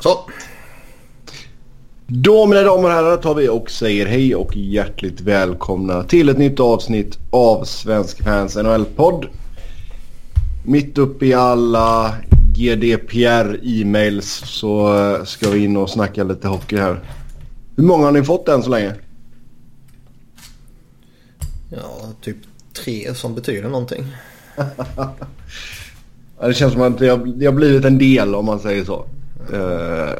Så. Då mina damer och herrar tar vi och säger hej och hjärtligt välkomna till ett nytt avsnitt av Svensk Fans NHL-podd. Mitt uppe i alla GDPR-e-mails så eh, ska vi in och snacka lite hockey här. Hur många har ni fått än så länge? Ja, typ tre som betyder någonting. Det känns som att det har blivit en del om man säger så. Eh,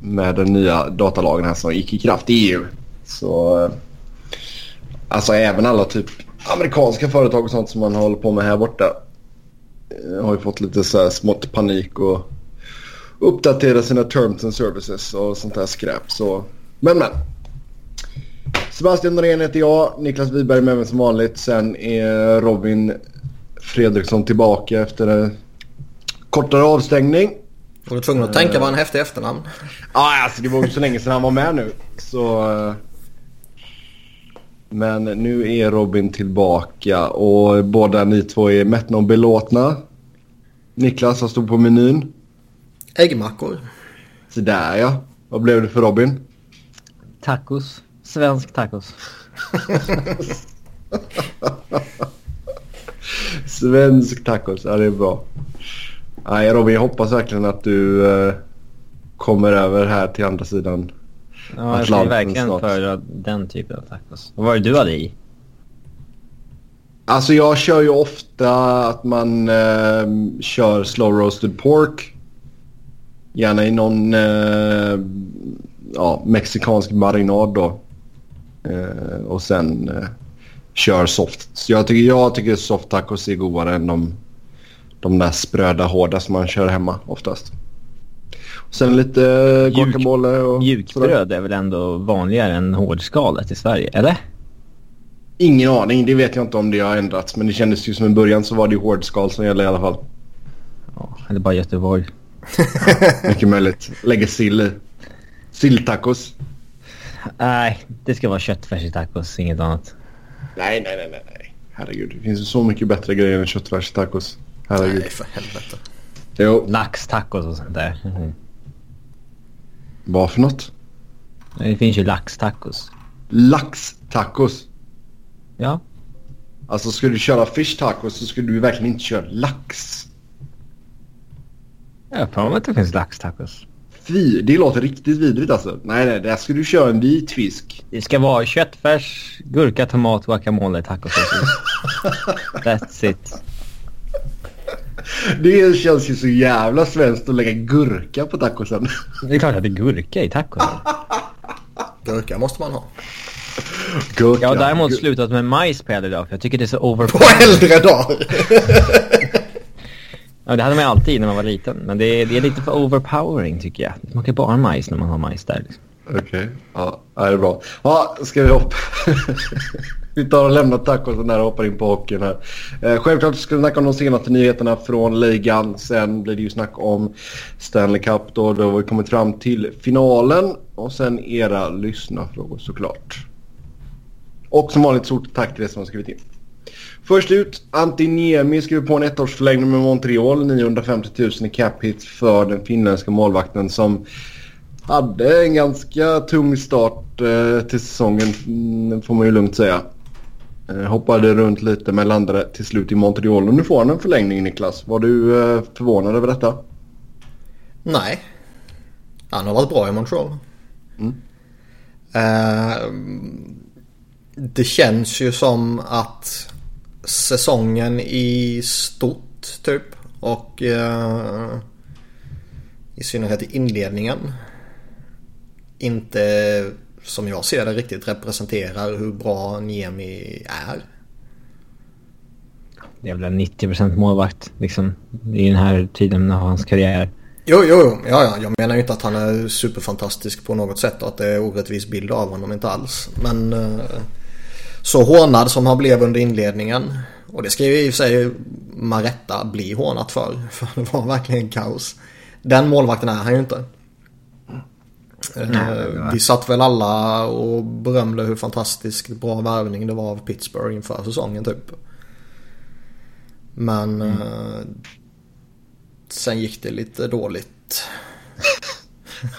med den nya datalagen här som gick i kraft i EU. Så eh, alltså även alla typ amerikanska företag och sånt som man håller på med här borta eh, har ju fått lite så här smått panik och uppdatera sina terms and services och sånt där skräp. Så, men men. Sebastian Norén heter jag. Niklas Wiberg med mig som vanligt. Sen är Robin Fredriksson tillbaka efter en kortare avstängning. Var du tvungen att tänka vad en häftig efternamn? Ja, alltså det var ju så länge sedan han var med nu. Så... Men nu är Robin tillbaka och båda ni två är mättna och belåtna. Niklas, vad stod på menyn? Äggmackor. Så där ja. Vad blev det för Robin? Tacos. Svensk tacos. Svensk tacos, ja det är bra. Nej Robin, jag hoppas verkligen att du eh, kommer över här till andra sidan. Ja, jag skulle verkligen föredra den typen av tacos. Vad var det du hade i? Alltså jag kör ju ofta att man eh, kör slow roasted pork. Gärna i någon eh, ja, mexikansk marinad då. Eh, och sen eh, kör soft. Så jag tycker, jag tycker soft tacos är godare än de, de där spröda hårda som man kör hemma oftast. Och sen lite Mjuk- guacamole och. Mjukbröd är väl ändå vanligare än hårdskalet i Sverige, eller? Ingen aning, det vet jag inte om det har ändrats. Men det kändes ju som i början så var det hårdskal som gällde i alla fall. Ja, eller bara Göteborg. Mycket möjligt. Lägger sill i. Silltacos. Nej, det ska vara köttfärs i tacos, inget annat. Nej, nej, nej, nej. Herregud, det finns ju så mycket bättre grejer än köttfärstacos. Herregud. Nej, för helvete. Jo, Laxtacos och sånt där. Mhm. vad för något? Det finns ju laxtacos. Laxtacos. Ja. Alltså ska du köra fish tacos så skulle du verkligen inte köra lax. Jag har för mig att det finns laxtacos. Fy, det låter riktigt vidrigt alltså. Nej, nej, där ska du köra en vit fisk. Det ska vara köttfärs, gurka, tomat, guacamole, tacosås. That's it. Det känns ju så jävla svenskt att lägga gurka på tacosen. Det är klart att det är gurka i tacosen. Gurka måste man ha. Gurka. Jag har däremot Gur- slutat med majs på äldre dag för jag tycker det är så På overpowering. äldre dagar. Ja, det hade man ju alltid när man var liten. Men det är, det är lite för overpowering tycker jag. Det smakar bara majs när man har majs där. Liksom. Okej, ja, ja, det är bra. Ja, ska vi hoppa? Vi tar och lämnar tacosen där och hoppar in på hockeyn här. Eh, självklart ska vi snacka om de senaste nyheterna från ligan. Sen blir det ju snack om Stanley Cup då. Då har vi kommit fram till finalen. Och sen era lyssnarfrågor såklart. Och som vanligt stort tack till er som har skrivit in. Först ut, Antti Niemi skriver på en ettårsförlängning med Montreal. 950 000 i cap hit för den finländska målvakten som hade en ganska tung start eh, till säsongen mm, får man ju lugnt säga. Eh, hoppade runt lite men landade till slut i Montreal och nu får han en förlängning Niklas. Var du eh, förvånad över detta? Nej. Han har varit bra i Montreal. Mm. Eh, det känns ju som att säsongen i stort typ och eh, i synnerhet i inledningen inte som jag ser det riktigt representerar hur bra Niemi är. Det är väl en 90% målvakt liksom. I den här tiden av hans karriär. Jo, jo, jo. Ja, ja. Jag menar ju inte att han är superfantastisk på något sätt och att det är orättvis bild av honom, inte alls. Men eh, så hånad som han blev under inledningen. Och det ska ju i och för sig Maretta bli hånat för. För det var verkligen kaos. Den målvakten är han ju inte. Eh, Nej. Vi satt väl alla och berömde hur fantastiskt bra värvning det var av Pittsburgh inför säsongen typ. Men eh, sen gick det lite dåligt.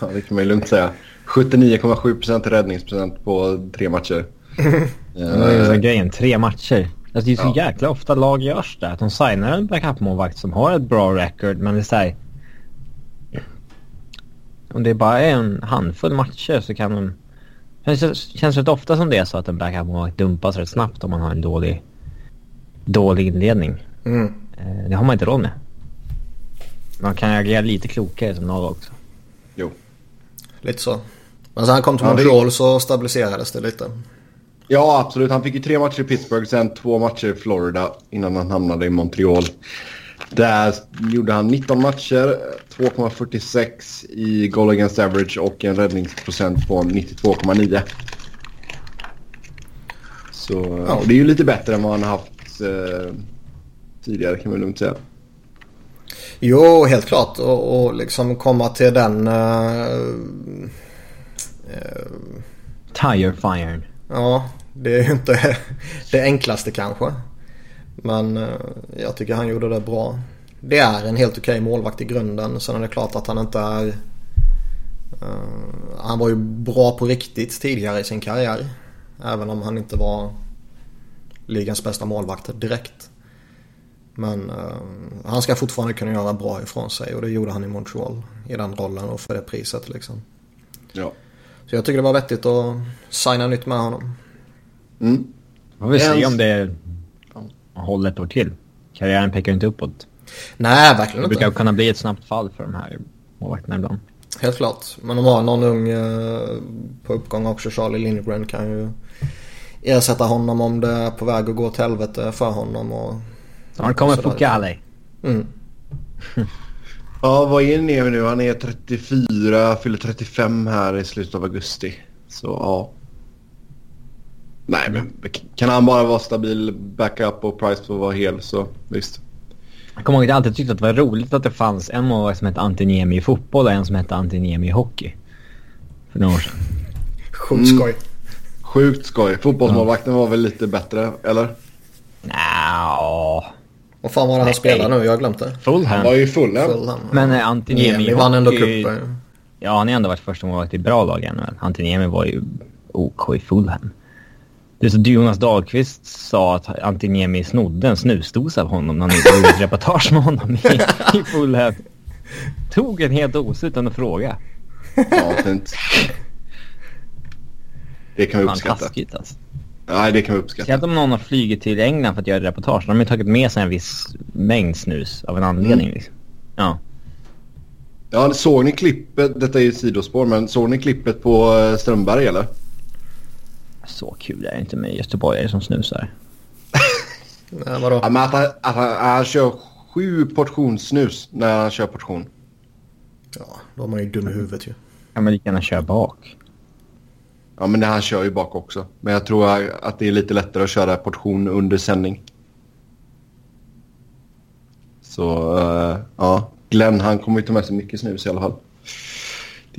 Ja, det kan man ju lugnt säga. 79,7% räddningsprocent på tre matcher. Det är ju så grejen, tre matcher. Alltså det är så ja. jäkla ofta lag görs det. Att de signar en backup-målvakt som har ett bra record men det är såhär... Om det bara är en handfull matcher så kan de... Det känns, känns rätt ofta som det är så att en backup-målvakt dumpas rätt snabbt om man har en dålig, dålig inledning. Mm. Det har man inte råd med. Man kan agera lite klokare som lag också. Jo. Lite så. Men sen han kom till ja, Montreal det... så stabiliserades det lite. Ja, absolut. Han fick ju tre matcher i Pittsburgh, sen två matcher i Florida innan han hamnade i Montreal. Där gjorde han 19 matcher, 2,46 i goal against average och en räddningsprocent på 92,9. Så ja. det är ju lite bättre än vad han har haft eh, tidigare kan man lugnt säga. Jo, helt klart. Och, och liksom komma till den... Uh, uh, Tire fire. Ja, det är ju inte det enklaste kanske. Men uh, jag tycker han gjorde det bra. Det är en helt okej målvakt i grunden. Sen är det klart att han inte är... han var ju bra på riktigt tidigare i sin karriär. Även om han inte var ligans bästa målvakt direkt. Men uh, han ska fortfarande kunna göra bra ifrån sig och det gjorde han i Montreal i den rollen och för det priset liksom. Ja. Så jag tycker det var vettigt att signa nytt med honom. Mm. Man vill se om det håller ett år till. Karriären pekar inte uppåt. Nej, verkligen inte. Det brukar kunna bli ett snabbt fall för de här målvakterna ibland. Helt klart. Men de har någon ung uh, på uppgång också. Charlie Lindgren kan ju ersätta honom om det är på väg att gå till helvete för honom. Och Snart kommer Fukale. Mm. ja, vad är Neve nu? Han är 34, fyller 35 här i slutet av augusti. Så ja. Nej, men kan han bara vara stabil backup och Price får vara hel så visst. Jag kommer ihåg att jag alltid tyckte att det var roligt att det fanns en målvakt som hette Antiniemi i fotboll och en som hette Antiniemi i hockey. För några år sedan. Sjukt skoj. Mm. Sjukt skoj. Fotbollsmålvakten var väl lite bättre, eller? Nja. Vad fan var det han spelade nu? Jag har glömt det. Fulham. Han var ju Fulham. Fulham. Men eh, Antiniemi vann ändå cupen. Ja, han har ändå varit första målvakt i bra lag ännu. Antiniemi var ju OK i Fulham. Det är så Jonas Dahlqvist sa att Antiniemi snodde en snusdosa av honom när han gjorde ett reportage med honom i, i Fulham. Tog en helt os utan att fråga. Ja, fint. Det kan vi uppskatta. Fan, taskigt alltså. Nej, det kan vi uppskatta. Speciellt om någon har flugit till England för att göra reportage. De har ju tagit med sig en viss mängd snus av en anledning. Mm. Liksom. Ja. Ja, såg ni klippet? Detta är ju sidospår, men såg ni klippet på eh, Strömberg eller? Så kul är det inte med göteborgare som snusar. Nej, vadå? Ja, men att han, att han, han kör sju portionssnus när han kör portion. Ja, då är man ju dum i huvudet ju. Ja, men lika gärna köra bak. Ja, men han kör ju bak också. Men jag tror att det är lite lättare att köra portion under sändning. Så uh, ja, Glenn han kommer ju ta med sig mycket snus i alla fall.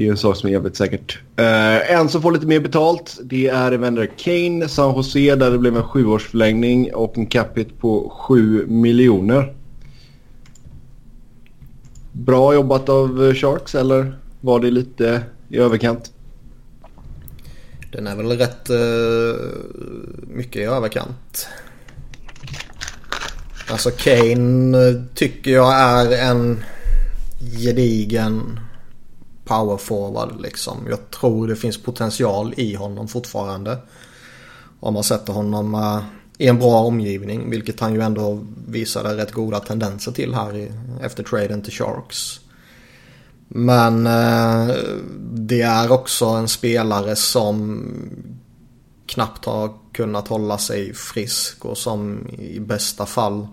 Det är en sak som är jävligt säkert. Uh, en som får lite mer betalt det är Evander Kane, San Jose där det blev en sjuårsförlängning och en capita på 7 miljoner. Bra jobbat av Sharks eller var det lite i överkant? Den är väl rätt uh, mycket i överkant. Alltså Kane eh, tycker jag är en gedigen power forward liksom. Jag tror det finns potential i honom fortfarande. Om man sätter honom uh, i en bra omgivning. Vilket han ju ändå visade rätt goda tendenser till här i, efter traden till Sharks. Men eh, det är också en spelare som knappt har kunnat hålla sig frisk och som i bästa fall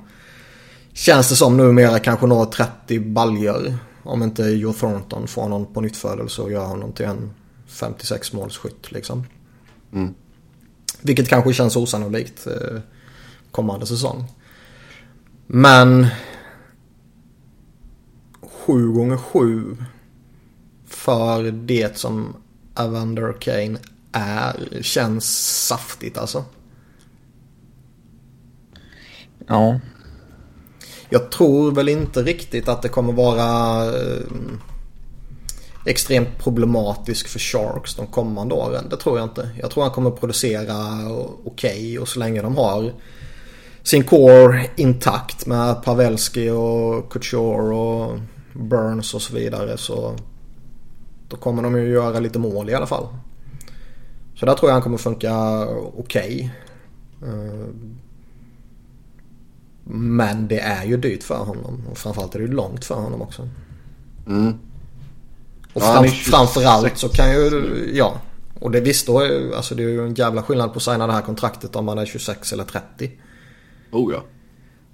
känns det som numera kanske når 30 baljor. Om inte Joe Thornton får någon på nytt födelse och gör honom till en 56 målsskytt liksom. Mm. Vilket kanske känns osannolikt eh, kommande säsong. Men 7 gånger 7 för det som Evander Kane är känns saftigt alltså. Ja. Jag tror väl inte riktigt att det kommer vara... Eh, extremt problematisk för Sharks de kommande åren. Det tror jag inte. Jag tror han kommer producera okej okay, och så länge de har sin core intakt med Pavelski och Couture och Burns och så vidare så då kommer de ju göra lite mål i alla fall. Så där tror jag han kommer funka okej. Okay. Men det är ju dyrt för honom och framförallt är det ju långt för honom också. Mm. Och fram, ja, framförallt så kan ju, ja. Och det visst då, alltså det är ju en jävla skillnad på att signa det här kontraktet om man är 26 eller 30. Oh ja.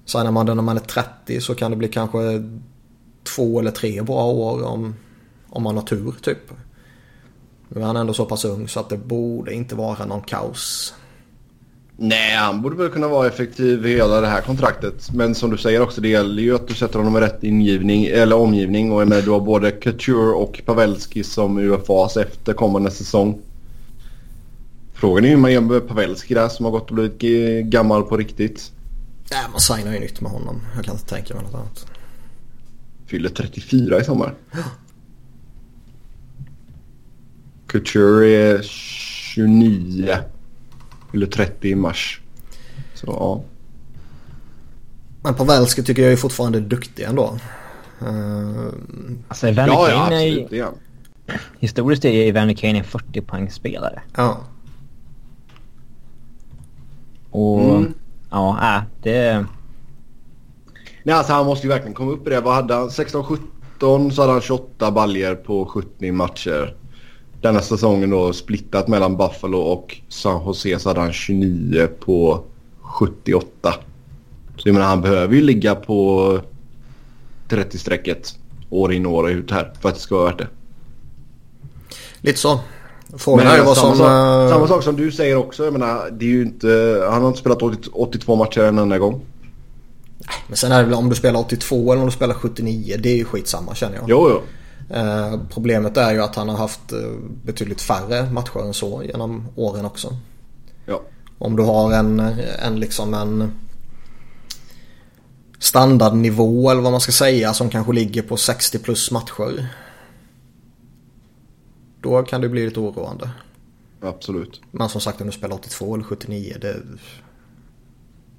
Signar man det när man är 30 så kan det bli kanske två eller tre bra år om, om man har tur typ. Nu är han ändå så pass ung så att det borde inte vara någon kaos. Nej, han borde väl kunna vara effektiv i hela det här kontraktet. Men som du säger också, det gäller ju att du sätter honom i rätt ingivning, eller omgivning. Och med, du har både Couture och Pavelski som UFAs efter kommande säsong. Frågan är hur man gör med Pavelski där som har gått och blivit gammal på riktigt. Nej, man signar ju nytt med honom. Jag kan inte tänka mig något annat. Fyller 34 i sommar. Couture är 29. Eller 30 i mars. Så ja. Men Pavelski tycker jag är fortfarande duktig ändå. Uh... Alltså Evander ja, ja, absolut, är... Ja. Historiskt är Evander Kane en 40 poängspelare. Ja. Och mm. ja, äh, det... Nej alltså han måste ju verkligen komma upp i det. Vad hade han? 16-17 så hade han 28 baljer på 70 matcher denna säsongen då splittat mellan Buffalo och San Jose så hade han 29 på 78. Så jag menar han behöver ju ligga på 30-strecket år in och år ut här för att det ska vara värt det. Lite så. Frågan är vad som... Sak, uh... Samma sak som du säger också. Jag menar, det är ju inte, han har inte spelat 82 matcher en enda gång. Men sen är det väl om du spelar 82 eller om du spelar 79. Det är ju skitsamma känner jag. Jo, jo. Eh, problemet är ju att han har haft eh, betydligt färre matcher än så genom åren också. Ja. Om du har en, en liksom en standardnivå eller vad man ska säga som kanske ligger på 60 plus matcher. Då kan det bli lite oroande. Absolut. Men som sagt om du spelar 82 eller 79 det,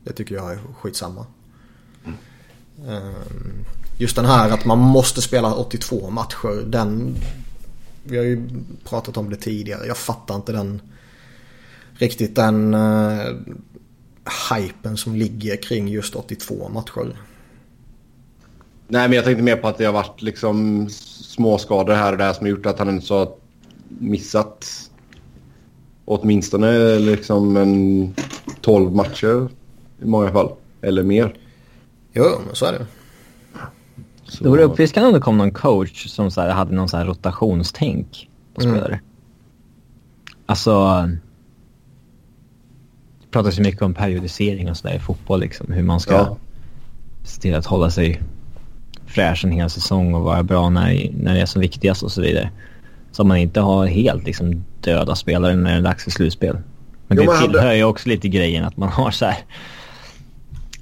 det tycker jag är skitsamma. Mm. Um, just den här att man måste spela 82 matcher. Den, vi har ju pratat om det tidigare. Jag fattar inte den riktigt den uh, hypen som ligger kring just 82 matcher. Nej men jag tänkte mer på att det har varit liksom småskador här och där som har gjort att han inte har missat åtminstone liksom en 12 matcher i många fall. Eller mer. Jo, så är det. Så... Det vore uppfriskande om det kom någon coach som så här, hade någon så här rotationstänk på mm. spelare. Alltså... Det pratas ju mycket om periodisering och sådär i fotboll liksom. Hur man ska ja. se till att hålla sig fräsch en hel säsong och vara bra när, när det är som viktigast och så vidare. Så man inte har helt liksom döda spelare när det är dags för slutspel. Men jo, det tillhör hade... ju också lite grejen att man har så här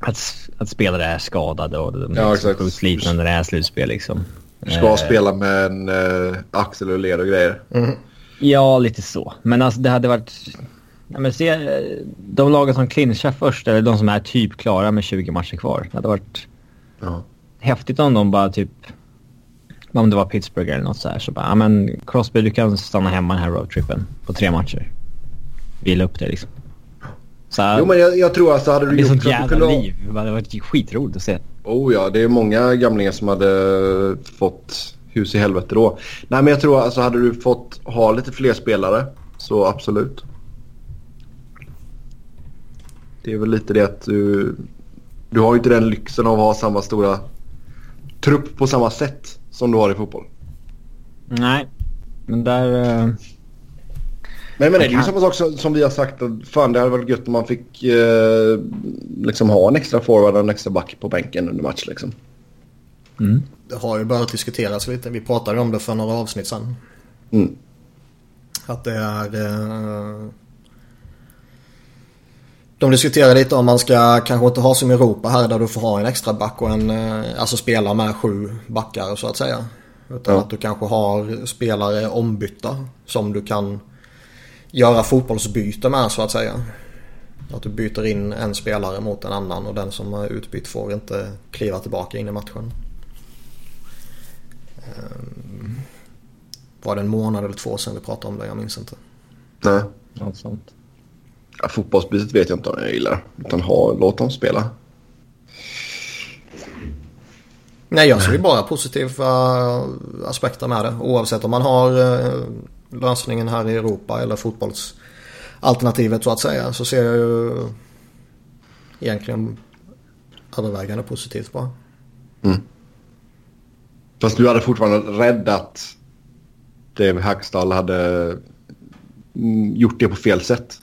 att, att spelare är skadade och de ja, är utslitna när det är slutspel liksom. Ska eh, spela med en eh, axel och led och grejer. Mm. Ja, lite så. Men alltså det hade varit... Ja, men se, de lagen som clinchar först, eller de som är typ klara med 20 matcher kvar. Det hade varit ja. häftigt om de bara typ... Om det var Pittsburgh eller något så här. Så bara, ja men Crosby du kan stanna hemma den här roadtrippen på tre matcher. Vila upp det liksom. Så, jo men jag, jag tror alltså hade du gjort... Det är sånt jävla kunde... liv. Det hade varit skitroligt att se. Oh ja, det är många gamlingar som hade fått hus i helvete då. Nej men jag tror alltså hade du fått ha lite fler spelare så absolut. Det är väl lite det att du... Du har ju inte den lyxen av att ha samma stora trupp på samma sätt som du har i fotboll. Nej, men där... Uh... Men, men det är ju samma sak som, som vi har sagt. Att fan, det hade varit gött om man fick eh, liksom ha en extra forward och en extra back på bänken under match. Liksom. Mm. Det har ju börjat diskuteras lite. Vi pratade om det för några avsnitt sedan. Mm. Att det är... Eh, de diskuterar lite om man ska kanske inte ha som i Europa här där du får ha en extra back och en... Eh, alltså spela med sju backar så att säga. Utan Ja. att du kanske har spelare ombytta som du kan göra fotbollsbyte med så att säga. Att du byter in en spelare mot en annan och den som är utbytt får inte kliva tillbaka in i matchen. Ehm, Var det en månad eller två sedan vi pratade om det? Jag minns inte. Nej. Något sånt. Ja, fotbollsbytet vet jag inte om jag gillar. Utan ha, låt dem spela. Nej, jag ser ju bara positiva aspekter med det. Oavsett om man har eh, lösningen här i Europa eller fotbollsalternativet så att säga. Så ser jag ju egentligen övervägande positivt på. Fast du hade fortfarande räddat Dave Hackstall hade mm, gjort det på fel sätt.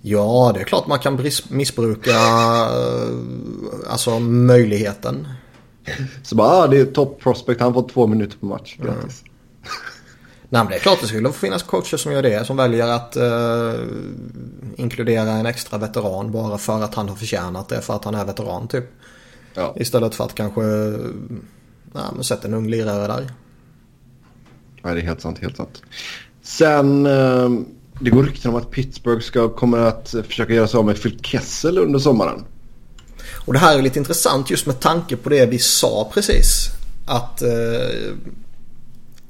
Ja, det är klart man kan missbruka eh, alltså möjligheten. Så bara, ah, det är top prospect, han får två minuter på match. Grattis. Nej, men det är klart det skulle finnas coacher som gör det. Som väljer att eh, inkludera en extra veteran bara för att han har förtjänat det. För att han är veteran typ. Ja. Istället för att kanske nej, men sätta en ung lirare där. Nej, det är helt sant, helt sant. Sen, eh, det går rykten om att Pittsburgh ska, kommer att försöka göra sig av med Phil Kessel under sommaren. Och det här är lite intressant just med tanke på det vi sa precis. Att eh,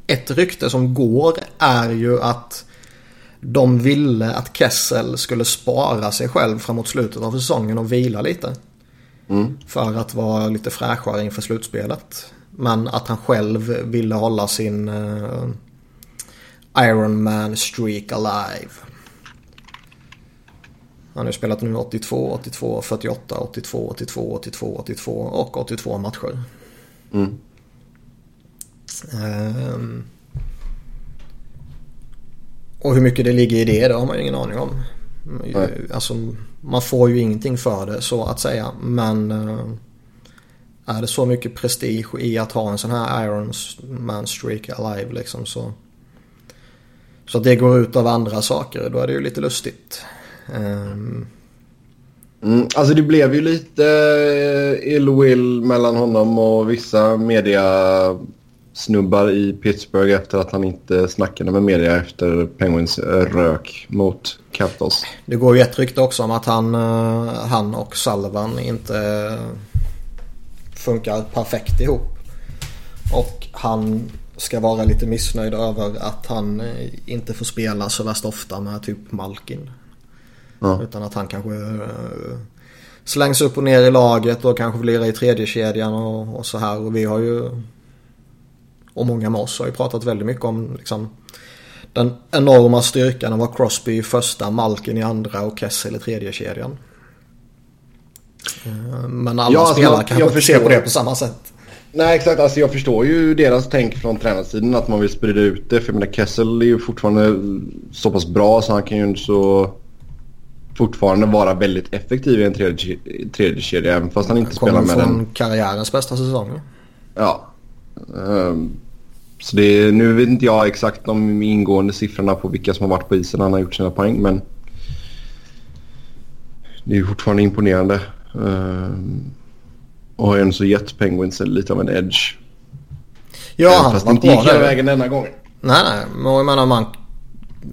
ett rykte som går är ju att de ville att Kessel skulle spara sig själv framåt slutet av säsongen och vila lite. Mm. För att vara lite fräschare inför slutspelet. Men att han själv ville hålla sin eh, Iron Man streak alive. Han har ju spelat nu 82, 82, 48, 82, 82, 82, 82 och 82 matcher. Mm. Ehm. Och hur mycket det ligger i det, det har man ju ingen aning om. Nej. Alltså, man får ju ingenting för det så att säga. Men eh, är det så mycket prestige i att ha en sån här Iron Man streak alive liksom så. Så att det går ut av andra saker, då är det ju lite lustigt. Ehm, Mm, alltså det blev ju lite eh, ill-will mellan honom och vissa mediasnubbar i Pittsburgh efter att han inte snackade med media efter Penguins eh, rök mot Capitals. Det går ju ett rykte också om att han, eh, han och Sullivan inte funkar perfekt ihop. Och han ska vara lite missnöjd över att han eh, inte får spela så värst ofta med typ Malkin. Ja. Utan att han kanske slängs upp och ner i laget och kanske blir i tredje kedjan och, och så här. Och vi har ju och många med oss har ju pratat väldigt mycket om liksom, den enorma styrkan av vara Crosby i första, Malkin i andra och Kessel i tredje kedjan. Eh, Men alla Ja, alltså, spelare jag- kanske inte ser på det på samma sätt. Nej exakt, alltså jag förstår ju deras tänk från tränarsidan att man vill sprida ut det. För jag menar Kessel är ju fortfarande så pass bra så han kan ju så fortfarande vara väldigt effektiv i en tredje, tredje kedja även fast han inte spelar Kommer med från den. karriärens bästa säsong. Ja. Ehm, så det nu vet inte jag exakt de ingående siffrorna på vilka som har varit på isen när han har gjort sina poäng men det är fortfarande imponerande. Ehm, och har ju ändå så gett Penguins lite av en edge. Ja, han fast det inte gick hela vägen denna gången. Nej, nej. Men jag menar man...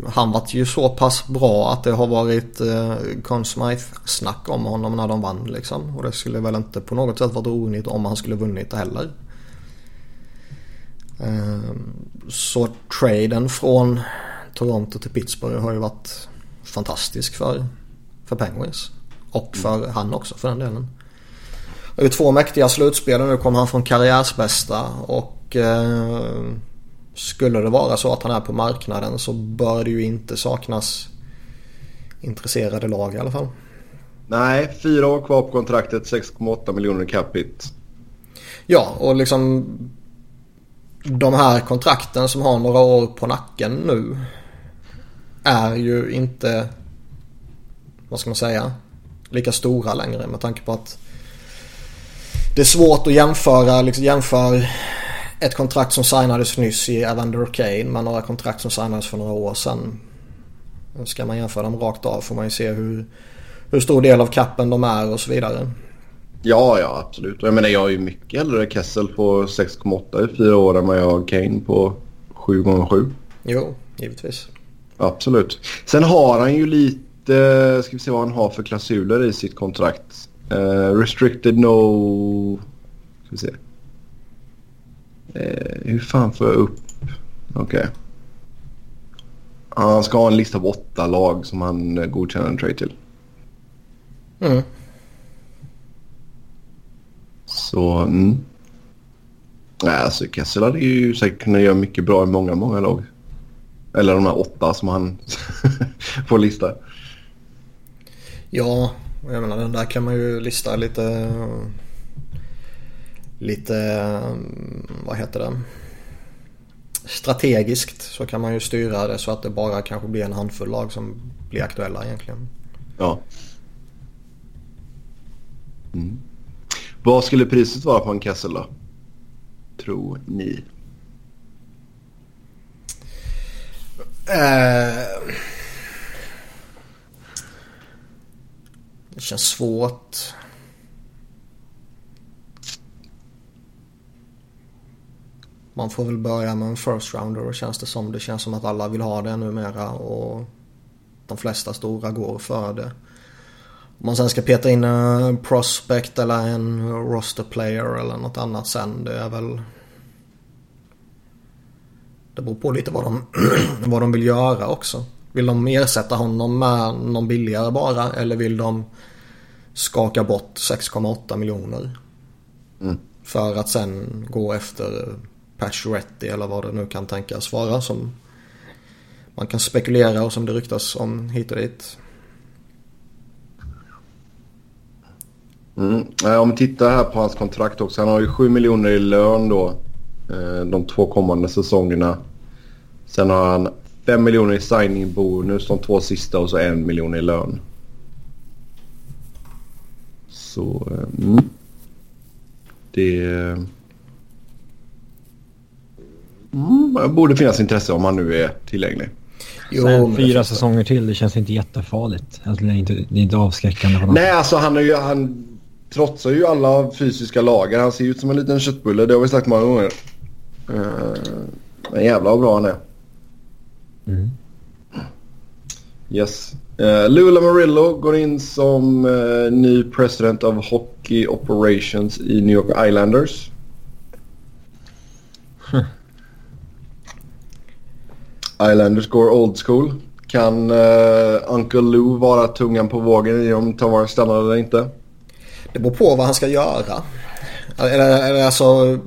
Han var ju så pass bra att det har varit eh, Conn Smythe-snack om honom när de vann liksom. Och det skulle väl inte på något sätt varit oroligt om han skulle vunnit heller. Eh, så traden från Toronto till Pittsburgh har ju varit fantastisk för, för Penguins. Och för han också för den delen. Det är två mäktiga slutspel och nu kommer han från karriärsbästa och eh, skulle det vara så att han är på marknaden så bör det ju inte saknas intresserade lag i alla fall. Nej, fyra år kvar på kontraktet, 6,8 miljoner capita. Ja, och liksom de här kontrakten som har några år på nacken nu är ju inte, vad ska man säga, lika stora längre med tanke på att det är svårt att jämföra, liksom jämför ett kontrakt som signades nyss i Evander Kane med några kontrakt som signades för några år sedan. Ska man jämföra dem rakt av får man ju se hur, hur stor del av kappen de är och så vidare. Ja, ja absolut. Jag menar jag har ju mycket hellre Kessel på 6,8 i fyra år än vad jag har Kane på 7 gånger 7 Jo, givetvis. Absolut. Sen har han ju lite, ska vi se vad han har för klausuler i sitt kontrakt. Uh, restricted no... Ska vi se. Uh, hur fan får jag upp? Okej. Okay. Han ska ha en lista på åtta lag som han godkänner en trade till. Mm. Så, mm. Nej, alltså Kessel hade ju säkert kunnat göra mycket bra i många, många lag. Eller de här åtta som han får lista. Ja, jag menar den där kan man ju lista lite... Lite... Vad heter det? Strategiskt så kan man ju styra det så att det bara kanske blir en handfull lag som blir aktuella egentligen. Ja. Mm. Vad skulle priset vara på en Kessel då? Tror ni? Uh, det känns svårt. Man får väl börja med en first rounder känns det som. Det känns som att alla vill ha det numera och de flesta stora går för det. Om man sen ska peta in en prospect eller en roster player eller något annat sen. Det är väl... Det beror på lite vad de, vad de vill göra också. Vill de ersätta honom med någon billigare bara eller vill de skaka bort 6,8 miljoner? Mm. För att sen gå efter Pacioretty eller vad det nu kan tänkas vara som man kan spekulera och som det ryktas om hit och dit. Mm. Om vi tittar här på hans kontrakt också. Han har ju 7 miljoner i lön då. Eh, de två kommande säsongerna. Sen har han 5 miljoner i signing bonus de två sista och så en miljon i lön. Så... Eh, mm. Det... Mm, borde finnas intresse om han nu är tillgänglig. Jo, Sen, fyra säsonger till, det känns inte jättefarligt. Alltså, det, är inte, det är inte avskräckande. Nej, alltså han, är ju, han trotsar ju alla fysiska lagar. Han ser ut som en liten köttbulle. Det har vi sagt många gånger. Men jävlar vad bra han är. Mm. Yes. Uh, Lula Murillo går in som uh, ny president of Hockey Operations i New York Islanders. Islanders går old school. Kan uh, Uncle Lou vara tungan på vågen i om Tavares stannar eller inte? Det beror på vad han ska göra. Eller, eller alltså...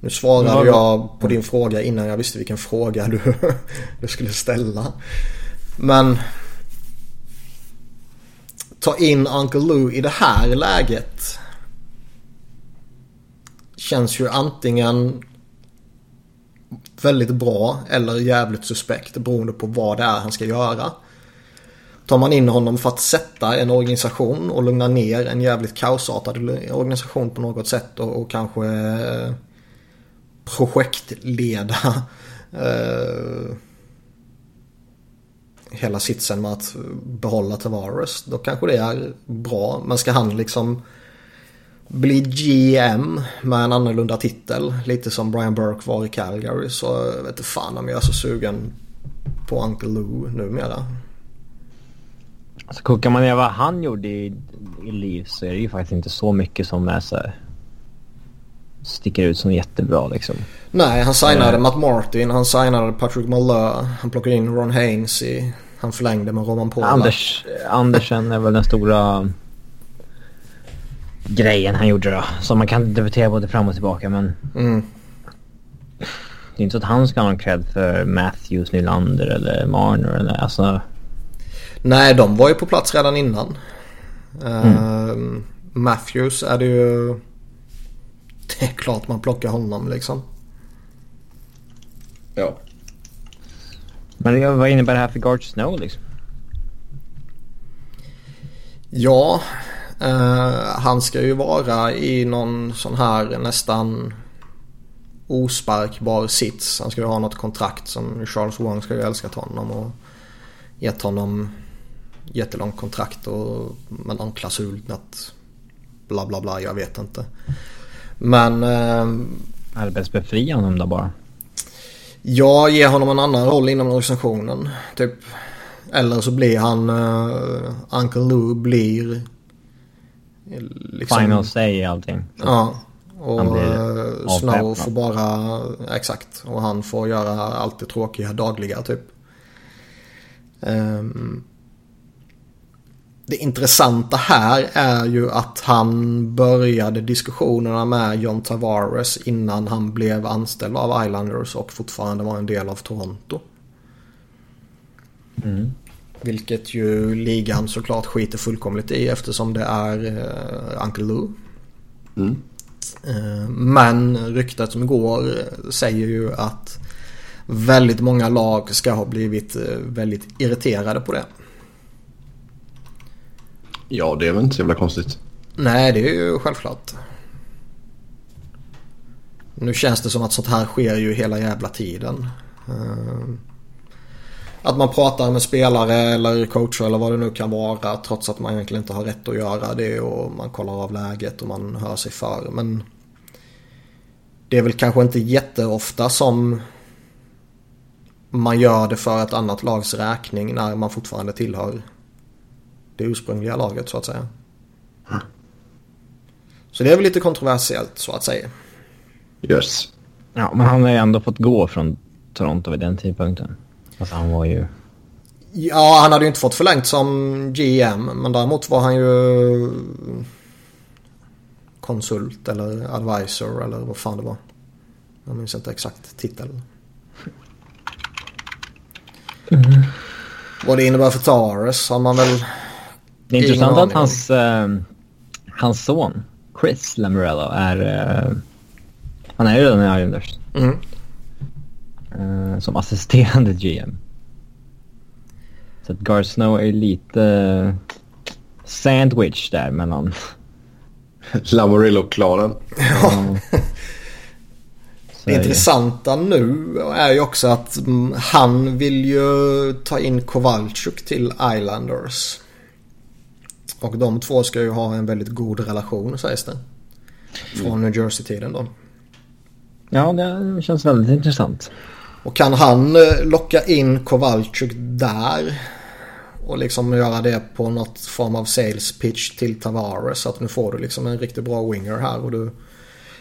Nu svarade jag på din fråga innan jag visste vilken fråga du, du skulle ställa. Men... Ta in Uncle Lou i det här läget. Känns ju antingen väldigt bra eller jävligt suspekt beroende på vad det är han ska göra. Tar man in honom för att sätta en organisation och lugna ner en jävligt kaosartad organisation på något sätt och, och kanske eh, projektleda eh, hela sitsen med att behålla Tavares. Då kanske det är bra. Men ska han liksom bli GM med en annorlunda titel. Lite som Brian Burke var i Calgary. Så vet inte fan om jag är så sugen på Uncle Lou numera. Alltså kokar man ner vad han gjorde i, i liv så är det ju faktiskt inte så mycket som är så här, sticker ut som jättebra liksom. Nej, han signade uh, Matt Martin, han signade Patrick Malö, han plockade in Ron Haynes i, han förlängde med Roman Polak. Anders, Andersen är väl den stora grejen han gjorde då. Som man kan debattera både fram och tillbaka men... Mm. Det är inte så att han ska ha någon cred för Matthews, Nylander eller Marner eller alltså... Nej, de var ju på plats redan innan. Mm. Uh, Matthews är det ju... Det är klart man plockar honom liksom. Ja. Men vad innebär det här för Guard Snow liksom? Ja, uh, han ska ju vara i någon sån här nästan osparkbar sits. Han ska ju ha något kontrakt som Charles Wong ska ju älskat honom och gett honom jättelångt kontrakt och med någon klausul att bla bla bla, jag vet inte. Men... Eh, Arbetsbefria honom då bara. Jag ger honom en annan roll inom organisationen. Typ. Eller så blir han... Uh, Uncle Lou blir... Liksom, Final say i allting. Ja. Och uh, Snow får bara... Exakt. Och han får göra allt det tråkiga dagliga typ. Um, det intressanta här är ju att han började diskussionerna med John Tavares innan han blev anställd av Islanders och fortfarande var en del av Toronto. Mm. Vilket ju ligan såklart skiter fullkomligt i eftersom det är uh, Uncle Lou. Mm. Uh, men ryktet som går säger ju att väldigt många lag ska ha blivit uh, väldigt irriterade på det. Ja, det är väl inte så jävla konstigt. Nej, det är ju självklart. Nu känns det som att sånt här sker ju hela jävla tiden. Eh, att man pratar med spelare eller coacher eller vad det nu kan vara trots att man egentligen inte har rätt att göra det och man kollar av läget och man hör sig för. Men det är väl kanske inte jätteofta som man gör det för ett annat lags räkning när man fortfarande tillhör det ursprungliga laget så att säga. Mm. Så det är väl lite kontroversiellt så att säga. Yes. Ja, men han har ju ändå fått gå från Toronto vid den tidpunkten. Alltså han var ju... Ja, han hade ju inte fått förlängt som GM. Men däremot var han ju konsult eller advisor eller vad fan det var. Jag minns inte exakt titel. Mm. Vad det innebär för Tares har man väl det är intressant att hans, uh, hans son, Chris Lamorello, är... Uh, han är ju redan i Islanders. Mm. Uh, som assisterande GM. Så att Gar Snow är lite sandwich där mellan... Lamorillo-klanen. Ja. Det intressanta nu är ju också att mm, han vill ju ta in Kowalczyk till Islanders. Och de två ska ju ha en väldigt god relation sägs det. Från. New Jersey-tiden då. Ja, det känns väldigt intressant. Och kan han eh, locka in Kowalczyk där och liksom göra det på något form av sales pitch till Tavares. Att nu får du liksom en riktigt bra winger här och du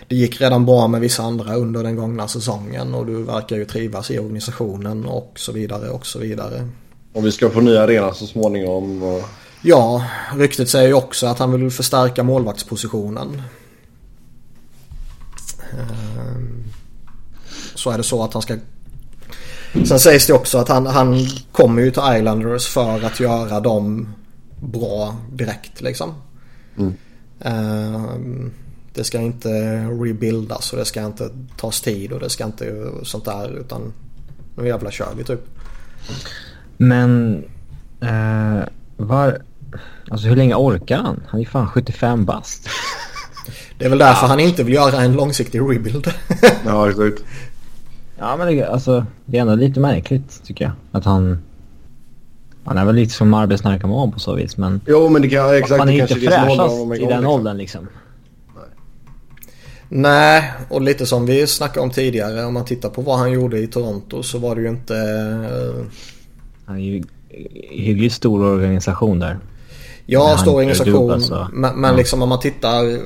det gick redan bra med vissa andra under den gångna säsongen och du verkar ju trivas i organisationen och så vidare och så vidare. Och vi ska få ny arena så småningom. Och... Ja, ryktet säger ju också att han vill förstärka målvaktspositionen. Ehm, så är det så att han ska... Sen sägs det också att han, han kommer ju till Islanders för att göra dem bra direkt liksom. Mm. Ehm, det ska inte rebuildas och det ska inte tas tid och det ska inte sånt där utan nu jävla kör vi typ. Men eh, var, Alltså hur länge orkar han? Han är fan 75 bast. Det är väl därför ja. han inte vill göra en långsiktig rebuild. ja, exakt. Ja, men det, alltså, det är ändå lite märkligt tycker jag. Att han... Han är väl lite som arbetsnarkoman på så vis, men... Jo, men det kan exakt. Han är inte fräschast i den liksom. åldern liksom. Nej. Nej, och lite som vi snackade om tidigare. Om man tittar på vad han gjorde i Toronto så var det ju inte... Uh... Han är ju hyggligt stor organisation där. Ja, stor organisation. Alltså. Men, men liksom om man tittar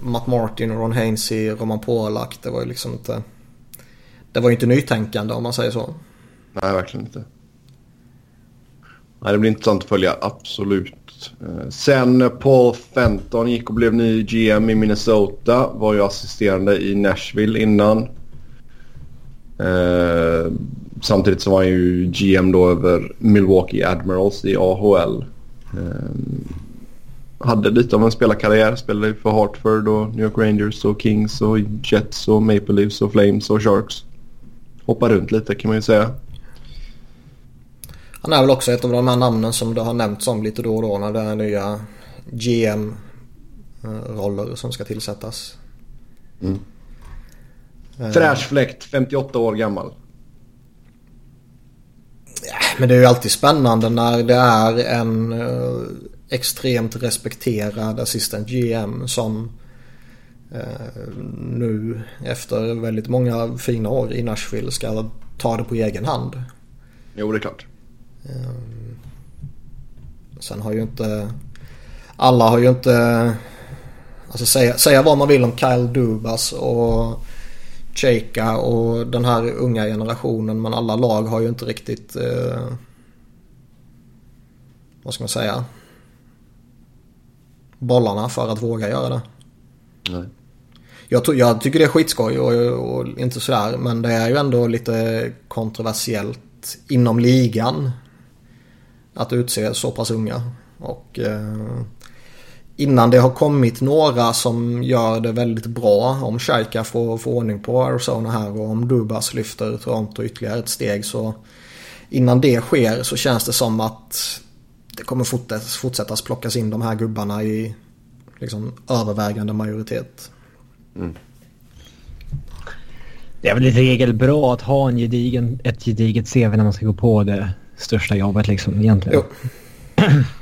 Matt Martin, Ron Hainsey, Roman Polak. Det var ju liksom inte... Det var ju inte nytänkande om man säger så. Nej, verkligen inte. Nej, det blir intressant att följa, absolut. Eh, sen Paul Fenton gick och blev ny GM i Minnesota. Var ju assisterande i Nashville innan. Eh, samtidigt så var han ju GM då över Milwaukee Admirals i AHL. Um, hade lite av en spelarkarriär. Spelade för Hartford och New York Rangers och Kings och Jets och Maple Leafs och Flames och Sharks. Hoppar runt lite kan man ju säga. Han är väl också ett av de här namnen som det har nämnts om lite då och då när det är nya GM-roller som ska tillsättas. Mm. Uh, Fräsch fläkt, 58 år gammal. Men det är ju alltid spännande när det är en uh, extremt respekterad assistant GM som eh, nu efter väldigt många fina år i Nashville ska ta det på egen hand. Jo, det är klart. Eh, sen har ju inte... Alla har ju inte... Alltså säga, säga vad man vill om Kyle Dubas och Chaka och den här unga generationen men alla lag har ju inte riktigt... Eh, vad ska man säga? Bollarna för att våga göra det. Nej. Jag, jag tycker det är skitskoj och, och inte sådär men det är ju ändå lite kontroversiellt inom ligan. Att utse så pass unga. Och eh, innan det har kommit några som gör det väldigt bra. Om Shaika får, får ordning på Arizona här och om Dubas lyfter Toronto ytterligare ett steg så innan det sker så känns det som att det kommer fortsättas plockas in de här gubbarna i liksom övervägande majoritet. Mm. Det är väl i regel bra att ha en gedigen, ett gediget CV när man ska gå på det största jobbet liksom egentligen. Jo.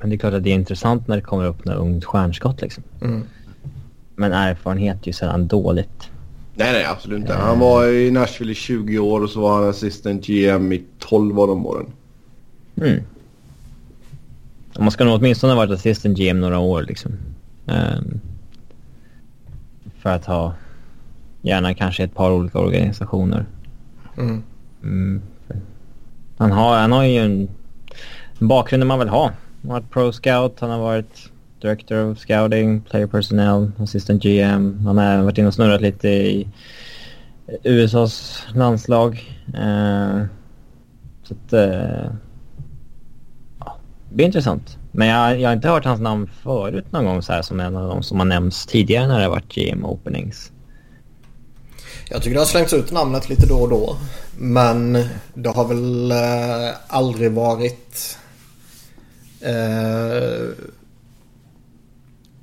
Men det är klart att det är intressant när det kommer upp några ungt stjärnskott liksom. Mm. Men erfarenhet är ju sällan dåligt. Nej, nej, absolut inte. Han var i Nashville i 20 år och så var han assistent GM i 12 av de åren. Mm. Man ska nog åtminstone ha varit assistent GM några år liksom. Um, för att ha gärna kanske ett par olika organisationer. Mm. Mm. Han, har, han har ju en, en bakgrund man vill ha. Han har varit pro scout, han har varit director of scouting, player personnel, assistant GM. Han har även varit inne och snurrat lite i USAs landslag. Uh, så att... Uh, ja, det blir intressant. Men jag, jag har inte hört hans namn förut någon gång så här som en av de som har nämnts tidigare när det har varit GM openings. Jag tycker det har slängts ut namnet lite då och då. Men det har väl eh, aldrig varit eh,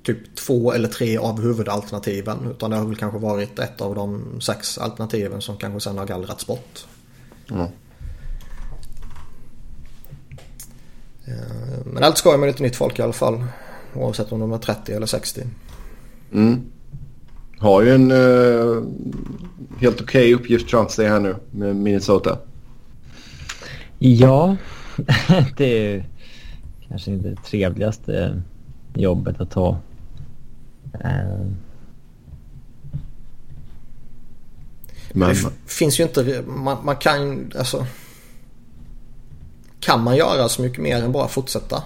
typ två eller tre av huvudalternativen. Utan det har väl kanske varit ett av de sex alternativen som kanske sen har gallrats bort. Mm. Eh, men allt skoj med lite nytt folk i alla fall. Oavsett om de är 30 eller 60. Mm. Har ju en uh, helt okej okay uppgift framför sig här nu med Minnesota. Ja, det är kanske inte det trevligaste jobbet att ta. Uh. Men det finns ju inte, man, man kan alltså kan man göra så mycket mer än bara fortsätta?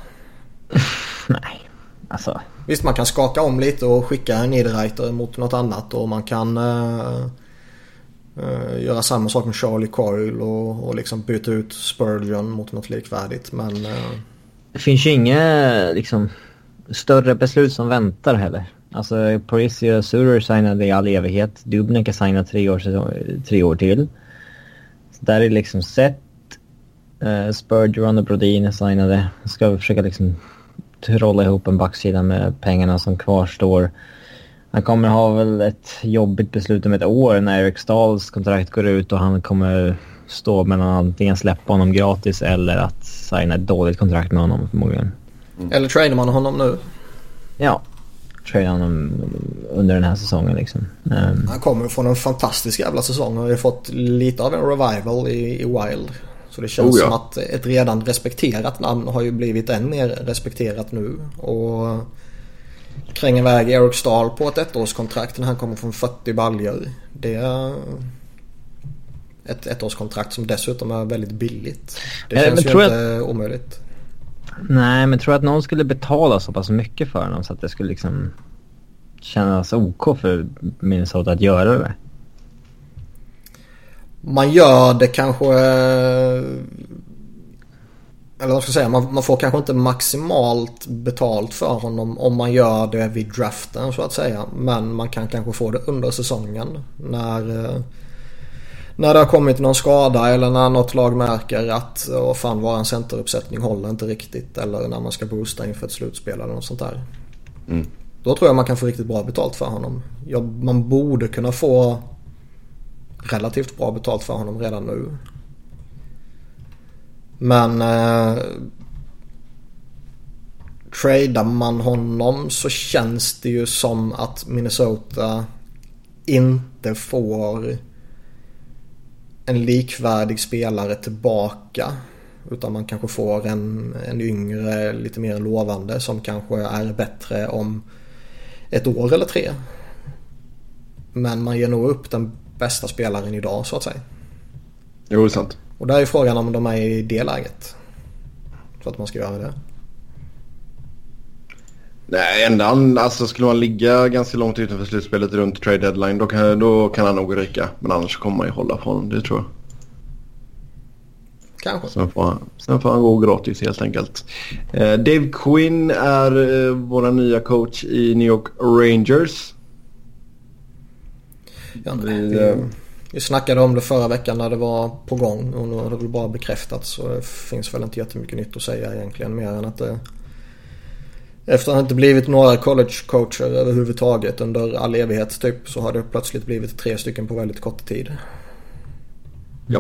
Nej, alltså. Visst man kan skaka om lite och skicka en Niederreiter mot något annat och man kan uh, uh, göra samma sak med Charlie Coyle och, och liksom byta ut Spurgeon mot något likvärdigt men... Uh... Det finns ju inga liksom större beslut som väntar heller. Alltså Parisi och Surer signade i all evighet. Dubnik har signat tre år, tre år till. Så där är liksom sett Uh, eh, Spurgeon och Brodin är signade. Ska vi försöka liksom trolla ihop en backsida med pengarna som kvarstår. Han kommer ha väl ett jobbigt beslut om ett år när Eric Stahls kontrakt går ut och han kommer stå mellan antingen släppa honom gratis eller att signa ett dåligt kontrakt med honom förmodligen. Mm. Eller tradar man honom nu? Ja, trada honom under den här säsongen liksom. Um, han kommer från en fantastisk jävla säsong och har ju fått lite av en revival i, i Wild. Så det känns oh ja. som att ett redan respekterat namn har ju blivit än mer respekterat nu. Och kränga iväg Eric Stahl på ett ettårskontrakt när han kommer från 40 baljor. Det är ett ettårskontrakt som dessutom är väldigt billigt. Det känns men ju inte att... omöjligt. Nej, men tror att någon skulle betala så pass mycket för honom så att det skulle liksom kännas OK för Minnesota att göra det? man gör det kanske... Eller vad ska jag säga, man, man, får kanske inte maximalt betalt för honom om man gör det vid draften så att säga. Men man kan kanske få det under säsongen. När, när det har kommit någon skada eller när något lag märker att åh fan våran centeruppsättning håller inte riktigt. Eller när man ska boosta inför ett slutspel eller något sånt där. Mm. Då tror jag man kan få riktigt bra betalt för honom. Ja, man borde kunna få relativt bra betalt för honom redan nu. Men eh, tradar man honom så känns det ju som att Minnesota inte får en likvärdig spelare tillbaka. Utan man kanske får en, en yngre, lite mer lovande som kanske är bättre om ett år eller tre. Men man ger nog upp den bästa spelaren idag så att säga. Jo, det är sant. Och där är frågan om de är i det läget. Så att man ska göra det. Nej, ända alltså skulle man ligga ganska långt utanför slutspelet runt trade deadline då kan, då kan han nog ryka. Men annars kommer man ju hålla på honom, det tror jag. Kanske. Sen får han, sen får han gå gratis helt enkelt. Eh, Dave Quinn är eh, vår nya coach i New York Rangers. Ja, vi, eh, vi snackade om det förra veckan när det var på gång och nu har det väl bara bekräftats så det finns väl inte jättemycket nytt att säga egentligen mer än att det efter att det inte blivit några college-coacher överhuvudtaget under all evighet typ så har det plötsligt blivit tre stycken på väldigt kort tid. Ja.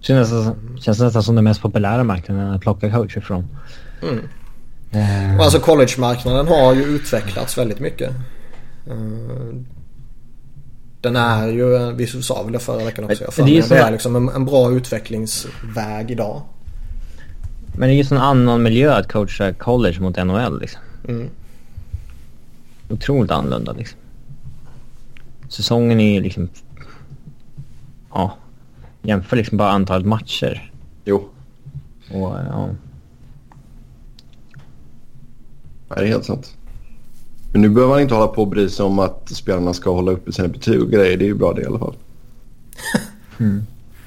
Känns nästan, känns nästan som den mest populära marknaden att plocka coacher från. Mm. Och alltså college-marknaden har ju utvecklats väldigt mycket. Eh, Den är ju, vi sa väl det förra veckan också, jag Det är ju det så- är liksom en, en bra utvecklingsväg idag. Men det är ju sån annan miljö att coacha college mot NHL liksom. Mm. Otroligt annorlunda liksom. Säsongen är ju liksom... Ja. Jämför liksom bara antalet matcher. Jo, Och ja. Nej, det är helt sant. Men nu behöver man inte hålla på och bry sig om att spelarna ska hålla uppe sina betyg och grejer. Det är ju bra det i alla fall.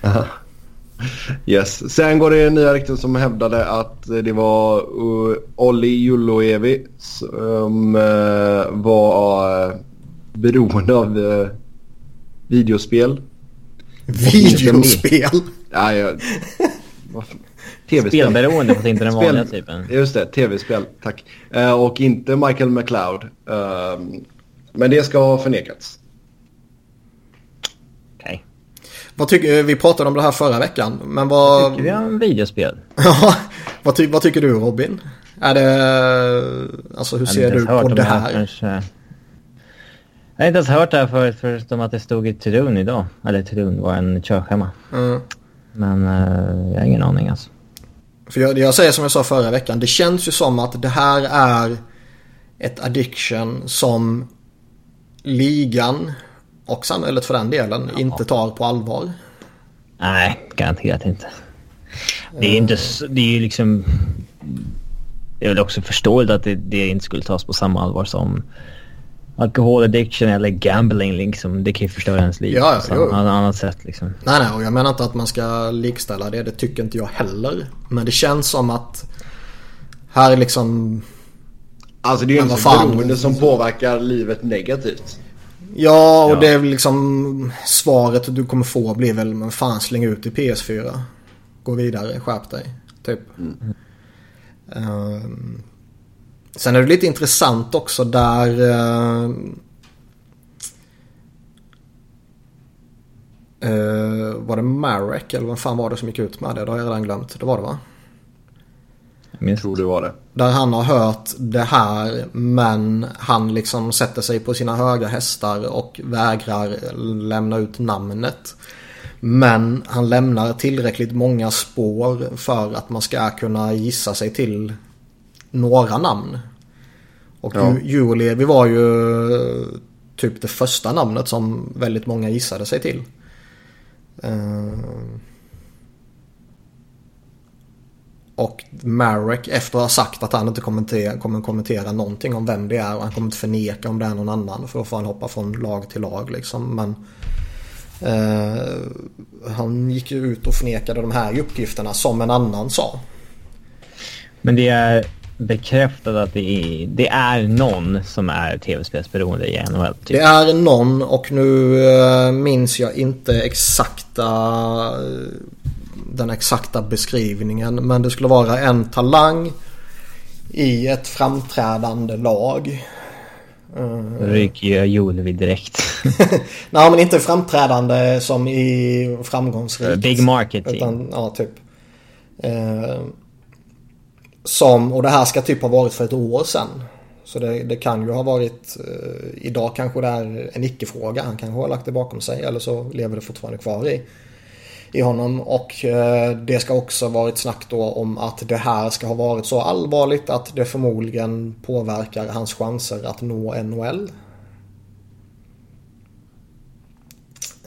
Aha. Yes. Sen går det nya rykten som hävdade att det var uh, Olli Juloevi som uh, var uh, beroende av uh, videospel. Videospel. Ja, jag? TV-spel. Spelberoende fast inte den Spel- vanliga typen. Just det, tv-spel. Tack. Och inte Michael McLeod. Men det ska ha förnekats. Okej. Vad tycker, vi pratade om det här förra veckan. Men vad, Tycker vi om videospel? Ja, vad, ty, vad tycker du Robin? Är det, alltså hur ser du på det här? Kanske. Jag har inte ens hört det här förut förutom att det stod i Tudun idag. Eller Tudun var en körschema. Mm. Men eh, jag har ingen aning alltså. För jag, jag säger som jag sa förra veckan. Det känns ju som att det här är ett addiction som ligan och samhället för den delen inte tar på allvar. Nej, garanterat inte. Det är inte det är ju liksom... Det är väl också förståeligt att det, det inte skulle tas på samma allvar som alkohol addiction eller gambling liksom. Det kan ju förstöra ens liv Ja, ja, på jo. ett annat sätt liksom. Nej, nej, och jag menar inte att man ska likställa det. Det tycker inte jag heller. Men det känns som att här är liksom... Alltså det är ju inte beroende som påverkar livet negativt. Ja, och Ja. det är väl liksom svaret du kommer få blir väl men fan släng ut i PS4. Gå vidare, skärp dig. Typ. Ehm, sen är det lite intressant också där... ehm, eh, var det Marek eller vad fan var det som gick ut med det? Det har jag redan glömt. Det var det va? Jag tror det var det. Där han har hört det här men han liksom sätter sig på sina höga hästar och vägrar lämna ut namnet. Men han lämnar tillräckligt många spår för att man ska kunna gissa sig till några namn. Och Ja. ja. Julevi var ju typ det första namnet som väldigt många gissade sig till. Eh, Och Marek efter att ha sagt att han inte kommentera, kommer kommentera någonting om vem det är och han kommer inte förneka om det är någon annan för då får han hoppa från lag till lag liksom. Men eh, han gick ju ut och förnekade de här uppgifterna som en annan sa. Men det är bekräftat att det är, det är någon som är tv-spelsberoende i NHL. Typ. Det är någon och nu eh, minns jag inte exakta den exakta beskrivningen men det skulle vara en talang i ett framträdande lag. Då ryker ju Julevi direkt. Nej men inte framträdande som i framgångsrikt. Big market team. Utan ja typ. Eh, Som, och det här ska typ ha varit för ett år sedan. Så det, det kan ju ha varit, eh, idag kanske det är en icke-fråga. Han kanske har lagt det bakom sig eller så lever det fortfarande kvar i, i honom. Och eh, det ska också varit snack då om att det här ska ha varit så allvarligt att det förmodligen påverkar hans chanser att nå NHL.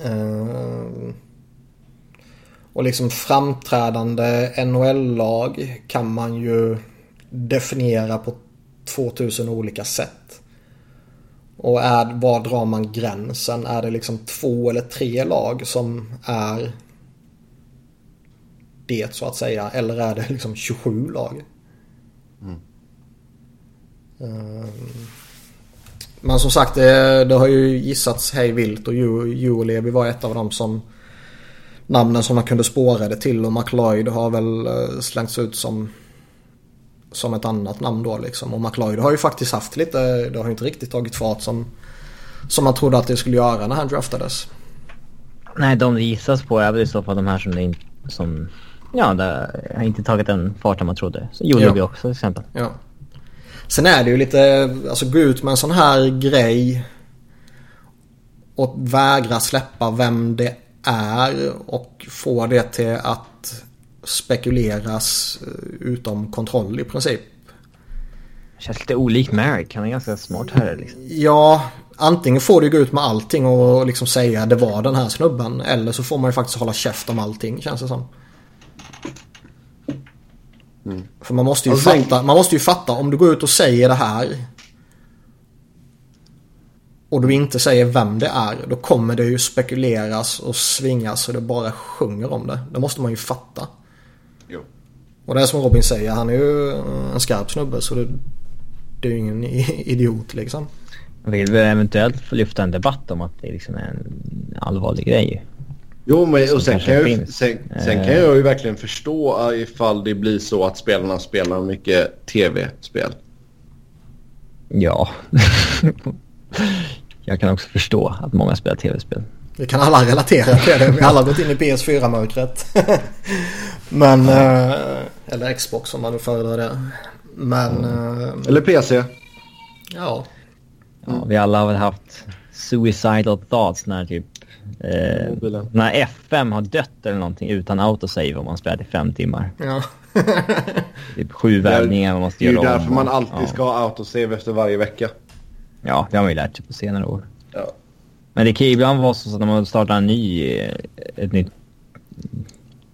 Eh, och liksom framträdande NHL-lag kan man ju definiera på 2000 olika sätt. Och är, var drar man gränsen? Är det liksom två eller tre lag som är det så att säga? Eller är det liksom 27 lag? Mm. Men som sagt det, det, har ju gissats hej vilt och Julevi var ett av dem som namnen som man kunde spåra det till och McLeod har väl eh, slängts ut som som ett annat namn då liksom. Och McLeod har ju faktiskt haft lite, det har ju inte riktigt tagit fart som, som man trodde att det skulle göra när han draftades. Nej, de det gissas på är väl i så fall de här som, det som ja, det har inte tagit den farten man trodde. Så gjorde ja. vi också till exempel. Ja. Sen är det ju lite, alltså gå ut med en sån här grej och vägra släppa vem det är och få det till att spekuleras eh, utom kontroll i princip. Känns lite olikt Merrick. Han är ganska smart här. Liksom. Ja, antingen får du gå ut med allting och liksom säga det var den här snubben. Eller så får man ju faktiskt hålla käft om allting känns det som. Mm. För man måste, ju alltså, fatta, man måste ju fatta om du går ut och säger det här. Och du inte säger vem det är. Då kommer det ju spekuleras och svingas så det bara sjunger om det. Det måste man ju fatta. Och det är som Robin säger, han är ju en skarp snubbe så det, det är ju ingen idiot liksom. Vill vi eventuellt lyfta en debatt om att det liksom är en allvarlig grej? Jo, men och sen, kan jag, sen, sen kan jag ju verkligen förstå ifall det blir så att spelarna spelar mycket tv-spel. Ja. jag kan också förstå att många spelar tv-spel. Vi kan alla relatera till det. Vi har alla gått in i PS4-mörkret. Men... Eh, eller Xbox om man nu föredrar det. Men... Mm. Eller PC. Ja. ja. Vi alla har väl haft suicidal thoughts när typ... Eh, när FM har dött eller någonting utan autosave om man spelat i fem timmar. Ja. typ sju värvningar man måste göra om. Det är ju därför man alltid ja. ska ha autosave efter varje vecka. Ja, det har man ju lärt sig på senare år. Ja. Men det kan ju ibland vara så att när man startar en ny, eh, ett nytt,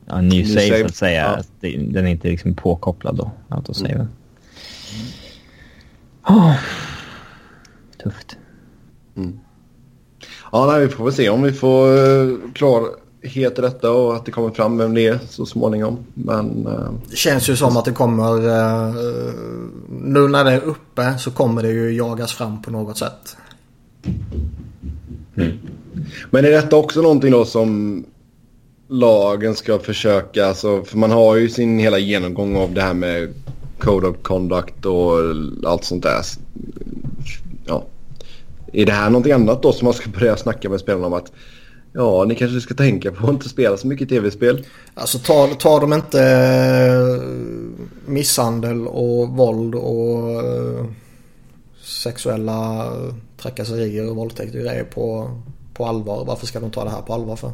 ja, en ny, ny save, så att säga, ja. den är inte liksom påkopplad då, autosaven. Mm. Oh. Tufft. Mm. Ja, nej, vi får väl se om vi får uh, klarhet i detta och att det kommer fram vem det är så småningom. Men... Uh, det känns ju som att det kommer... Uh, nu när det är uppe så kommer det ju jagas fram på något sätt. Mm. Men är detta också någonting då som lagen ska försöka, alltså, för man har ju sin hela genomgång av det här med Code of Conduct och allt sånt där. Ja. Är det här någonting annat då som man ska börja snacka med spelarna om att Ja, ni kanske ska tänka på att inte spela så mycket tv-spel. Alltså tar, tar de inte eh, misshandel och våld och uh, sexuella trakasserier och våldtäkter och grejer på, på allvar. Varför ska de ta det här på allvar för?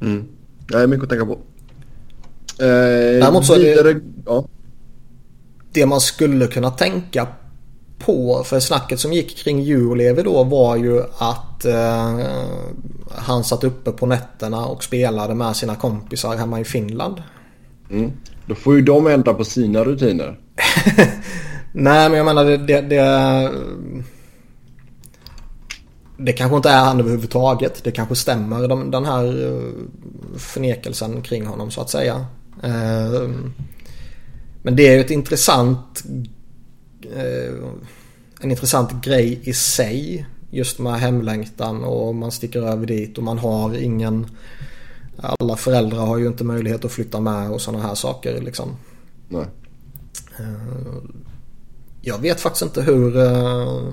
Mm. Det är mycket att tänka på. Eh, Däremot så det, ja. det man skulle kunna tänka på för snacket som gick kring Julevi då var ju att eh, han satt uppe på nätterna och spelade med sina kompisar hemma i Finland. Mm. Då får ju de ändra på sina rutiner. Nej men jag menar det, det, det, det kanske inte är han överhuvudtaget. Det kanske stämmer de, den här eh, förnekelsen kring honom så att säga. Eh, men det är ju ett intressant en intressant grej i sig. Just med hemlängtan och man sticker över dit och man har ingen alla föräldrar har ju inte möjlighet att flytta med och sådana här saker liksom. Nej. Jag vet faktiskt inte hur eh,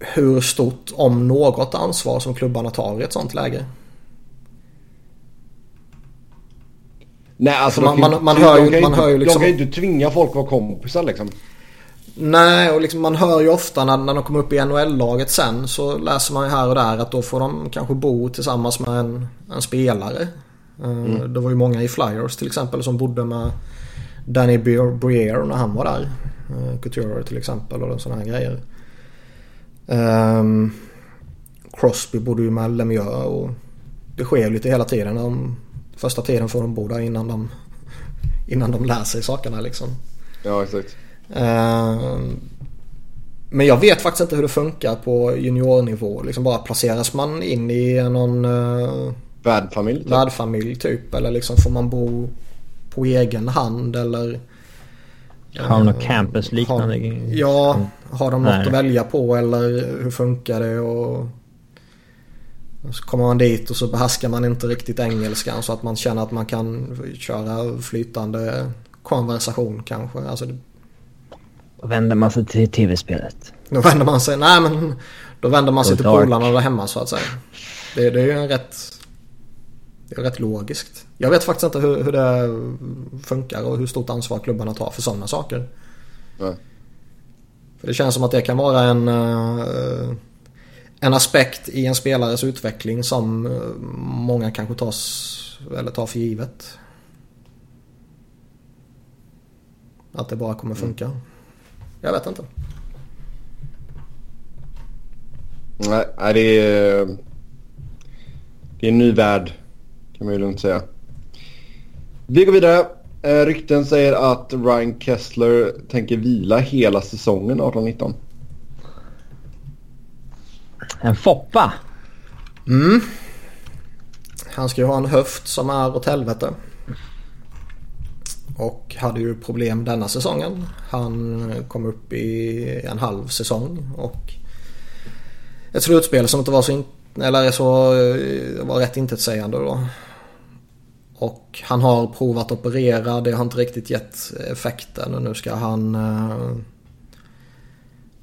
hur stort, om något, ansvar som klubbarna tar i ett sånt läge. Nej, alltså man, man, man, hör ju, man hör ju liksom... De kan ju inte tvinga folk att vara kompisar liksom. Nej, och liksom man hör ju ofta när, när de kommer upp i NHL-laget sen så läser man ju här och där att då får de kanske bo tillsammans med en, en spelare. Eh, mm. Det var ju många i Flyers till exempel som bodde med Danny Briere när han var där. Uh, Couture till exempel och sådana här grejer. Um, Crosby bodde ju med Lemieux och det sker lite hela tiden. De, första tiden får de bo där innan de, innan de lär sig sakerna liksom. Ja, exakt. Uh, men jag vet faktiskt inte hur det funkar på juniornivå. Liksom bara placeras man in i någon uh, värdfamilj? Typ. Värdfamilj typ. Eller liksom får man bo på egen hand eller... Har de något campus-liknande? Ja, har de något Nej. att välja på eller hur funkar det? Och så kommer man dit och så behärskar man inte riktigt engelskan så att man känner att man kan köra flytande konversation kanske. Alltså, då vänder man sig till tv-spelet. Då vänder man sig, nej men då vänder man sig till polarna där hemma så att säga. Det, det är ju en rätt, det är rätt logiskt. Jag vet faktiskt inte hur, hur det funkar och hur stort ansvar klubbarna tar för sådana saker. Nej. För det känns som att det kan vara en, eh, en aspekt i en spelares utveckling som eh, många kanske tas, eller tar för givet. Att det bara kommer funka. Mm. Jag vet inte. Nej, det är, det är en ny värld kan man ju lugnt säga. Vi går vidare. Eh, rykten säger att Ryan Kessler tänker vila hela säsongen 18-19. En Foppa. Mm. Han ska ju ha en höft som är åt helvete. Och hade ju problem denna säsongen. Han kom upp i en halv säsong och ett slutspel som inte var så, in, eller så eh, var rätt intetsägande då. Och han har provat operera, det har inte riktigt gett effekten och nu ska han eh,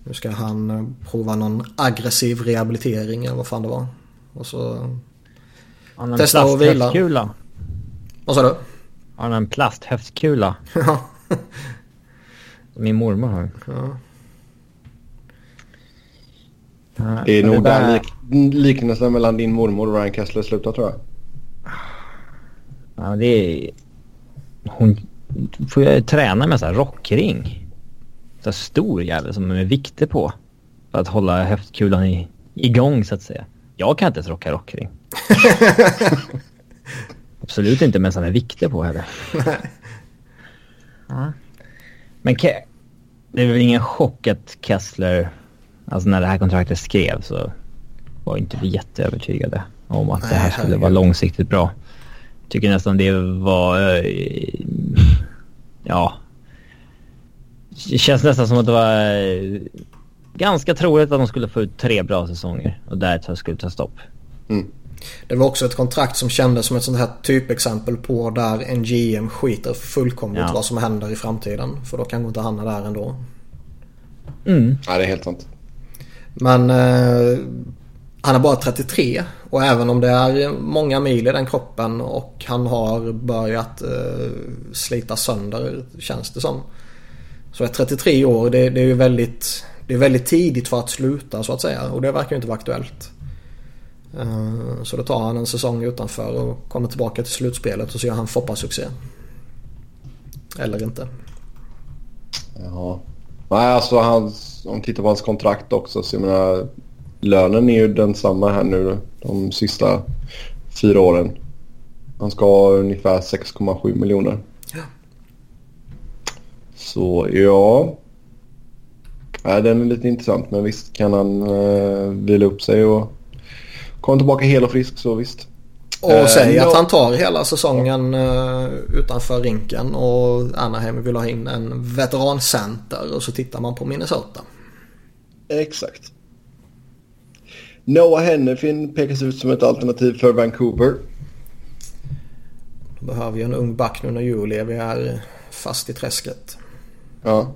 nu ska han eh, prova någon aggressiv rehabilitering eller vad fan det var. Och så Han har en testa att vila. Vad sa du? Han har en plasthöftkula. Ja. Min mormor har. Ja. Det är nog där lik liknelsen mellan din mormor och Ryan Kessler slutar tror jag. Ja, det är... Hon får ju träna med så här rockring. Så stor jävel som är med vikter på. För att hålla höftkulan i, igång så att säga. Jag kan inte ens rocka rockring. Absolut inte med sådana vikter på heller. Men Ke det är väl ingen chock att Kessler, alltså när det här kontraktet skrevs så var inte vi jätteövertygade om att Nej, det här skulle vara långsiktigt bra tycker nästan det var... Eh, ja. Det känns nästan som att det var eh, ganska troligt att de skulle få ut tre bra säsonger och där skulle ta stopp. Mm. Det var också ett kontrakt som kändes som ett sånt här typexempel på där en GM skiter fullkomligt ja. vad som händer i framtiden. För då kan inte hamna där ändå. Mm. Ja, det är helt sant. Men eh, han är bara 33 och även om det är många mil i den kroppen och han har börjat eh, slita sönder känns det som. Så är 33 år det, det är ju väldigt, det är väldigt tidigt för att sluta så att säga och det verkar ju inte vara aktuellt. Eh, så då tar han en säsong utanför och kommer tillbaka till slutspelet och så gör han Foppa-succé. Eller inte. Ja. Nej alltså han, om man tittar på hans kontrakt också så jag menar lönen är ju densamma här nu de sista fyra åren. Han ska ha ungefär 6,7 miljoner. Så ja. ja. Den är lite intressant men visst kan han uh, vila upp sig och komma tillbaka hel och frisk så visst. Och uh, säg att han tar hela säsongen uh, utanför rinken och Anaheim vill ha in en veterancenter och så tittar man på Minnesota. Exakt. Noah Hennefin pekas ut som ett alternativ för Vancouver. Då behöver vi en ung back nu när Julevi är fast i träsket. Ja.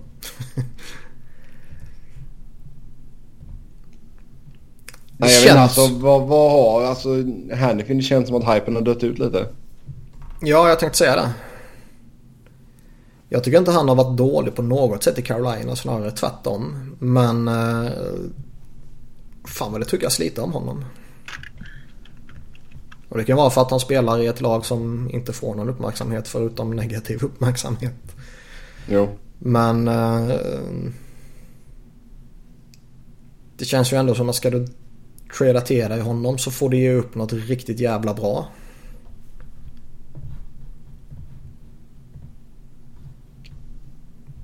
Nej, jag känns... vet inte, alltså, vad, vad har... Alltså, Hannifin känns som att hypen har dött ut lite. Ja, jag tänkte säga det. Jag tycker inte han har varit dålig på något sätt i Carolina, snarare tvärtom. Men... Eh, fan vad det tyckas lite om honom. Och det kan vara för att han spelar i ett lag som inte får någon uppmärksamhet förutom negativ uppmärksamhet. Jo. Men... Eh, det känns ju ändå som att ska du trada till dig honom så får du ge upp något riktigt jävla bra.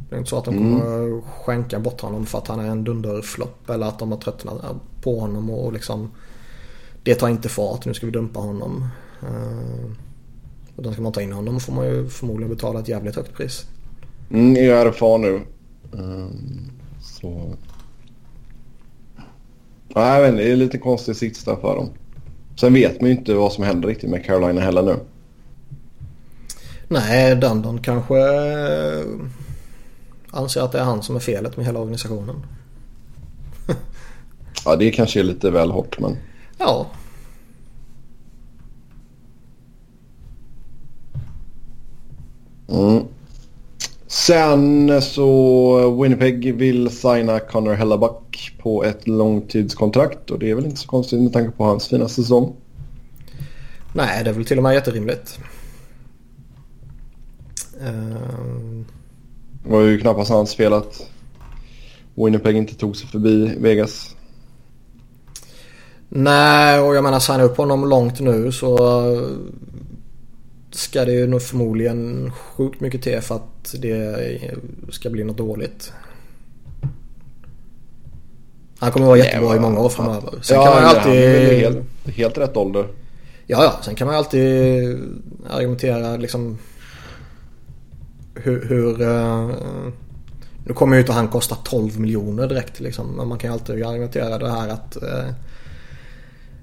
Det är inte så att de kommer skänka bort honom för att han är en dunderflopp eller att de har tröttnat på honom och liksom det tar inte fart, nu ska vi dumpa honom. Och då ska man ta in honom får man ju förmodligen betala ett jävligt högt pris. Mm, i RFA nu. Um, så... Nej, jag inte, det är lite konstig sits där för dem. Sen vet man ju inte vad som händer riktigt med Carolina heller nu. Nej, Dundon kanske eh, anser att det är han som är felet med hela organisationen. ja, det kanske är lite väl hårt men... Ja. Mm. Sen så Winnipeg vill signa Connor Hellebuck på ett långtidskontrakt och det är väl inte så konstigt med tanke på hans fina säsong. Nej, det är väl till och med jätterimligt. Uh... Det var ju knappast hans fel att Winnipeg inte tog sig förbi Vegas. Nej, och jag menar signa upp honom långt nu så ska det ju nog förmodligen sjukt mycket till för att det ska bli något dåligt. Han kommer vara jättebra i många år framöver. Sen ja, kan man ju alltid... helt, helt rätt ålder. Ja, ja. Sen kan man ju alltid argumentera liksom hur... hur uh, nu kommer ju inte han kosta 12 miljoner direkt liksom. Men man kan ju alltid argumentera det här att uh,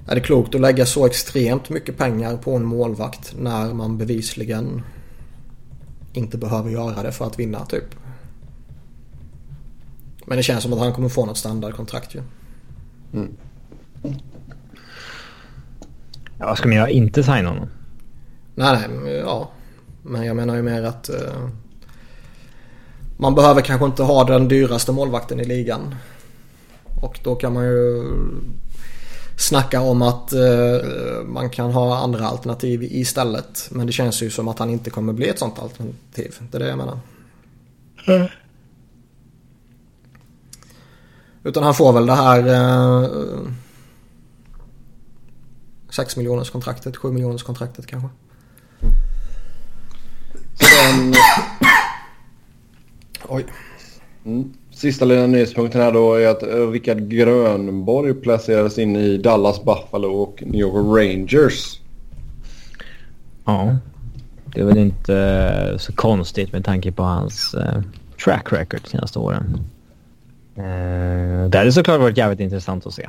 är det klokt att lägga så extremt mycket pengar på en målvakt när man bevisligen inte behöver göra det för att vinna typ? Men det känns som att han kommer få något standardkontrakt ju. Mm. Ja, vad ska man göra? Inte signa honom? Nej, nej, ja. Men jag menar ju mer att uh, man behöver kanske inte ha den dyraste målvakten i ligan. Och då kan man ju snacka om att uh, man kan ha andra alternativ istället. Men det känns ju som att han inte kommer bli ett sånt alternativ. Det är det jag menar. Mm. Utan han får väl det här uh, 6 miljoners kontraktet, 7 miljoners kontraktet kanske. Sen... Oj. Mm. Sista lilla nyhetspunkten här då är att eh, Rickard Grönborg placerades in i Dallas Buffalo och New York Rangers. Ja, det är väl inte eh, så konstigt med tanke på hans uh, track record de senaste åren. Det hade såklart varit jävligt intressant att se.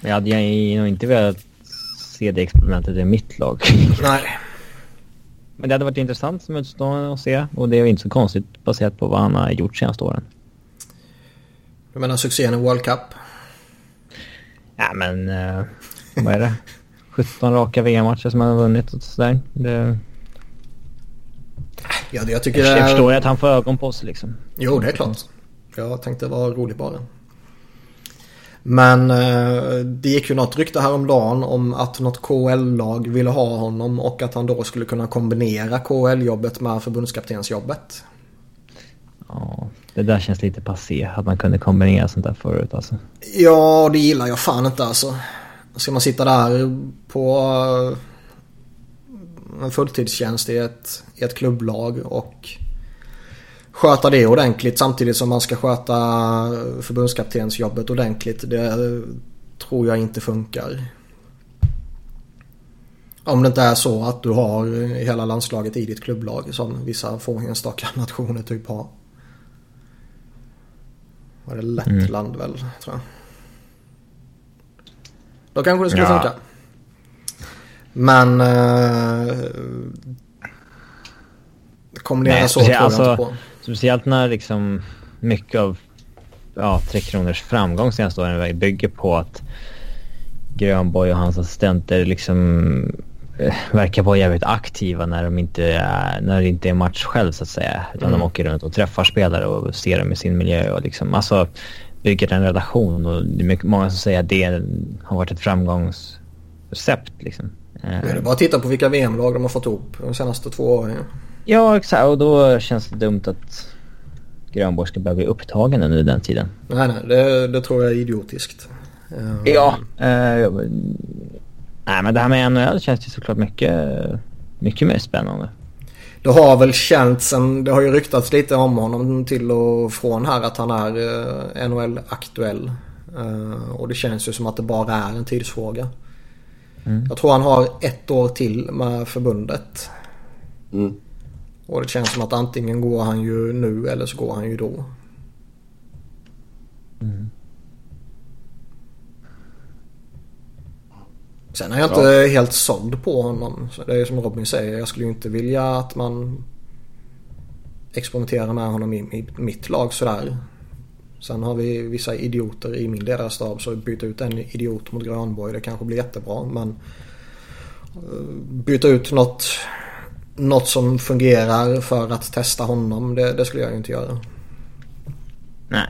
Men jag hade nog inte velat se det experimentet i mitt lag. Nej. Men det hade varit intressant som utstående att se och det är inte så konstigt baserat på vad han har gjort senaste åren. Du menar succén i World Cup? Ja men, uh, vad är det? 17 raka VM-matcher som han har vunnit och sådär. Det... Ja, det jag tycker jag, jag förstår ju att han får ögon på sig liksom. Jo, det är klart. Jag tänkte vara rolig bara. Men eh, det gick ju något rykte häromdagen om att något KL-lag ville ha honom och att han då skulle kunna kombinera KL-jobbet med förbundskaptensjobbet. Ja, det där känns lite passé att man kunde kombinera sånt där förut alltså. Ja, det gillar jag fan inte alltså. Ska man sitta där på eh, en fulltidstjänst i ett, i ett klubblag och sköta det ordentligt samtidigt som man ska sköta förbundskaptensjobbet ordentligt. Det tror jag inte funkar. Om det inte är så att du har hela landslaget i ditt klubblag som vissa få enstaka nationer typ har. Var det Lettland mm. väl tror jag. Då kanske det skulle ja. funka. Men... Eh, kombinera så tror jag alltså, inte på. Speciellt när liksom mycket av ja, Tre Kronors framgång senaste åren bygger på att Grönborg och hans assistenter liksom eh, verkar vara jävligt aktiva när, de inte är, när det inte är match själv så att säga. Utan Mm. de åker runt och träffar spelare och ser dem i sin miljö och liksom, alltså bygger en relation. Och det är mycket, många som säger att det har varit ett framgångsrecept liksom. Eh, Det är bara att titta på vilka VM-lag de har fått ihop de senaste två åren. Ja, exakt. Och då känns det dumt att Grönborg ska börja bli upptagen under den tiden. Nej, nej, det, det tror jag är idiotiskt. Eh, Ja. Eh, nej, men det här med NHL känns ju såklart mycket, mycket mer spännande. Det har väl känts en, det har ju ryktats lite om honom till och från här att han är eh, NHL-aktuell. Eh, och det känns ju som att det bara är en tidsfråga. Mm. Jag tror han har ett år till med förbundet. Mm. Och det känns som att antingen går han ju nu eller så går han ju då. Sen är jag inte helt såld på honom. Så det är som Robin säger. Jag skulle ju inte vilja att man experimenterar med honom i, mitt lag sådär. Sen har vi vissa idioter i min ledarstab så byta ut en idiot mot Granborg det kanske blir jättebra. Men eh, byta ut något, något som fungerar för att testa honom det, det skulle jag ju inte göra. Nej.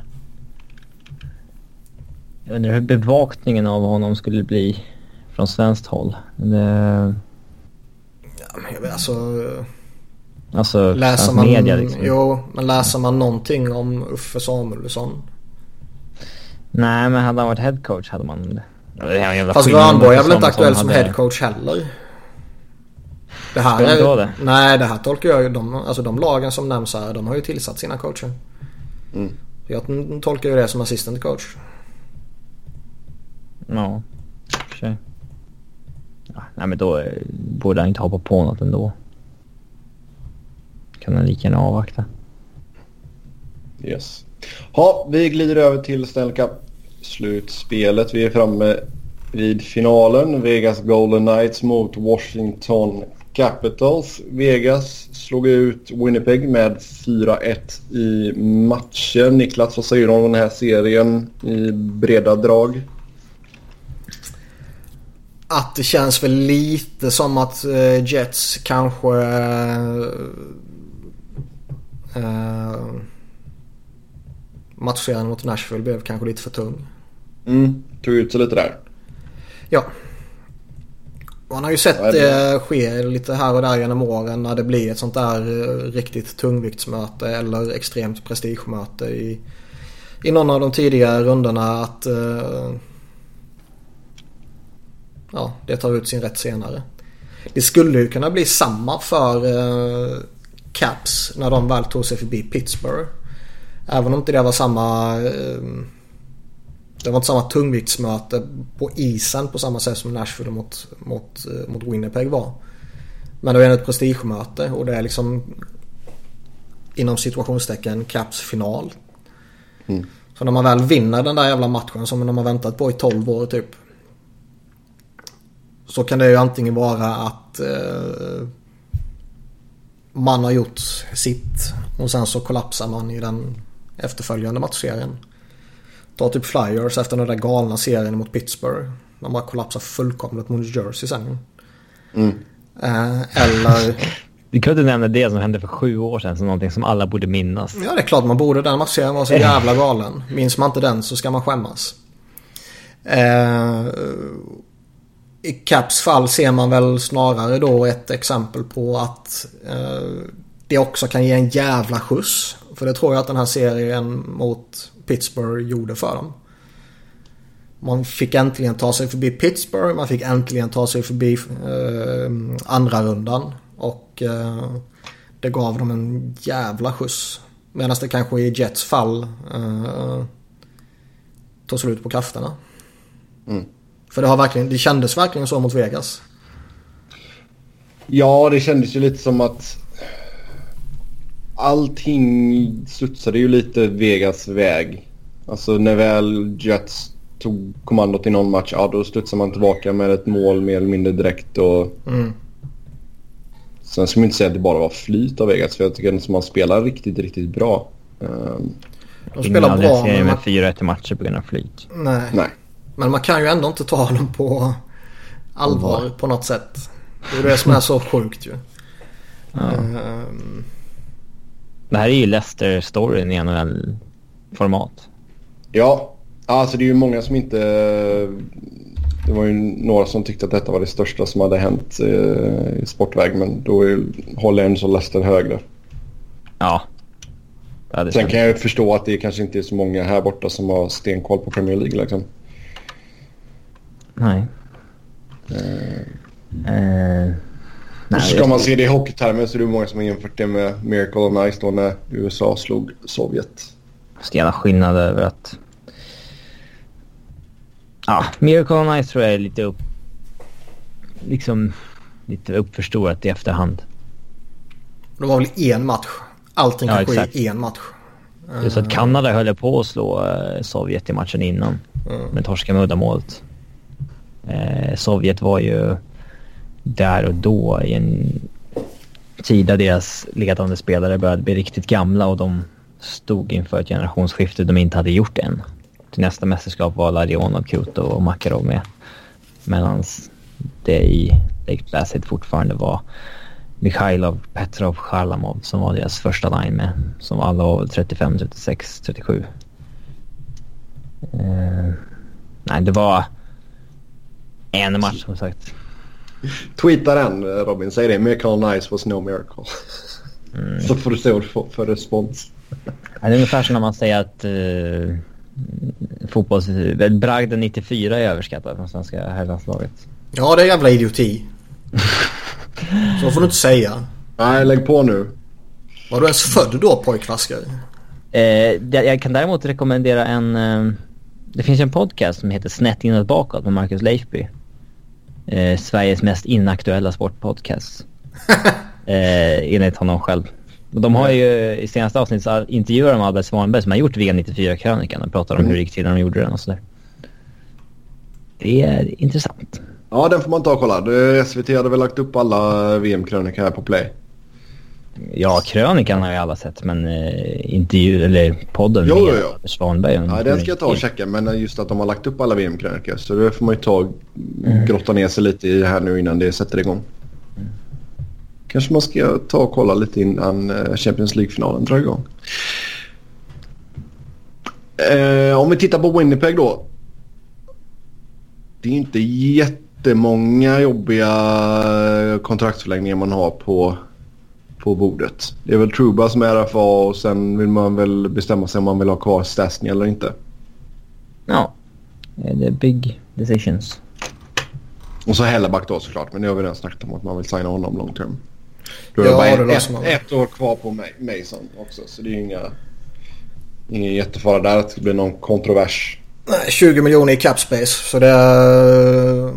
Jag undrar hur bevakningen av honom skulle bli från svenskt håll. Det, Ja, men jag vet, alltså, alltså läser man, media liksom. jo, men läser man någonting om Uffe Samuelsson? Nej, men hade han varit headcoach hade man det. Fast Granborg är väl inte aktuell som hade- headcoach heller? Det här Ska är, det? Nej, det här tolkar jag ju. De, alltså de lagen som nämns här, de har ju tillsatt sina coacher. Mm. Jag tolkar ju det som assistant coach. Ja, sig. Ja, nej men då eh, borde han inte hoppa på något ändå. Kan han lika gärna avvakta. Yes. Ha, vi glider över till Stanley Cup-slutspelet. Vi är framme vid finalen. Vegas Golden Knights mot Washington Capitals. Vegas slog ut Winnipeg med 4-1 i matchen. Niklas, vad säger du om den här serien i breda drag? Att det känns väl lite som att eh, Jets kanske... Uh, matchserien mot Nashville blev kanske lite för tung. Mm, tog ut sig lite där. Ja. Man har ju sett Ja, det- det ske lite här och där genom åren när det blir ett sånt där eh, riktigt tungviktsmöte eller extremt prestigemöte i, i någon av de tidigare rundorna att eh, ja, det tar ut sin rätt senare. Det skulle ju kunna bli samma för eh, Caps när de väl tog sig förbi Pittsburgh. Även om inte det var samma eh, det var inte samma tungviktsmöte på isen på samma sätt som Nashville mot, mot, eh, mot Winnipeg var. Men det är ett prestigemöte och det är liksom inom situationstecken Caps final. Mm. Så när man väl vinner den där jävla matchen som de har väntat på i 12 år typ. Så kan det ju antingen vara att eh, man har gjort sitt och sen så kollapsar man i den efterföljande matchserien. Ta typ Flyers efter den där galna serien mot Pittsburgh. De bara kollapsar fullkomligt mot New Jersey sen. Mm. Eh, eller... Vi kunde nämna det som hände för sju år sedan som någonting som alla borde minnas. Ja det är klart man borde. Den matchserien var så jävla galen. Minns man inte den så ska man skämmas. Eh, I Caps fall ser man väl snarare då ett exempel på att eh, det också kan ge en jävla skjuts. För det tror jag att den här serien mot Pittsburgh gjorde för dem. Man fick äntligen ta sig förbi Pittsburgh. Man fick äntligen ta sig förbi eh, andra rundan. Och eh, det gav dem en jävla skjuts. Medan det kanske i Jets fall eh, tog slut på krafterna. Mm. För det, har verkligen, det kändes verkligen så mot Vegas. Ja, det kändes ju lite som att allting studsade ju lite Vegas väg. Alltså när väl Jets tog kommandot i någon match, ja då studsade man tillbaka med ett mål mer eller mindre direkt. Och Mm. sen ska man inte säga att det bara var flyt av Vegas, för jag tycker att man spelar riktigt, riktigt bra. Ehm, De spelar aldrig bra en serie men med man, 4-1 i matcher på grund av flyt. nej. nej. men man kan ju ändå inte ta dem på allvar på något sätt. Det är det som är så sjukt ju. Ja. Ehm, Det här är ju Leicester-storyn i NHL-format. Ja, alltså det är ju många som inte... Det var ju några som tyckte att detta var det största som hade hänt eh, i sportväg. Men då är, håller ändå så Leicester högre. Ja. Sen stämmer. kan jag ju förstå att det kanske inte är så många här borta som har stenkoll på Premier League. Liksom. Nej. Eh, nej, Ska man se det i hockeytermer så är det många som har jämfört det med Miracle on Ice då när USA slog Sovjet. Stela skillnad över att... Ja, Miracle on Ice tror jag är lite upp... Liksom lite uppförstorat i efterhand. det var väl en match. Allting Ja, kan ske exakt. i en match. Det är så att Kanada höll på att slå eh, Sovjet i matchen innan. Men torskade med uddamålet. Eh, Sovjet var ju där och då i en tid där deras ledande spelare började bli riktigt gamla och de stod inför ett generationsskifte de inte hade gjort än. Till nästa mästerskap var Larionov, Kuto och Makarov med. Medan det i Lake Placid fortfarande var Mikhailov, Petrov, Charlamov som var deras första line med. Som alla var väl 35, 36, 37. Eh, nej, det var en match som sagt. Tweeta den eh, Robin, säg det. Miracle on Ice was no miracle. Så får du se vad du får för respons. Ja, Det är ungefär som när man säger att uh, fotbolls... Bragden 94 är överskattad från svenska herrlandslaget. Ja, det är jävla idioti. Så får du inte säga. Nej, lägg på nu. Var du ens född då pojkvaskare? Eh, jag kan däremot rekommendera en... eh, det finns en podcast som heter Snett inåt bakåt med Marcus Leifby. Eh, Sveriges mest inaktuella sportpodcast. eh, enligt honom själv. De har ju i senaste avsnittet så intervjuar de Albert Svanberg som har gjort V94-krönikan och pratar om hur det gick till när de gjorde den och sådär. Det är intressant. Ja, den får man ta och kolla. SVT hade väl lagt upp alla VM-krönikor här på Play. Ja, krönikan har ju alla sett men eh, intervju, eller podden Jo, med jo, jo. Svanberg. Ja, den ska jag ta och checka. Men just att de har lagt upp alla VM-krönikor. Så det får man ju ta och grotta ner sig lite i här nu innan det sätter igång. Kanske man ska ta och kolla lite innan eh, Champions League-finalen drar igång. Eh, om vi tittar på Winnipeg då. Det är inte jättemånga jobbiga kontraktsförlängningar man har på, på bordet. Det är väl Truba som är RFA och sen vill man väl bestämma sig om man vill ha kvar Stasny eller inte. Ja, Eh, det är big decisions. Och så Helleback då såklart. Men det har vi redan snackat om att man vill signa honom long term. Då är Ja, det bara det ett, ett, ett år kvar på Ma- Mason också. Så det är ju inga, ingen jättefara där att det blir någon kontrovers. Nej, 20 miljoner i cap space. Så det är,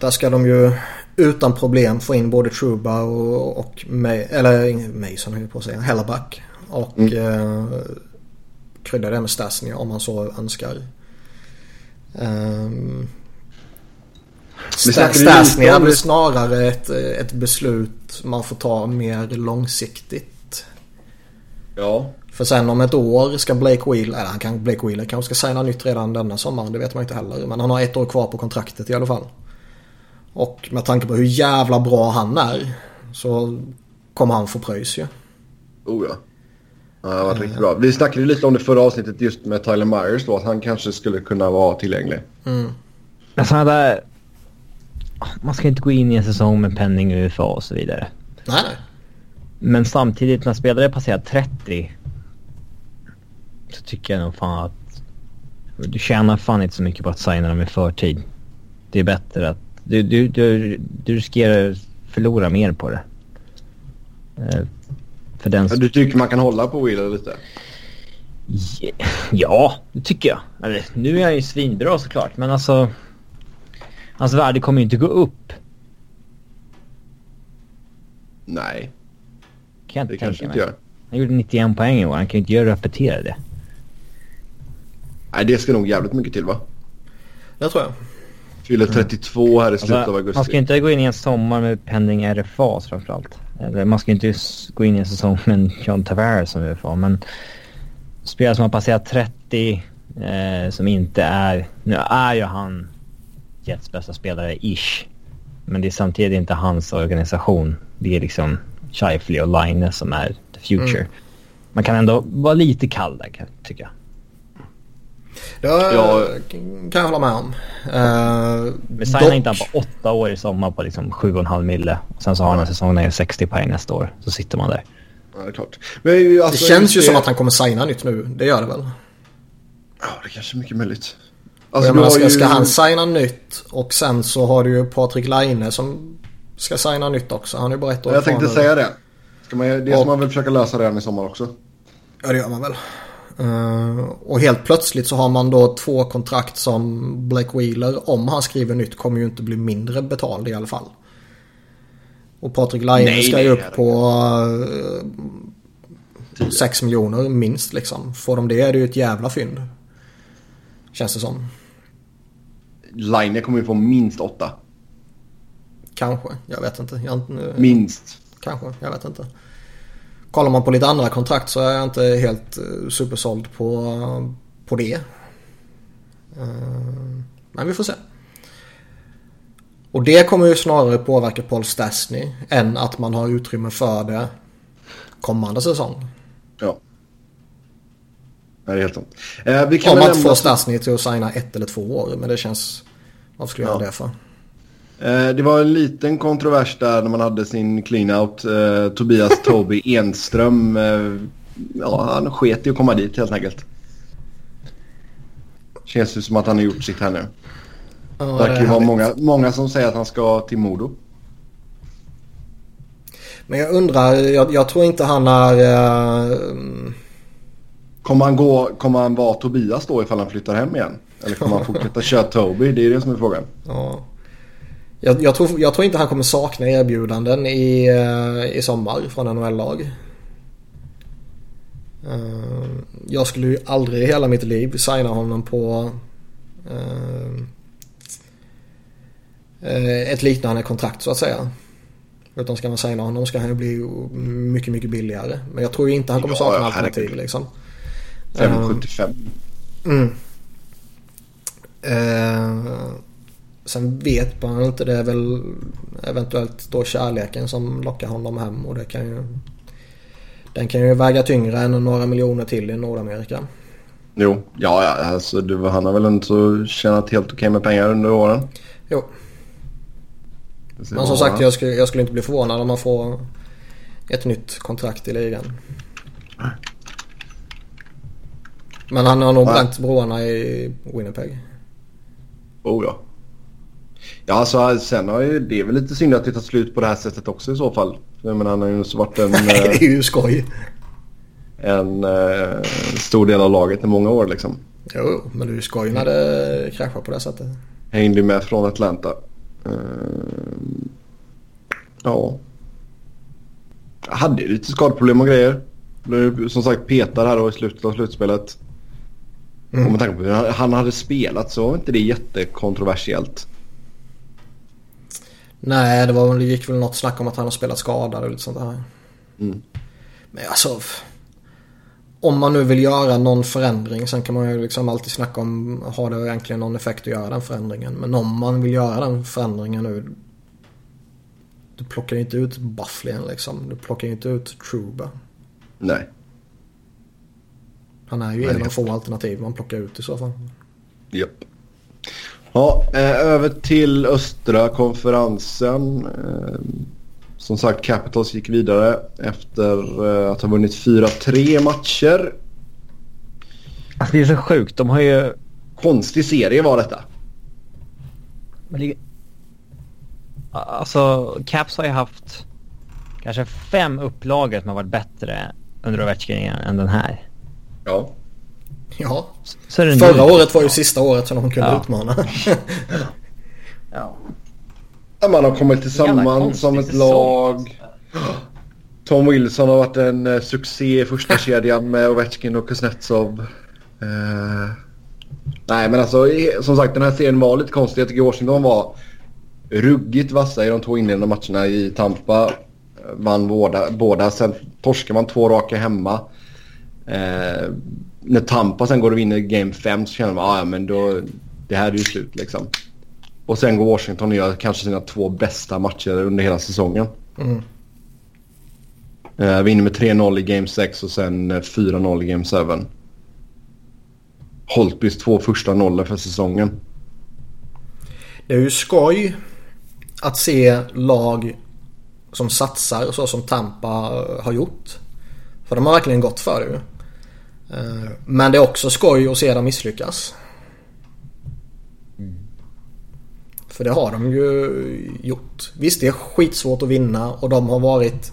där ska de ju utan problem få in både Truba och, och May, eller Mason höll på att säga, Hellerback. Och eh, krydda det med Stasny om man så önskar. Um, Stasny är väl snarare ett, ett beslut man får ta mer långsiktigt. Ja. För sen om ett år ska Blake Wheeler, eller han kan, Blake Wheeler kanske ska signa nytt redan denna sommaren, det vet man inte heller. Men han har ett år kvar på kontraktet i alla fall. Och med tanke på hur jävla bra han är så kommer han få pröjs ju. Oh ja. ja det har varit riktigt bra. Vi snackade ju lite om det förra avsnittet just med Tyler Myers då. Att han kanske skulle kunna vara tillgänglig. Men sådana där... Man ska inte gå in i en säsong med penning och UFA och så vidare. Nej, nej. Men samtidigt när spelare passerar 30 så tycker jag nog fan att du tjänar fan inte så mycket på att signa dem i förtid. Det är bättre att du, du, du, du riskerar att förlora mer på det. Eh, För den Ja, Du tycker man kan hålla på Wheeler lite? Ja, det tycker jag. Eller, nu är han ju svinbra såklart, men alltså... Hans värde kommer ju inte gå upp. Nej, Kan jag det inte kanske tänka inte mig. gör. Han gjorde 91 poäng i år. Han kan ju inte göra repetera det. Nej, det ska nog jävligt mycket till va? Det tror jag. Fyller 32 här i slutet av Alltså, augusti. man ska inte gå in i en sommar med pending RFA framförallt. Eller man ska inte gå in i en säsong med en John Tavares som UFA. Men spelare som har passerat 30 eh, som inte är... Nu är ju han Jets bästa spelare, ish. Men det är samtidigt inte hans organisation. Det är liksom Scheifele och Line som är the future. Mm. Man kan ändå vara lite kall där tycker jag. Det ja. kan jag hålla med om. Uh, Vi signar inte han på åtta år i sommar på liksom sju och en halv mille. Sen så har han en säsong när 60 poäng nästa år. Så sitter man där. Ja, det är klart. Men, alltså, det känns ju det... som att han kommer signa nytt nu. Det gör det väl? Ja, det är kanske är mycket möjligt. Alltså, menar, ska, ju... ska han signa nytt och sen så har du ju Patrik Laine som ska signa nytt också. Han är ju bara ett år Jag tänkte nu. säga det. Ska man, det och... ska man väl försöka lösa redan i sommar också. Ja, det gör man väl. Uh, och helt plötsligt så har man då två kontrakt som Blake Wheeler, om han skriver nytt, kommer ju inte bli mindre betald i alla fall. Och Patrik Laine ska ju upp på uh, 6 miljoner minst liksom. Får de det är det ju ett jävla fynd. Känns det som. Line kommer ju få minst 8. Kanske, jag vet inte. Jag, minst. Kanske, jag vet inte. Kollar man på lite andra kontrakt så är jag inte helt eh, supersåld på, på det. Eh, men vi får se. Och det kommer ju snarare påverka Paul Stastny än att man har utrymme för det kommande säsong. Ja. Det är helt sant. Eh, vi kan Om att få Stastny till att signa ett eller två år. Men det känns... Varför skulle jag ja. göra det för? Eh, det var en liten kontrovers där när man hade sin clean-out. Eh, Tobias Toby Enström. Eh, ja, han sket i att komma dit helt enkelt. Känns ju som att han har gjort sitt här nu. Ja, det verkar ju vara många, många som säger att han ska till Modo. Men jag undrar, jag, jag tror inte han är... Uh... Kommer han, gå, kommer han vara Tobias då ifall han flyttar hem igen? Eller kommer han fortsätta köra Toby? Det är det som är frågan. Ja. Jag, jag, tror, jag tror inte han kommer sakna erbjudanden i, uh, i sommar från NHL-lag. Uh, jag skulle ju aldrig i hela mitt liv signa honom på uh, ett liknande kontrakt så att säga. Utan ska man signa honom ska han ju bli mycket, mycket billigare. Men jag tror ju inte han kommer sakna ja, alternativ liksom. 5,75. Mm. Sen vet man inte. Det är väl eventuellt då kärleken som lockar honom hem. Och det kan ju... Den kan ju väga tyngre än några miljoner till i Nordamerika. Jo, ja, ja alltså du, han har väl inte så tjänat helt okej med pengar under åren. Jo. Men som sagt, jag skulle, jag skulle inte bli förvånad om man får ett nytt kontrakt i ligan. Men han har nog bränt broarna i Winnipeg. Oh ja. Ja, alltså, sen har ju det är väl lite synd att det tar slut på det här sättet också i så fall. Jag menar, han har ju varit en... det är ju skoj. En uh, stor del av laget i många år liksom. Jo, men det är ju skoj när det kraschar på det sättet. Hängde med från Atlanta. Uh, ja. Jag hade ju lite skadeproblem och grejer. Blev som sagt petad här då i slutet av slutspelet. Mm. Och med tanke på hur han hade spelat så var inte det jättekontroversiellt. Nej, det, var, det gick väl något snack om att han har spelat skadad och lite sånt där. Mm. Men alltså... Om man nu vill göra någon förändring. Sen kan man ju liksom alltid snacka om. Har det egentligen någon effekt att göra den förändringen? Men om man vill göra den förändringen nu. Du plockar ju inte ut Bufflin liksom. Du plockar ju inte ut Truba. Nej. Han är ju en av få alternativ man plockar ut i så fall. Japp. Ja, eh, över till östra konferensen. Eh, som sagt, Capitals gick vidare efter eh, att ha vunnit 4-3 matcher. Alltså det är så sjukt. De har ju... Konstig serie var detta. Alltså, Caps har ju haft kanske fem upplagor som har varit bättre under Ovechkin än den här. Ja. Ja. Förra året var ju sista året som de kunde ja. utmana. ja. Man har kommit tillsammans som ett lag. Tom Wilson har varit en uh, succé i första kedjan med Ovechkin och Kuznetsov. Uh, nej men alltså som sagt den här serien var lite konstig. Jag tycker Washington var ruggigt vassa i de två inledande matcherna i Tampa. Vann båda. båda. Sen torskade man två raka hemma. Uh, när Tampa sen går och vinner game 5 så känner man ah, ja men då, det här är ju slut liksom. Och sen går Washington och gör kanske sina två bästa matcher under hela säsongen. Mm. Eh, vinner med 3-0 i Game 6 och sen eh, 4-0 i Game 7. Holtbys två första nollor för säsongen. Det är ju skoj att se lag som satsar så som Tampa har gjort. För de har verkligen gått för det. Eh, Men det är också skoj att se dem misslyckas. För det har de ju gjort. Visst det är skitsvårt att vinna och de har varit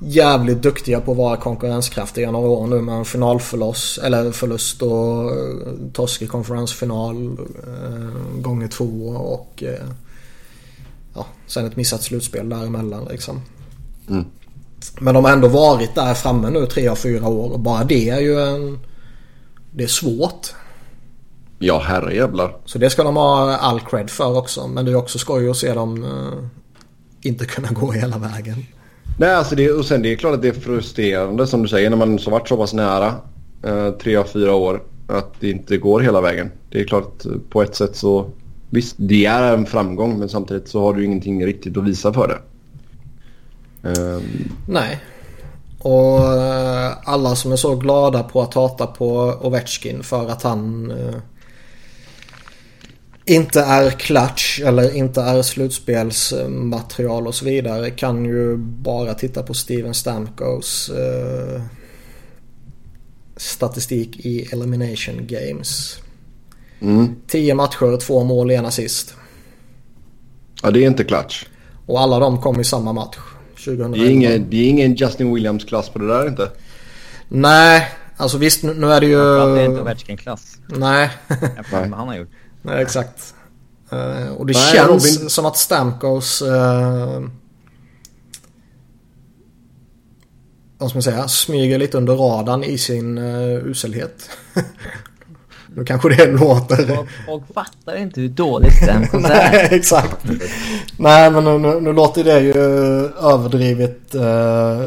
jävligt duktiga på att vara konkurrenskraftiga några år nu med en finalförlust eller förlust och eh, torsk i konferensfinal eh, gånger två och eh, ja, sen ett missat slutspel däremellan liksom. Mm. Men de har ändå varit där framme nu tre av fyra år och bara det är ju en... Det är svårt. Ja, herrejävlar. Så det ska de ha all cred för också. Men det är också skoj att se dem eh, inte kunna gå hela vägen. Nej, alltså det, och sen det är klart att det är frustrerande som du säger när man så varit så pass nära eh, tre av fyra år att det inte går hela vägen. Det är klart på ett sätt så visst, det är en framgång men samtidigt så har du ingenting riktigt att visa för det. Ehm, Nej. Och eh, alla som är så glada på att hata på Ovechkin för att han eh, inte är clutch eller inte är slutspelsmaterial och så vidare kan ju bara titta på Steven Stamkos eh, statistik i Elimination Games. mm. 10 matcher, två mål, en assist. Ja, det är inte clutch. Och alla de kom i samma match. 2011. Det är ingen, det är ingen Justin Williams-klass på det där inte. Nej, alltså visst nu nu är det ju... Framförallt är det inte Ovechkin-klass. Nej. jämfört med han har gjort. Nej, exakt. Eh, och det Nej, känns Robin- som att Stamkos... Uh, vad ska man säga? Smyger lite under radarn i sin uh, uselhet. nu kanske det låter... Folk- fattar inte hur dåligt Stamkos är. Nej, exakt. Nej, men nu, nu, nu låter det ju överdrivet eh,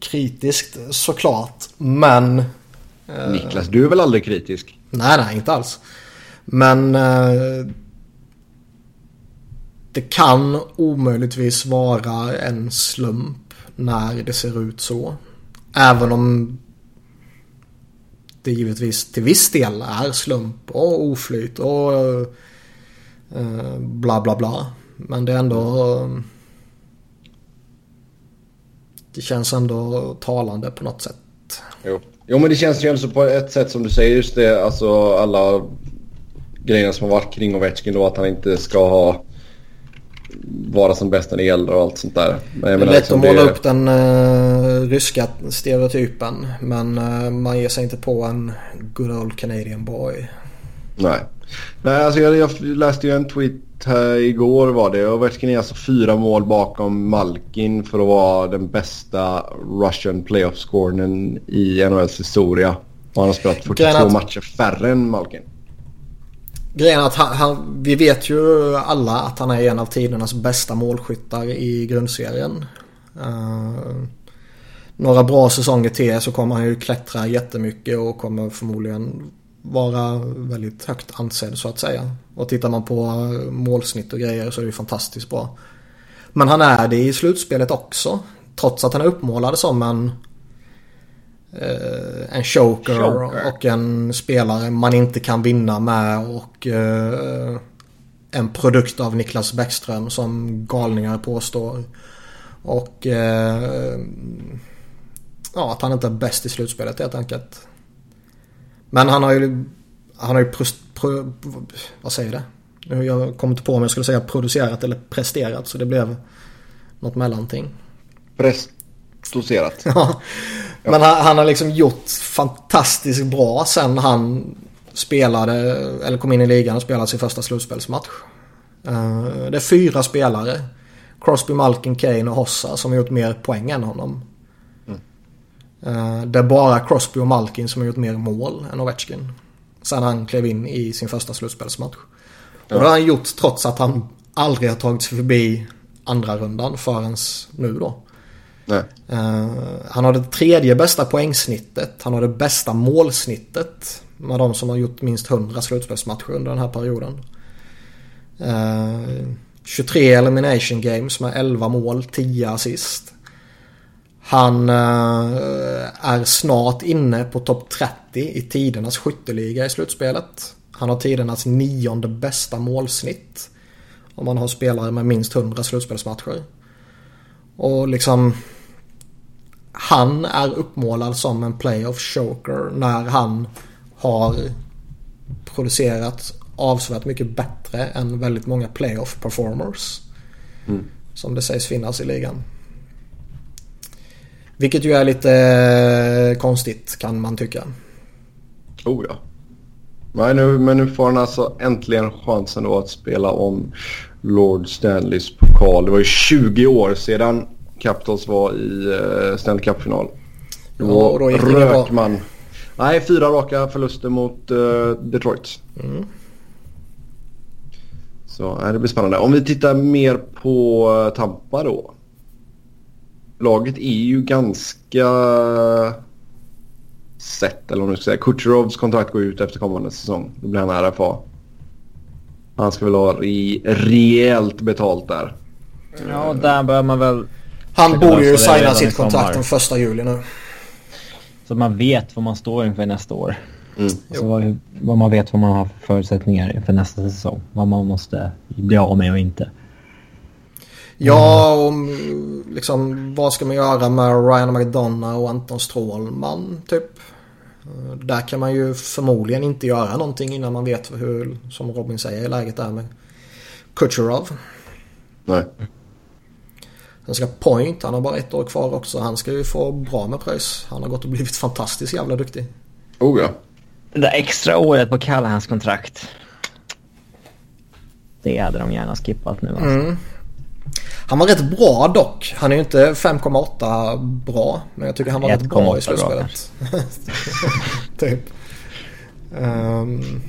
kritiskt såklart. Men... eh, Niklas, du är väl aldrig kritisk? Nej, nej, inte alls. Men eh, det kan omöjligtvis vara en slump när det ser ut så. Även om det givetvis till viss del är slump och oflyt och eh, bla bla bla. Men det är ändå... eh, Det känns ändå talande på något sätt. Jo. jo, men det känns ju ändå på ett sätt som du säger just det. Alltså alla grejerna som har varit kring Ovechkin då. Att han inte ska ha vara som bäst när det gäller och allt sånt där. Men jag menar lätt liksom att måla det- upp den uh, ryska stereotypen. Men eh, man ger sig inte på en good old Canadian boy. Nej. Nej, alltså jag, jag läste ju en tweet här igår var det. Ovechkin är alltså fyra mål bakom Malkin för att vara den bästa Russian playoff-scoren i NHLs historia. Och han har spelat 42 Grejen att- matcher färre än Malkin. Grejen är att han, han, vi vet ju alla att han är en av tidernas bästa målskyttar i grundserien. Uh, några bra säsonger till så kommer han ju klättra jättemycket och kommer förmodligen vara väldigt högt ansedd så att säga. Och tittar man på målsnitt och grejer så är det ju fantastiskt bra. Men han är det i slutspelet också. Trots att han är uppmålad som en en choker, Choker. och en spelare man inte kan vinna med och eh, en produkt av Niklas Bäckström som galningar påstår. Och eh, ja, att han inte är bäst i slutspelet helt enkelt. Men han har ju, han har ju prost, pro, vad säger det? Nu Jag kom inte på om jag skulle säga producerat eller presterat så det blev något mellanting. Prestoserat. Ja. Men han, han har liksom gjort fantastiskt bra sen han spelade, eller kom in i ligan och spelade sin första slutspelsmatch. Eh, det är fyra spelare. Crosby, Malkin, Kane och Hossa som har gjort mer poäng än honom. Eh, det är bara Crosby och Malkin som har gjort mer mål än Ovechkin. Sen han klev in i sin första slutspelsmatch. Och det har han gjort trots att han aldrig har tagit sig förbi andra rundan förrän nu då. Nej. Eh, han har det tredje bästa poängsnittet. Han har det bästa målsnittet. Med de som har gjort minst 100 slutspelsmatcher under den här perioden. Eh, 23 elimination games med 11 mål, 10 assist. Han eh, är snart inne på topp 30 i tidernas skytteliga i slutspelet. Han har tidernas nionde bästa målsnitt. Om man har spelare med minst 100 slutspelsmatcher. Och liksom... Han är uppmålad som en playoff choker när han har producerat avsevärt mycket bättre än väldigt många playoff performers. Mm. Som det sägs finnas i ligan. Vilket ju är lite eh, konstigt kan man tycka. Oh ja. Nej, nu, men nu får han alltså äntligen chansen då att spela om Lord Stanleys pokal. Det var ju 20 år sedan Capitals var i uh, Stanley Cup-final. Då, ja, då rök man. Nej, fyra raka förluster mot uh, Detroit. Mm. Så äh, det blir spännande. Om vi tittar mer på Tampa då. Laget är ju ganska sett, eller om du ska säga. Kucherovs kontrakt går ut efter kommande säsong. Då blir han RFA. Han ska väl ha re rejält betalt där. Ja, där bör man väl... Han borde ju signa sitt kontrakt den första juli nu. Så man vet vad man står inför nästa år. Mm. Så vad, vad, man vet vad man har för förutsättningar inför nästa säsong. Vad man måste bli av med och inte. Ja, och liksom vad ska man göra med Ryan McDonough och Anton Strålman typ? Där kan man ju förmodligen inte göra någonting innan man vet hur, som Robin säger, läget är med Kucherov. Nej. Sen ska Point, han har bara ett år kvar också. Han ska ju få bra med pröjs. Han har gått och blivit fantastiskt jävla duktig. Oh ja. Det där extra året på Callahans kontrakt. Det hade de gärna skippat nu alltså. Mm. Han var rätt bra dock. Han är ju inte 5,8 bra. Men jag tycker han var rätt bra i slutspelet. typ. Um...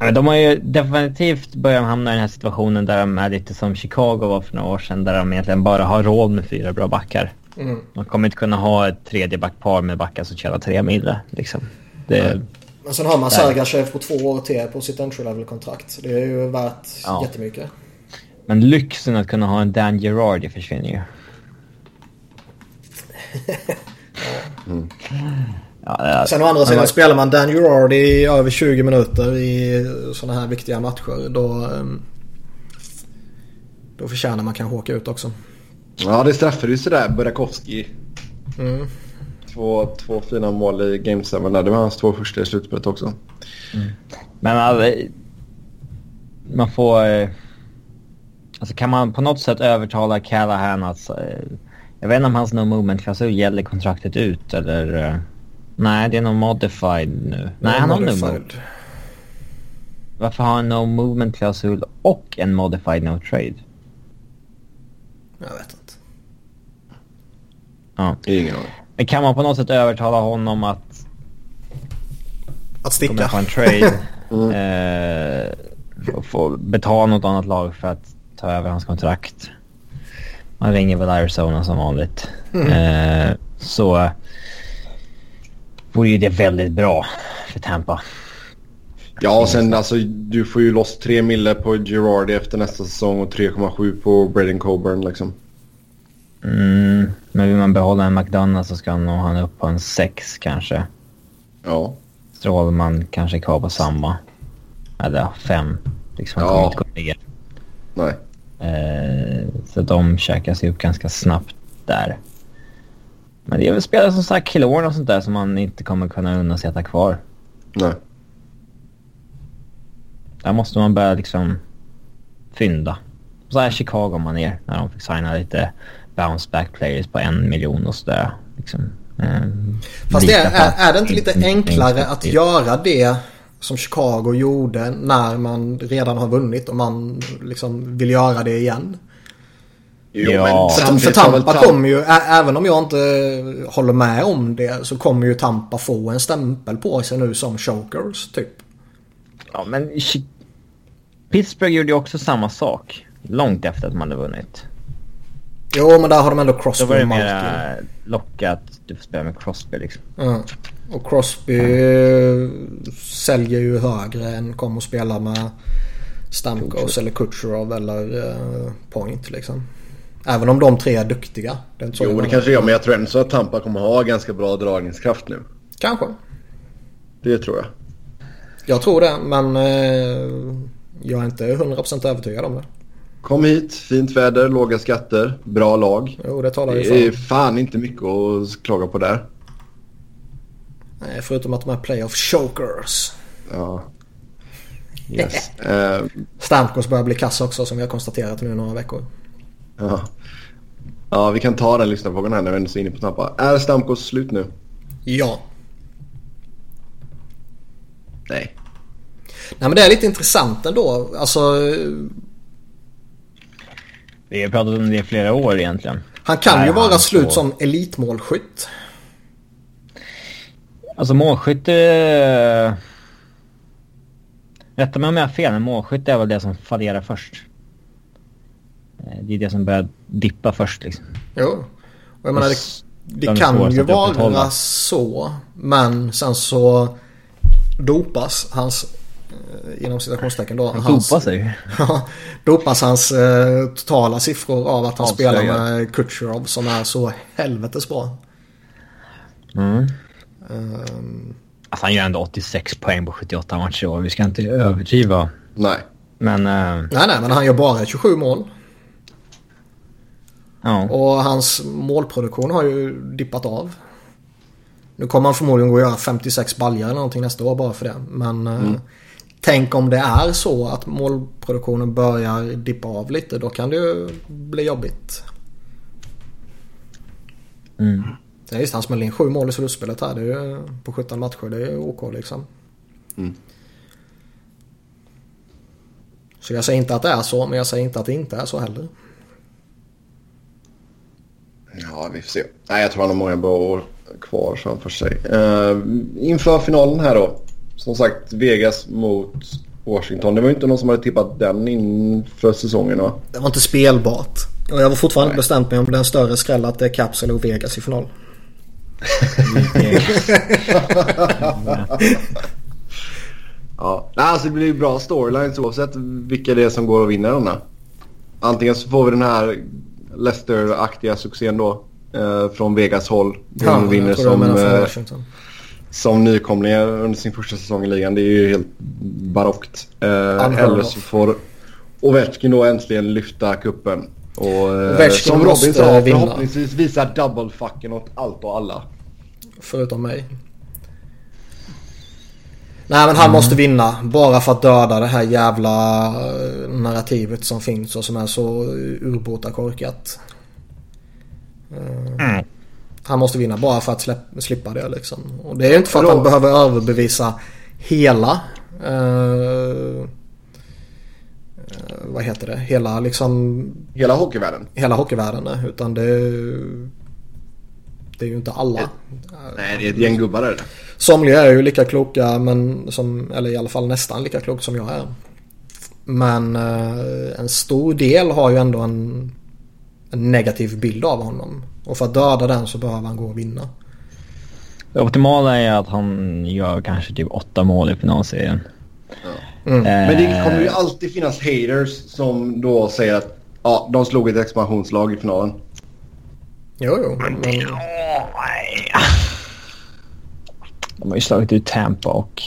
De har ju definitivt börjat hamna i den här situationen där de är lite som Chicago var för några år sedan. Där de egentligen bara har råd med fyra bra backar. Mm. De kommer inte kunna ha ett tredje backpar med backar som tjänar tre mille. Liksom. Det, Men sen har man Sergachev på två år till på sitt entry level-kontrakt. Det är ju värt ja. jättemycket. Men lyxen att kunna ha en Dan Gerardi försvinner ju. mm. Ja, Sen å andra sidan spelar man Dan Gerardi i över 20 minuter i sådana här viktiga matcher. Då, ehm, då förtjänar man kanske åka ut också. Ja, det straffade ju sådär Burakovsky. Mm. Två, två fina mål i Game 7 där. Det var hans två första i slutspelet också. Mm. Men alltså, man får... Eh, Alltså kan man på något sätt övertala Callahan att... Eh, jag vet inte om hans no movement-klausul gäller kontraktet ut eller... Nej, det är nog modified nu. No nej, han har no movement. Varför har han no movement-klausul och en modified no trade? Jag vet inte. Ja. Ingen aning. Men kan man på något sätt övertala honom att... Att sticka? På en trade. mm. eh, få betala något annat lag för att ta över hans kontrakt. Man ringer väl Arizona som vanligt. Mm. Eh, så vore ju det väldigt bra för Tampa. Ja, och sen alltså du får ju loss 3 mille på Girardi efter nästa säsong och 3,7 på Braden Coburn liksom. Mm, men vill man behålla en McDonough så ska nog han upp på en 6 kanske. Ja. Strålman kanske kvar på samma. Eller 5. Liksom, ja. inte gå ner. Nej. Eh, så de käkar sig upp ganska snabbt där. Men det är väl spelare som Zach Killorn och sånt där som man inte kommer kunna unna sig att ha kvar. Nej. Där måste man börja liksom fynda. Så här Chicago man är när de fick signa lite bounce back players på en miljon och sådär. Liksom, eh, Fast det är, är det inte lite enklare att göra det som Chicago gjorde när man redan har vunnit och man liksom vill göra det igen. Jo, ja. För, för Tampa kommer ju, även om jag inte håller med om det, så kommer ju Tampa få en stämpel på sig nu som chokers typ. Ja men Pittsburgh gjorde ju också samma sak. Långt efter att man hade vunnit. Jo men där har de ändå Crosby Då var det mer lockat du får spela med Crosby liksom. Mm. Och Crosby mm. säljer ju högre än kommer att spela med Stamkos eller Kutjerov eller uh, Point liksom. Även om de tre är duktiga. Det jo, det kanske är men jag tror ändå så att Tampa kommer ha ganska bra dragningskraft nu. Kanske. Det tror jag. Jag tror det, men uh, jag är inte 100% övertygad om det. Kom hit, fint väder, låga skatter, bra lag. Jo, det talar ju för. Det är fan inte mycket att klaga på där. Nej, förutom att de är playoff chokers. Ja. Yes. uh, Stamkos börjar bli kass också som vi har konstaterat nu några veckor. Ja. Ja, vi kan ta den lyssnarfrågan här när vi ändå är inne på Tampa. Är Stamkos slut nu? Ja. Nej. Nej men det är lite intressant ändå. Alltså... Vi har pratat om det i flera år egentligen. Han kan Nej, ju vara slut så... som elitmålskytt. Alltså målskytte... Eh, rätta mig om jag har fel, men målskytte är väl det som fallerar först. Eh, det är det som börjar dippa först liksom. Jo. Och jag menar det, det kan ju vara så. Men sen så dopas hans eh, inom citationstecken då. Han hans, dopar sig? Dopas hans eh, totala siffror av att han Avslöja. spelar med Kutjerov som är så helvetes bra. Mm. Um, alltså han gör ändå 86 poäng på 78 matcher och vi ska inte överdriva. Nej. Men... Uh, nej, nej, men han gör bara 27 mål. Ja. Och hans målproduktion har ju dippat av. Nu kommer han förmodligen gå och göra 56 baljor eller någonting nästa år bara för det. Men eh, mm. tänk om det är så att målproduktionen börjar dippa av lite. Då kan det ju bli jobbigt. Mm. Ja, visst, han smällde in sju mål i slutspelet här. Det är ju, på 17 matcher. Det är OK liksom. Mm. Så jag säger inte att det är så, men jag säger inte att det inte är så heller. Ja, vi får se. Nej, jag tror han har många bra år kvar framför sig. Uh, inför finalen här då. Som sagt, Vegas mot Washington. Det var ju inte någon som hade tippat den inför säsongen va? Det var inte spelbart. Och jag var fortfarande Nej. bestämt mig om det är en större skräll att det är Caps eller Vegas i final. ja, alltså det blir bra storylines oavsett vilka det är som går och vinner den Antingen så får vi den här Leicester-aktiga succén då. Eh, från Vegas håll. Ja, vinner som, eh, som nykomlingar under sin första säsong i ligan. Det är ju helt barockt. Eh, eller så får Ovechkin då äntligen lyfta kuppen och eh, som Robin sa, förhoppningsvis visa double fucken åt allt och alla. Förutom mig. Nej men han mm. måste vinna. Bara för att döda det här jävla eh, narrativet som finns och som är så urbota korkat. Eh, mm. Han måste vinna bara för att släpp, slippa det liksom. Och det är inte för att han behöver överbevisa hela uh, vad heter det? Hela liksom... Hela hockeyvärlden? Hela hockeyvärlden, utan det... Det är ju inte alla. Nej, det är ett gäng gubbar är det. Somliga är ju lika kloka, men som, eller i alla fall nästan lika kloka som jag är. Men eh, en stor del har ju ändå en, en, negativ bild av honom. Och för att döda den så behöver han gå och vinna. Det optimala är att han gör kanske typ åtta mål i finalserien. Mm. Eh, Men det kommer ju alltid finnas haters som då säger att ja, de slog ett expansionslag i finalen. Jo, jo. Men... De har ju slagit ut Tampa och...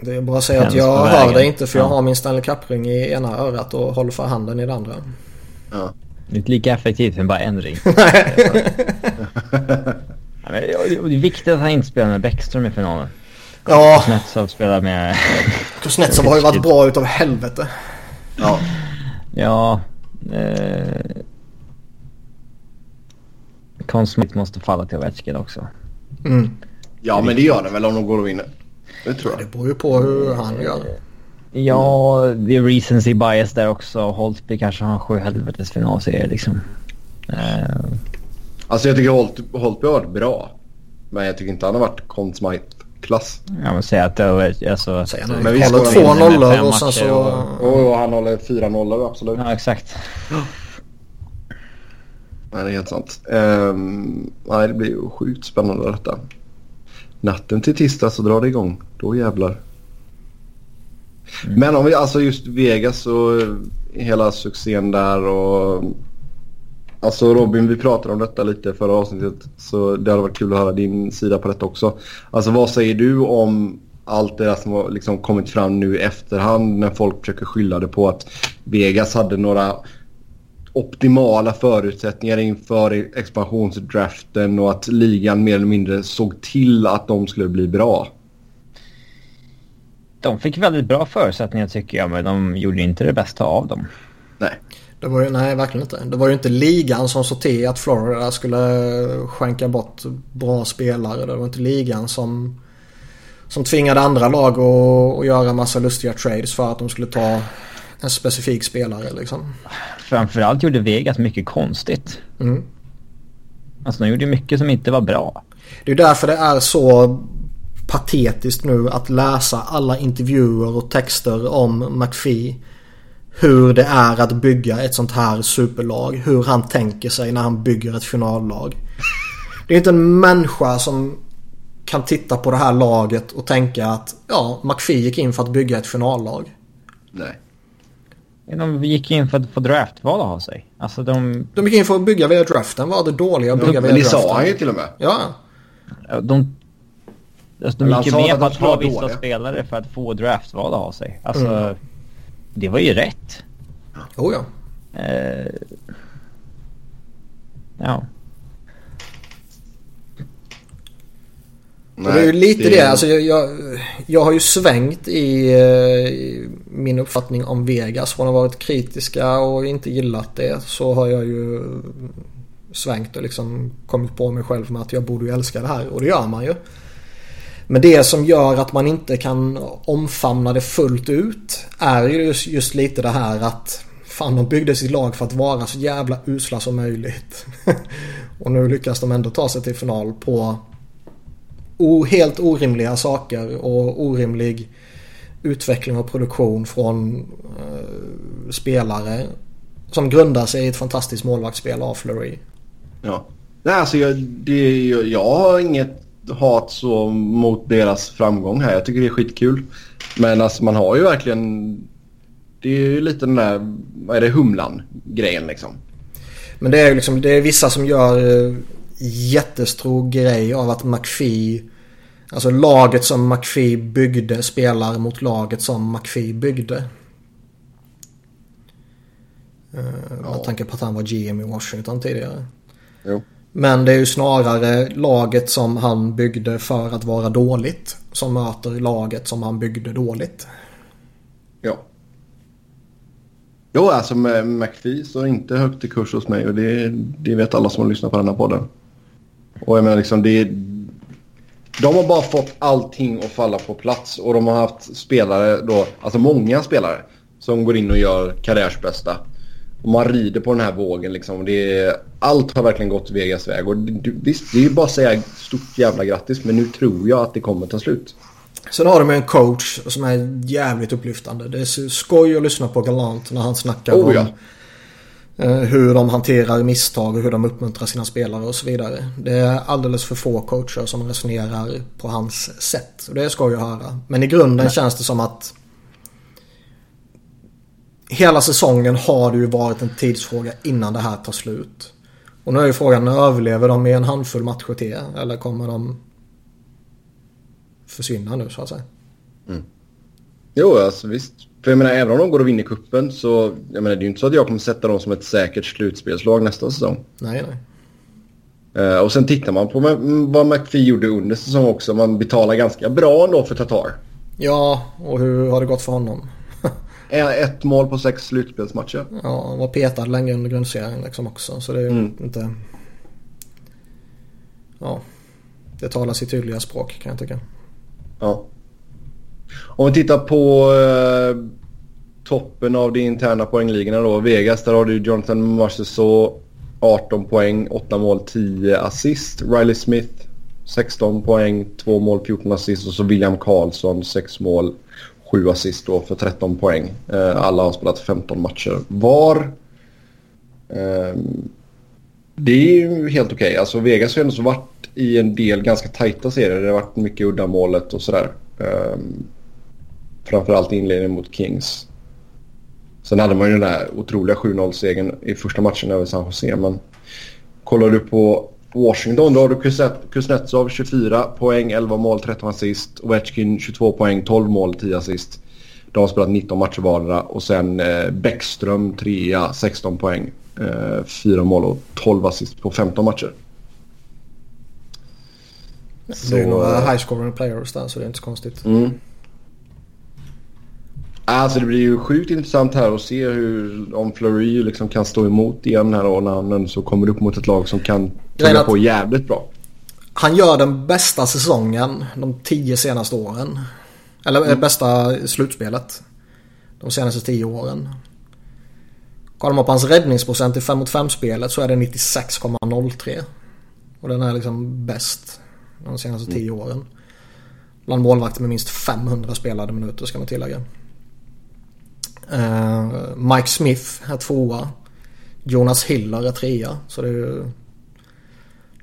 Det är bara att säga att jag hör det inte för jag har min Stanley Cup-ring i ena örat och håller för handen i det andra. Ja. Det är inte lika effektivt med bara en ring. det är viktigt att han inte spelar med Bäckström i finalen. Ja. Kuznetsov spelar med... Kuznetsov har ju varit bra utav helvete. Ja. Ja. Eh... Conn måste falla till Ovechkin också. Mm. Ja, men det gör det väl om de går och vinner. Det tror jag. Det beror ju på hur han gör. Ja, det är recency bias där också. Holtby kanske har en sjuhelvetes finalserie liksom. Uh... Alltså jag tycker Holt, Holtby har varit bra. Men jag tycker inte han har varit Conn klass. Ja men säg att det är alltså... Säg men vi håller två nollor och sen så... Och... och han håller fyra nollor absolut. Ja exakt. Nej det är helt sant. Um, nej det blir ju sjukt spännande detta. Natten till tisdag så drar det igång. Då jävlar. Mm. Men om vi alltså just Vegas och hela succén där och... Alltså Robin, vi pratade om detta lite förra avsnittet så det hade varit kul att höra din sida på detta också. Alltså vad säger du om allt det där som har liksom kommit fram nu i efterhand när folk försöker skylla det på att Vegas hade några optimala förutsättningar inför expansionsdraften och att ligan mer eller mindre såg till att de skulle bli bra. De fick väldigt bra förutsättningar tycker jag men de gjorde inte det bästa av dem. Nej. Det var ju, nej, verkligen inte. Det var ju inte ligan som såg till att Florida skulle skänka bort bra spelare. Det var inte ligan som, som tvingade andra lag att, att göra massa lustiga trades för att de skulle ta en specifik spelare liksom. Framförallt gjorde Vegas mycket konstigt. Mm. Alltså de gjorde mycket som inte var bra. Det är därför det är så patetiskt nu att läsa alla intervjuer och texter om McPhee. Hur det är att bygga ett sånt här superlag. Hur han tänker sig när han bygger ett finallag. Det är inte en människa som kan titta på det här laget och tänka att ja, McPhee gick in för att bygga ett finallag. Nej. De gick in för att få draftval av sig. Alltså de... De gick in för att bygga via draften. Var det dåliga att bygga via draften? Det sa han ju till och med. Ja. De, alltså de gick ju med på att ha vissa dåliga. spelare för att få draftval av sig. Alltså, mm. det var ju rätt. Oh ja. Uh, ja. Nej, det är ju lite det. det. Alltså jag, jag, jag, har ju svängt i, eh, i, min uppfattning om Vegas. Från att ha varit kritiska och inte gillat det så har jag ju svängt och liksom kommit på mig själv med att jag borde ju älska det här. Och det gör man ju. Men det som gör att man inte kan omfamna det fullt ut är ju just, just lite det här att fan de byggde sitt lag för att vara så jävla usla som möjligt. och nu lyckas de ändå ta sig till final på helt orimliga saker och orimlig utveckling och produktion från uh, spelare som grundar sig i ett fantastiskt målvaktsspel av Fleury. Ja. Nej, alltså jag, det, jag har inget hat så mot deras framgång här. Jag tycker det är skitkul. Men alltså man har ju verkligen... Det är ju lite den där, vad är det, humlan-grejen liksom. Men det är ju liksom, det är vissa som gör eh, jättestor grej av att McPhee Alltså laget som McPhee byggde spelar mot laget som McPhee byggde. Uh, ja. Med tanke på att han var GM i Washington tidigare. Jo. Men det är ju snarare laget som han byggde för att vara dåligt. Som möter laget som han byggde dåligt. Ja. Jo, alltså McPhee står inte högt i kurs hos mig och det, det vet alla som har lyssnat på den här podden. Och jag menar liksom det, de har bara fått allting att falla på plats och de har haft spelare då, alltså många spelare som går in och gör karriärsbästa. Och man rider på den här vågen liksom. Det är, allt har verkligen gått Vegas väg. Och det, visst, det är ju bara att säga stort jävla grattis. Men nu tror jag att det kommer ta slut. Sen har de en coach som är jävligt upplyftande. Det är skoj att lyssna på Galant när han snackar oh, om ja. Eh, hur de hanterar misstag och hur de uppmuntrar sina spelare och så vidare. Det är alldeles för få coacher som resonerar på hans sätt. Och det skoj att höra. Men i grunden Nej. känns det som att hela säsongen har det ju varit en tidsfråga innan det här tar slut. Och nu är ju frågan, överlever de med en handfull matcher till? Eller kommer de försvinna nu så att säga? Mm. Jo, alltså visst. För jag menar, även om de går och vinner kuppen så jag menar, det är ju inte så att jag kommer sätta dem som ett säkert slutspelslag nästa säsong. Nej, nej. Uh, och sen tittar man på vad McPhee gjorde under säsong också. Man betalar ganska bra ändå för Tatar. Ja, och hur har det gått för honom? Ett mål på sex slutspelsmatcher. Ja, han var petad länge under grundserien liksom också. Så det är mm. inte... Ja. Det talar sitt tydliga språk kan jag tycka. Ja. Om vi tittar på eh, toppen av de interna poängligorna då. Vegas, där har du Jonathan Marchessault 18 poäng, 8 mål, 10 assist. Riley Smith 16 poäng, 2 mål, 14 assist. Och så William Karlsson 6 mål, 7 assist då för 13 poäng. Eh, alla har spelat 15 matcher var. Eh, det är ju helt okej. Okay. Alltså Vegas har ju ändå varit i en del ganska tajta serier. Det har varit mycket uddamålet och sådär. Um, Framförallt inledningen mot Kings. Sen hade man ju den där otroliga 7-0-segern i första matchen över San Jose. Men kollar du på Washington då har du Kuznetsov 24 poäng, 11 mål, 13 assist. Ovechkin 22 poäng, 12 mål, 10 assist. De har spelat 19 matcher vardera. Och sen eh, Bäckström 3 16 poäng, eh, 4 mål och 12 assist på 15 matcher. Så, det är några high scoring players där så det är inte så konstigt. Mm. Alltså det blir ju sjukt intressant här att se hur, om Fleury liksom kan stå emot igen här då när han så kommer upp mot ett lag som kan tugga på jävligt bra. Han gör den bästa säsongen de tio senaste åren. Eller mm. bästa slutspelet. De senaste tio åren. Kollar man på hans räddningsprocent i 5 mot 5 spelet så är det 96,03. Och den är liksom bäst de senaste tio mm. åren. Bland målvakter med minst 500 spelade minuter ska man tillägga. Uh, Mike Smith är tvåa. Jonas Hiller är trea. Så det är ju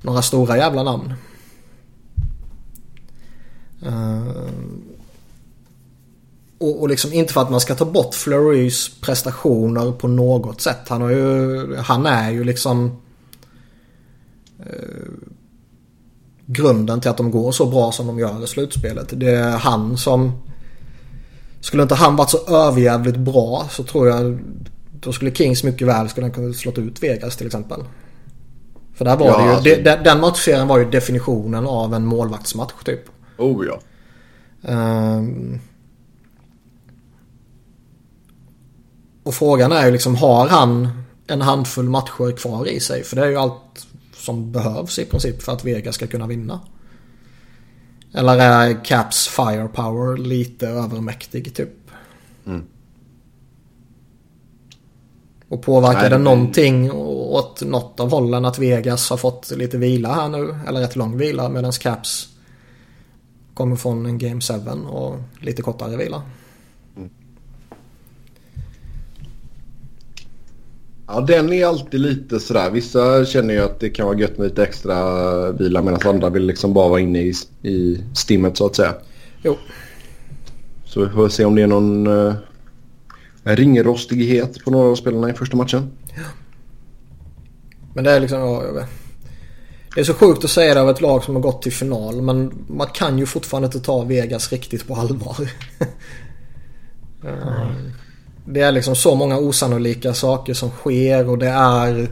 några stora jävla namn. Uh, och, och liksom inte för att man ska ta bort Flurys prestationer på något sätt. Han, har ju, han är ju liksom uh, grunden till att de går så bra som de gör i slutspelet. Det är han som skulle inte han varit så överjävligt bra så tror jag då skulle Kings mycket väl skulle kunna slått ut Vegas till exempel. För där var ja, det ju, alltså... de, den matchserien var ju definitionen av en målvaktsmatch typ. Oh ja. Um, och frågan är ju liksom har han en handfull matcher kvar i sig? För det är ju allt som behövs i princip för att Vegas ska kunna vinna. Eller är Caps firepower lite övermäktig typ? Mm. Och påverkar Nej, det någonting åt något av hållen att Vegas har fått lite vila här nu? Eller rätt lång vila medan Caps kommer från en Game 7 och lite kortare vila. Ja, den är alltid lite sådär. Vissa känner ju att det kan vara gött med lite extra vila medan andra vill liksom bara vara inne i, i stimmet så att säga. Jo. Så vi får se om det är någon uh, ringrostighet på några av spelarna i första matchen. Ja. Men det är liksom... Ja, det är så sjukt att säga det av ett lag som har gått till final men man kan ju fortfarande inte ta Vegas riktigt på allvar. mm. Det är liksom så många osannolika saker som sker och det är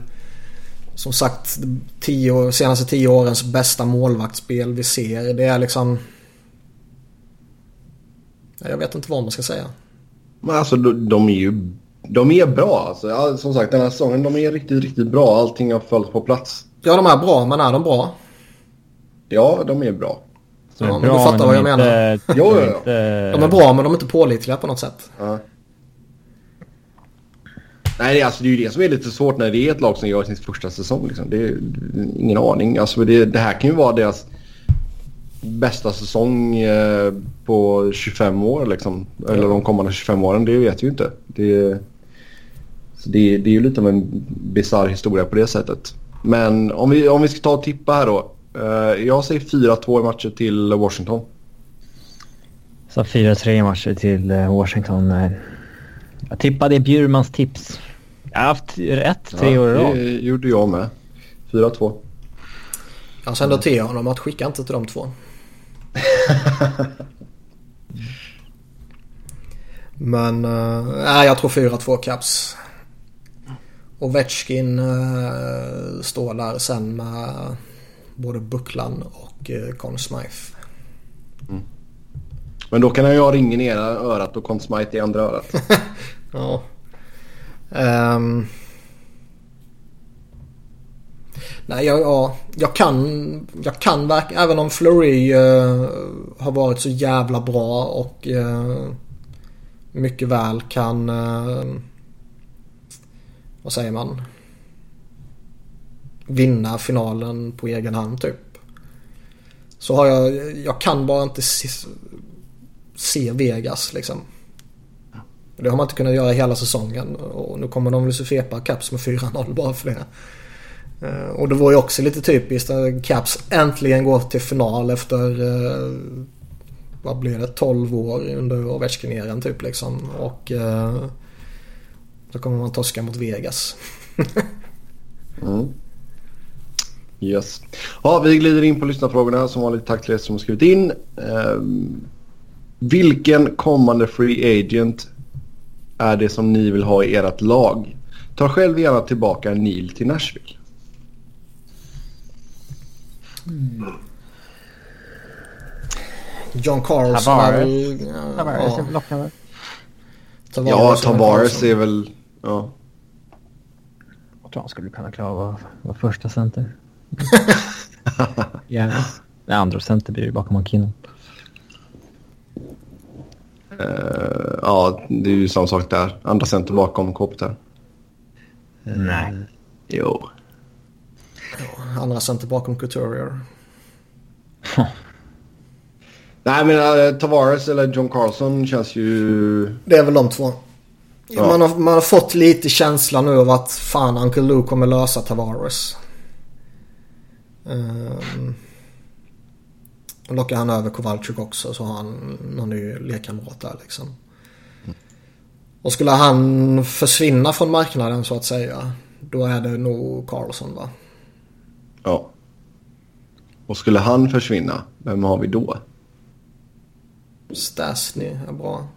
som sagt tio, senaste tio årens bästa målvaktsspel vi ser. Det är liksom... Jag vet inte vad man ska säga. Men alltså de, är ju de är bra. Alltså, ja, som sagt den här säsongen de är riktigt, riktigt bra. Allting har fallit på plats. Ja de är bra men är de bra? Ja de är bra. Så ja, men bra, du fattar vad jag inte, menar. jo, jo, jo. De är bra men de är inte pålitliga på något sätt. Ja. Nej, alltså det är ju det som är lite svårt när det är ett lag som gör sin första säsong. Liksom. Det är ingen aning. Alltså det, det här kan ju vara deras bästa säsong eh, på 25 år. Liksom. Eller de kommande 25 åren, det vet vi ju inte. Det, så det, det är ju lite av en bizarr historia på det sättet. Men om vi, om vi ska ta och tippa här då. Eh, jag säger 4-2 i matcher till Washington. Så 4-3 matcher till eh, Washington. Washington. Jag tippade Bjurmans tips. Jag har haft rätt tre ja, år i rad. det gjorde jag med. 4-2. Jag sänder till honom att skicka inte till de två. Men nej, jag tror 4-2 Caps. Och Vetchkin uh, står där sen med både Bucklan och uh, Conn Smythe. Men då kan jag ha ringen i ena örat och Conn Smythe i andra örat. ja. Um, nej, jag, ja, jag kan, jag kan verkligen, även om Flurry uh, eh, har varit så jävla bra och uh, mycket väl kan, uh, vad säger man, vinna finalen på egen hand typ. Så har jag, jag kan bara inte se, Vegas liksom. Det har man inte kunnat göra hela säsongen och nu kommer de väl svepa Caps med 4-0 bara för det. Eh, och det var ju också lite typiskt att Caps äntligen går till final efter eh, vad blir det, 12 år under Ovechkin-eran typ liksom. Och eh, då kommer man torska mot Vegas. mm. Yes. Ja, vi glider in på lyssnarfrågorna som vanligt. Tack till er som har skrivit in. Vilken kommande free agent är det som ni vill ha i ert lag? Ta själv gärna tillbaka Neil till Nashville. Mm. John Carlson Tavares. Tavares är. Ja, Tavares är väl... Ja. Jag tror han skulle kunna klara att vara, vara första center. Gärna. Nej, andra center blir ju bakom McKinnon. Uh, ja, det är ju samma sak där. Andra center bakom Kopitar. Nej. Jo. Andra center bakom Couturier. Nej men uh, Tavares eller John Carlson känns ju... Det är väl de två. Ja. Man, har, man har fått lite känsla nu av att fan Uncle Lou kommer lösa Tavares. Um, och lockar han över Kowalczyk också så har han någon ny lekkamrat där liksom. Och skulle han försvinna från marknaden så att säga. Då är det nog Carlson va? Ja. Och skulle han försvinna, vem har vi då? Stasny är bra.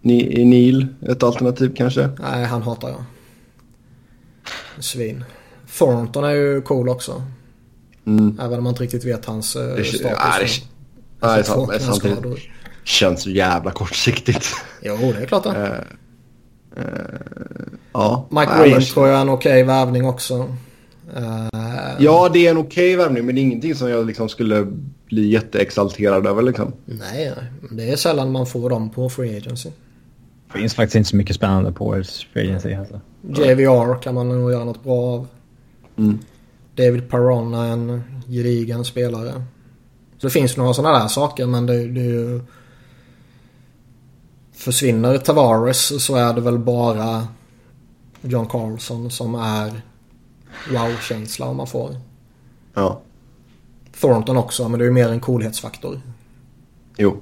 Ni, är Neil ett alternativ kanske? Nej, han hatar jag. Svin. Thornton är ju cool också. Mm. Även om man inte riktigt vet hans eh, Det, status. det, nej, men knäskador. samtidigt känns så jävla kortsiktigt. Jo, det är klart det. Eh, eh, ja. Mike Green annars- tror jag är en okej värvning också. Eh, Ja, det är en okej värvning men det är ingenting som jag liksom skulle bli jätteexalterad över liksom. Nej, nej. Det är sällan man får dem på Free Agency. Det finns faktiskt inte så mycket spännande på free agency. Alltså. JVR kan man nog göra något bra av. Mm. David Perron är en gedigen spelare. Så det finns några sådana där saker men det, det är ju... Försvinner Tavares så är det väl bara John Carlson som är wow-känsla om man får. Ja, Thornton också men det är ju mer en coolhetsfaktor. jo.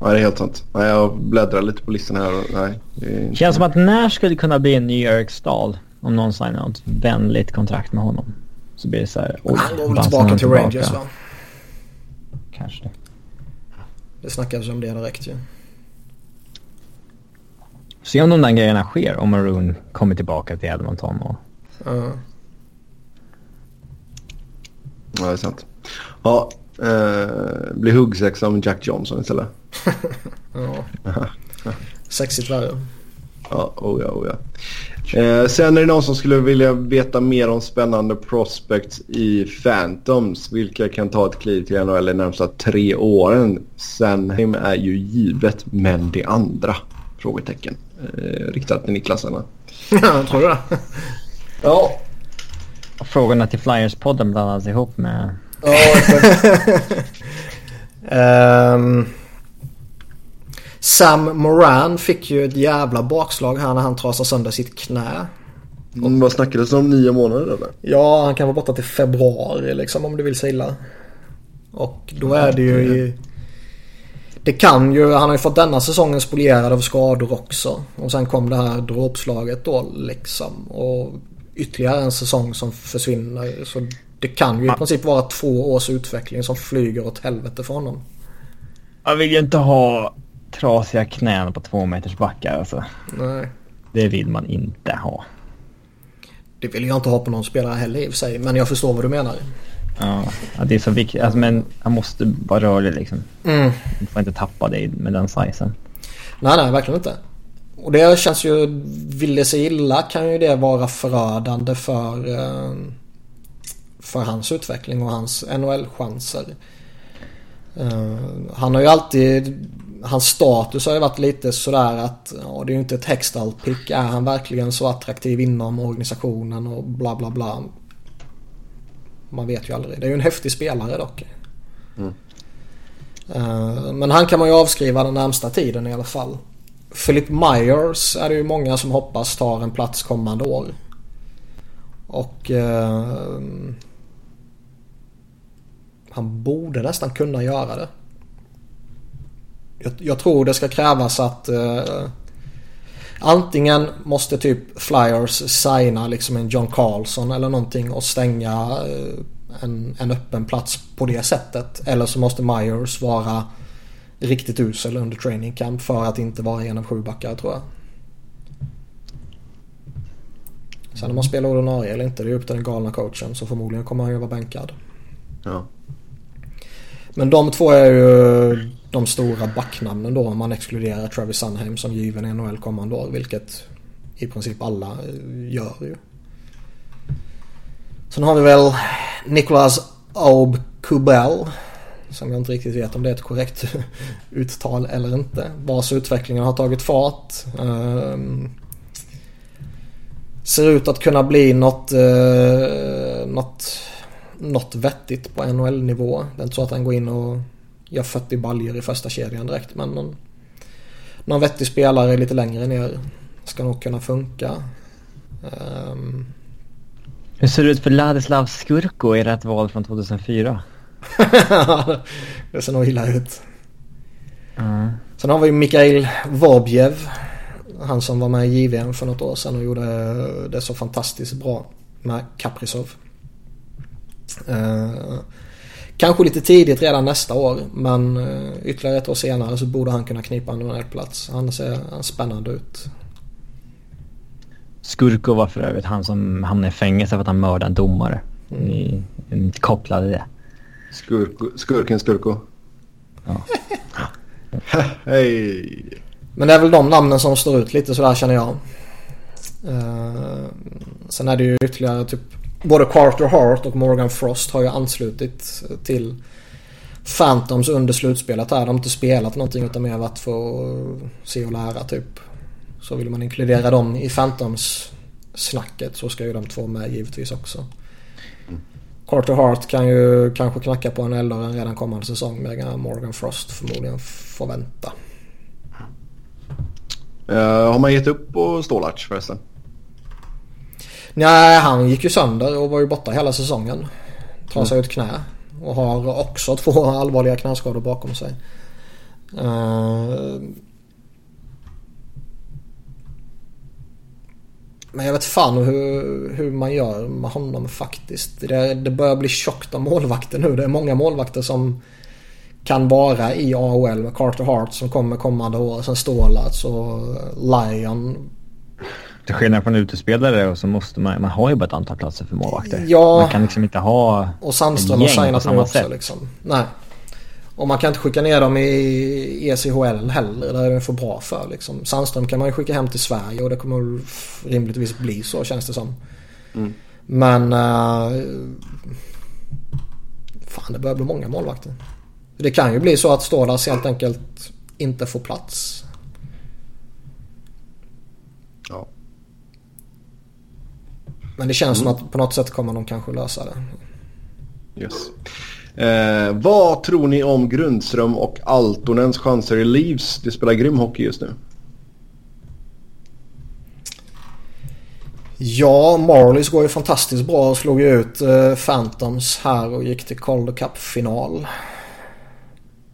Ja, det är helt sant. Nej, jag bläddrar lite på listan här och nej. Inte... Känns som att när skulle kunna bli en ny Eric Stahl om någon signar något vänligt kontrakt med honom. Så blir det så här... Oj, Han går väl tillbaka till Rangers va? Kanske det. Det snackas om det direkt ju. Se om de där grejerna sker om Maroon kommer tillbaka till Edmonton och... Ja. Ja, det är sant. Ja, eh, blir huggsexa med Jack Johnson istället. ja. Sexigt värre. Ja, oh ja, oh ja. Eh, sen är det någon som skulle vilja veta mer om spännande prospects i Phantoms. Vilka kan ta ett kliv till NHL de närmsta tre åren. Sanheim är ju givet, men det andra? Frågetecken. Eh, riktat till Niklas. Anna. Ja, tror du det? Ja. frågorna till Flyers-podden blandas ihop med... Ja, exakt. Ehm, Sam Moran fick ju ett jävla bakslag här när han trasade sönder sitt knä. mm, vad snackades det om? Nio månader eller? Ja, han kan vara borta till februari liksom om du vill säga illa. Och då är det ju. Det kan ju, han har ju fått denna säsongen spolierad av skador också. Och sen kom det här dråpslaget då liksom. Och ytterligare en säsong som försvinner. Så det kan ju i princip vara två års utveckling som flyger åt helvete för honom. Jag vill ju inte ha trasiga knän på två meters backar alltså. Nej. Det vill man inte ha. Det vill jag inte ha på någon spelare heller i och för sig. Men jag förstår vad du menar. Ja, det är så viktigt. Alltså, men han måste vara rörlig liksom. Mm. Du får inte tappa dig med den sizen. Nej, nej, verkligen inte. Och det känns ju, vill det sig illa kan ju det vara förödande för, eh, för hans utveckling och hans NHL-chanser. Eh, han har ju alltid, hans status har ju varit lite sådär att ja, det är ju inte ett Hextall pick. Är han verkligen så attraktiv inom organisationen och bla bla bla. Man vet ju aldrig. Det är ju en häftig spelare dock. Eh, Men han kan man ju avskriva den närmsta tiden i alla fall. Philip Myers är det ju många som hoppas tar en plats kommande år. Och... Eh, han borde nästan kunna göra det. Jag, jag tror det ska krävas att eh, antingen måste typ Flyers signa liksom en John Carlson eller någonting och stänga eh, en, en öppen plats på det sättet. Eller så måste Myers vara riktigt usel under training camp för att inte vara en av sju backar tror jag. Sen om man spelar ordinarie eller inte det är upp till den galna coachen så förmodligen kommer han ju vara bänkad. Ja. Men de två är ju de stora backnamnen då om man exkluderar Travis Sunheim som given i NHL kommande år. Vilket i princip alla eh, gör ju. Sen har vi väl Nicholas Aub Kubel. Som jag inte riktigt vet om det är ett korrekt uttal eller inte. Vars utvecklingen har tagit fart. Um, ser ut att kunna bli något, uh, något, något vettigt på NHL-nivå. Det är inte så att han går in och gör 40 baljor i första kedjan direkt. Men någon, någon vettig spelare lite längre ner ska nog kunna funka. Um, hur ser det ut för Ladislav Skurko, ert val från 2004? det ser nog illa ut. Mm. Sen har vi Mikhail Vobjev. Han som var med i JVM för något år sedan och gjorde det så fantastiskt bra med Kaprizov. Uh, kanske lite tidigt redan nästa år men uh, ytterligare ett år senare så borde han kunna knipa en plats. Han ser spännande ut. Skurko var för övrigt han som hamnade i fängelse för att han mördade en domare. Mm. Ni inte kopplade det. Skurko, skurken Skurko. Ja. Hej! Men det är väl de namnen som står ut lite sådär känner jag. Uh, sen är det ju ytterligare typ både Carter Hart och Morgan Frost har ju anslutit till Phantoms under slutspelet här. De har inte spelat någonting utan mer varit för att se och lära typ. Så vill man inkludera dem i Phantoms snacket så ska ju de två med givetvis också. Mm. Carter Hart kan ju kanske knacka på en eldare redan kommande säsong medan Morgan Frost förmodligen får vänta. Uh, har man gett upp på Stålarts förresten? Nej, han gick ju sönder och var ju borta hela säsongen. Trasade mm. ut knä. Och har också två allvarliga knäskador bakom sig. Uh, Men jag vet fan hur, hur man gör med honom faktiskt. Det, det börjar bli tjockt av målvakter nu. Det är många målvakter som kan vara i AHL Carter Hart som kommer kommande år. Sen Stålats och Lion. Till skillnad från utespelare så måste man, man har ju bara ett antal platser för målvakter. Ja. Man kan liksom inte ha Och Sandström har signat nu också sätt. liksom. Nej. Och man kan inte skicka ner dem i ECHL heller. Där är det för bra för liksom. Sandström kan man ju skicka hem till Sverige och det kommer rimligtvis bli så känns det som. Mm. Men... Uh, fan det börjar bli många målvakter. Det kan ju bli så att Stålas helt enkelt inte får plats. Ja. Men det känns mm. som att på något sätt kommer de kanske lösa det. Yes. Eh, vad tror ni om Grundström och Altonens chanser i Leafs? De spelar grym hockey just nu. Ja, Marlies går ju fantastiskt bra och slog ju ut eh, Phantoms här och gick till Calder Cup-final.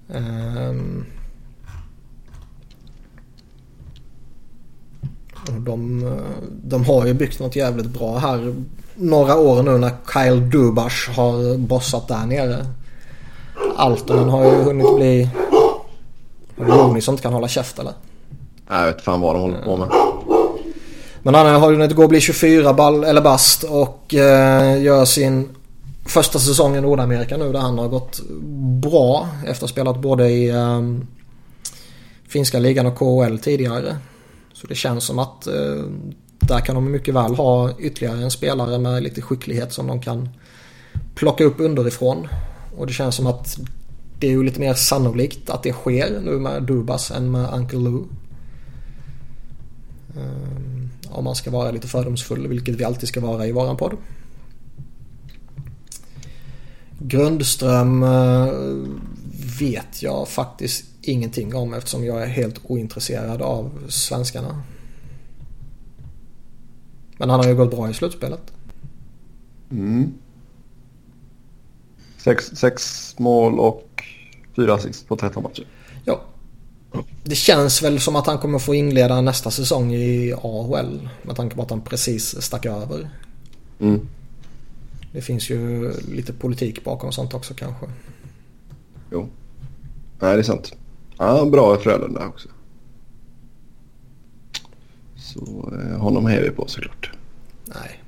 Um, de, de har ju byggt något jävligt bra här några år nu när Kyle Dubas har bossat där nere. Altonen har ju hunnit bli... Looney som inte kan hålla käft eller? Jag vet fan vad de håller på med. Men han har hunnit gå och bli 24 ball, eller bast och eh, gör sin första säsong i Nordamerika nu där han har gått bra efter att ha spelat både i eh, finska ligan och KHL tidigare. Så det känns som att eh, där kan de mycket väl ha ytterligare en spelare med lite skicklighet som de kan plocka upp underifrån. Och det känns som att det är ju lite mer sannolikt att det sker nu med Dubas än med Uncle Lou. Um, om man ska vara lite fördomsfull, vilket vi alltid ska vara i våran podd. Grundström uh, vet jag faktiskt ingenting om eftersom jag är helt ointresserad av svenskarna. Men han har ju gått bra i slutspelet. Mm. Sex, sex mål och fyra assist på 13 matcher. Ja. Det känns väl som att han kommer få inleda nästa säsong i AHL. Med tanke på att han precis stack över. Mm. Det finns ju lite politik bakom sånt också kanske. Jo. Nej, det är sant. Ja, bra i Frölunda också. Så eh, honom hejar vi på såklart. Nej.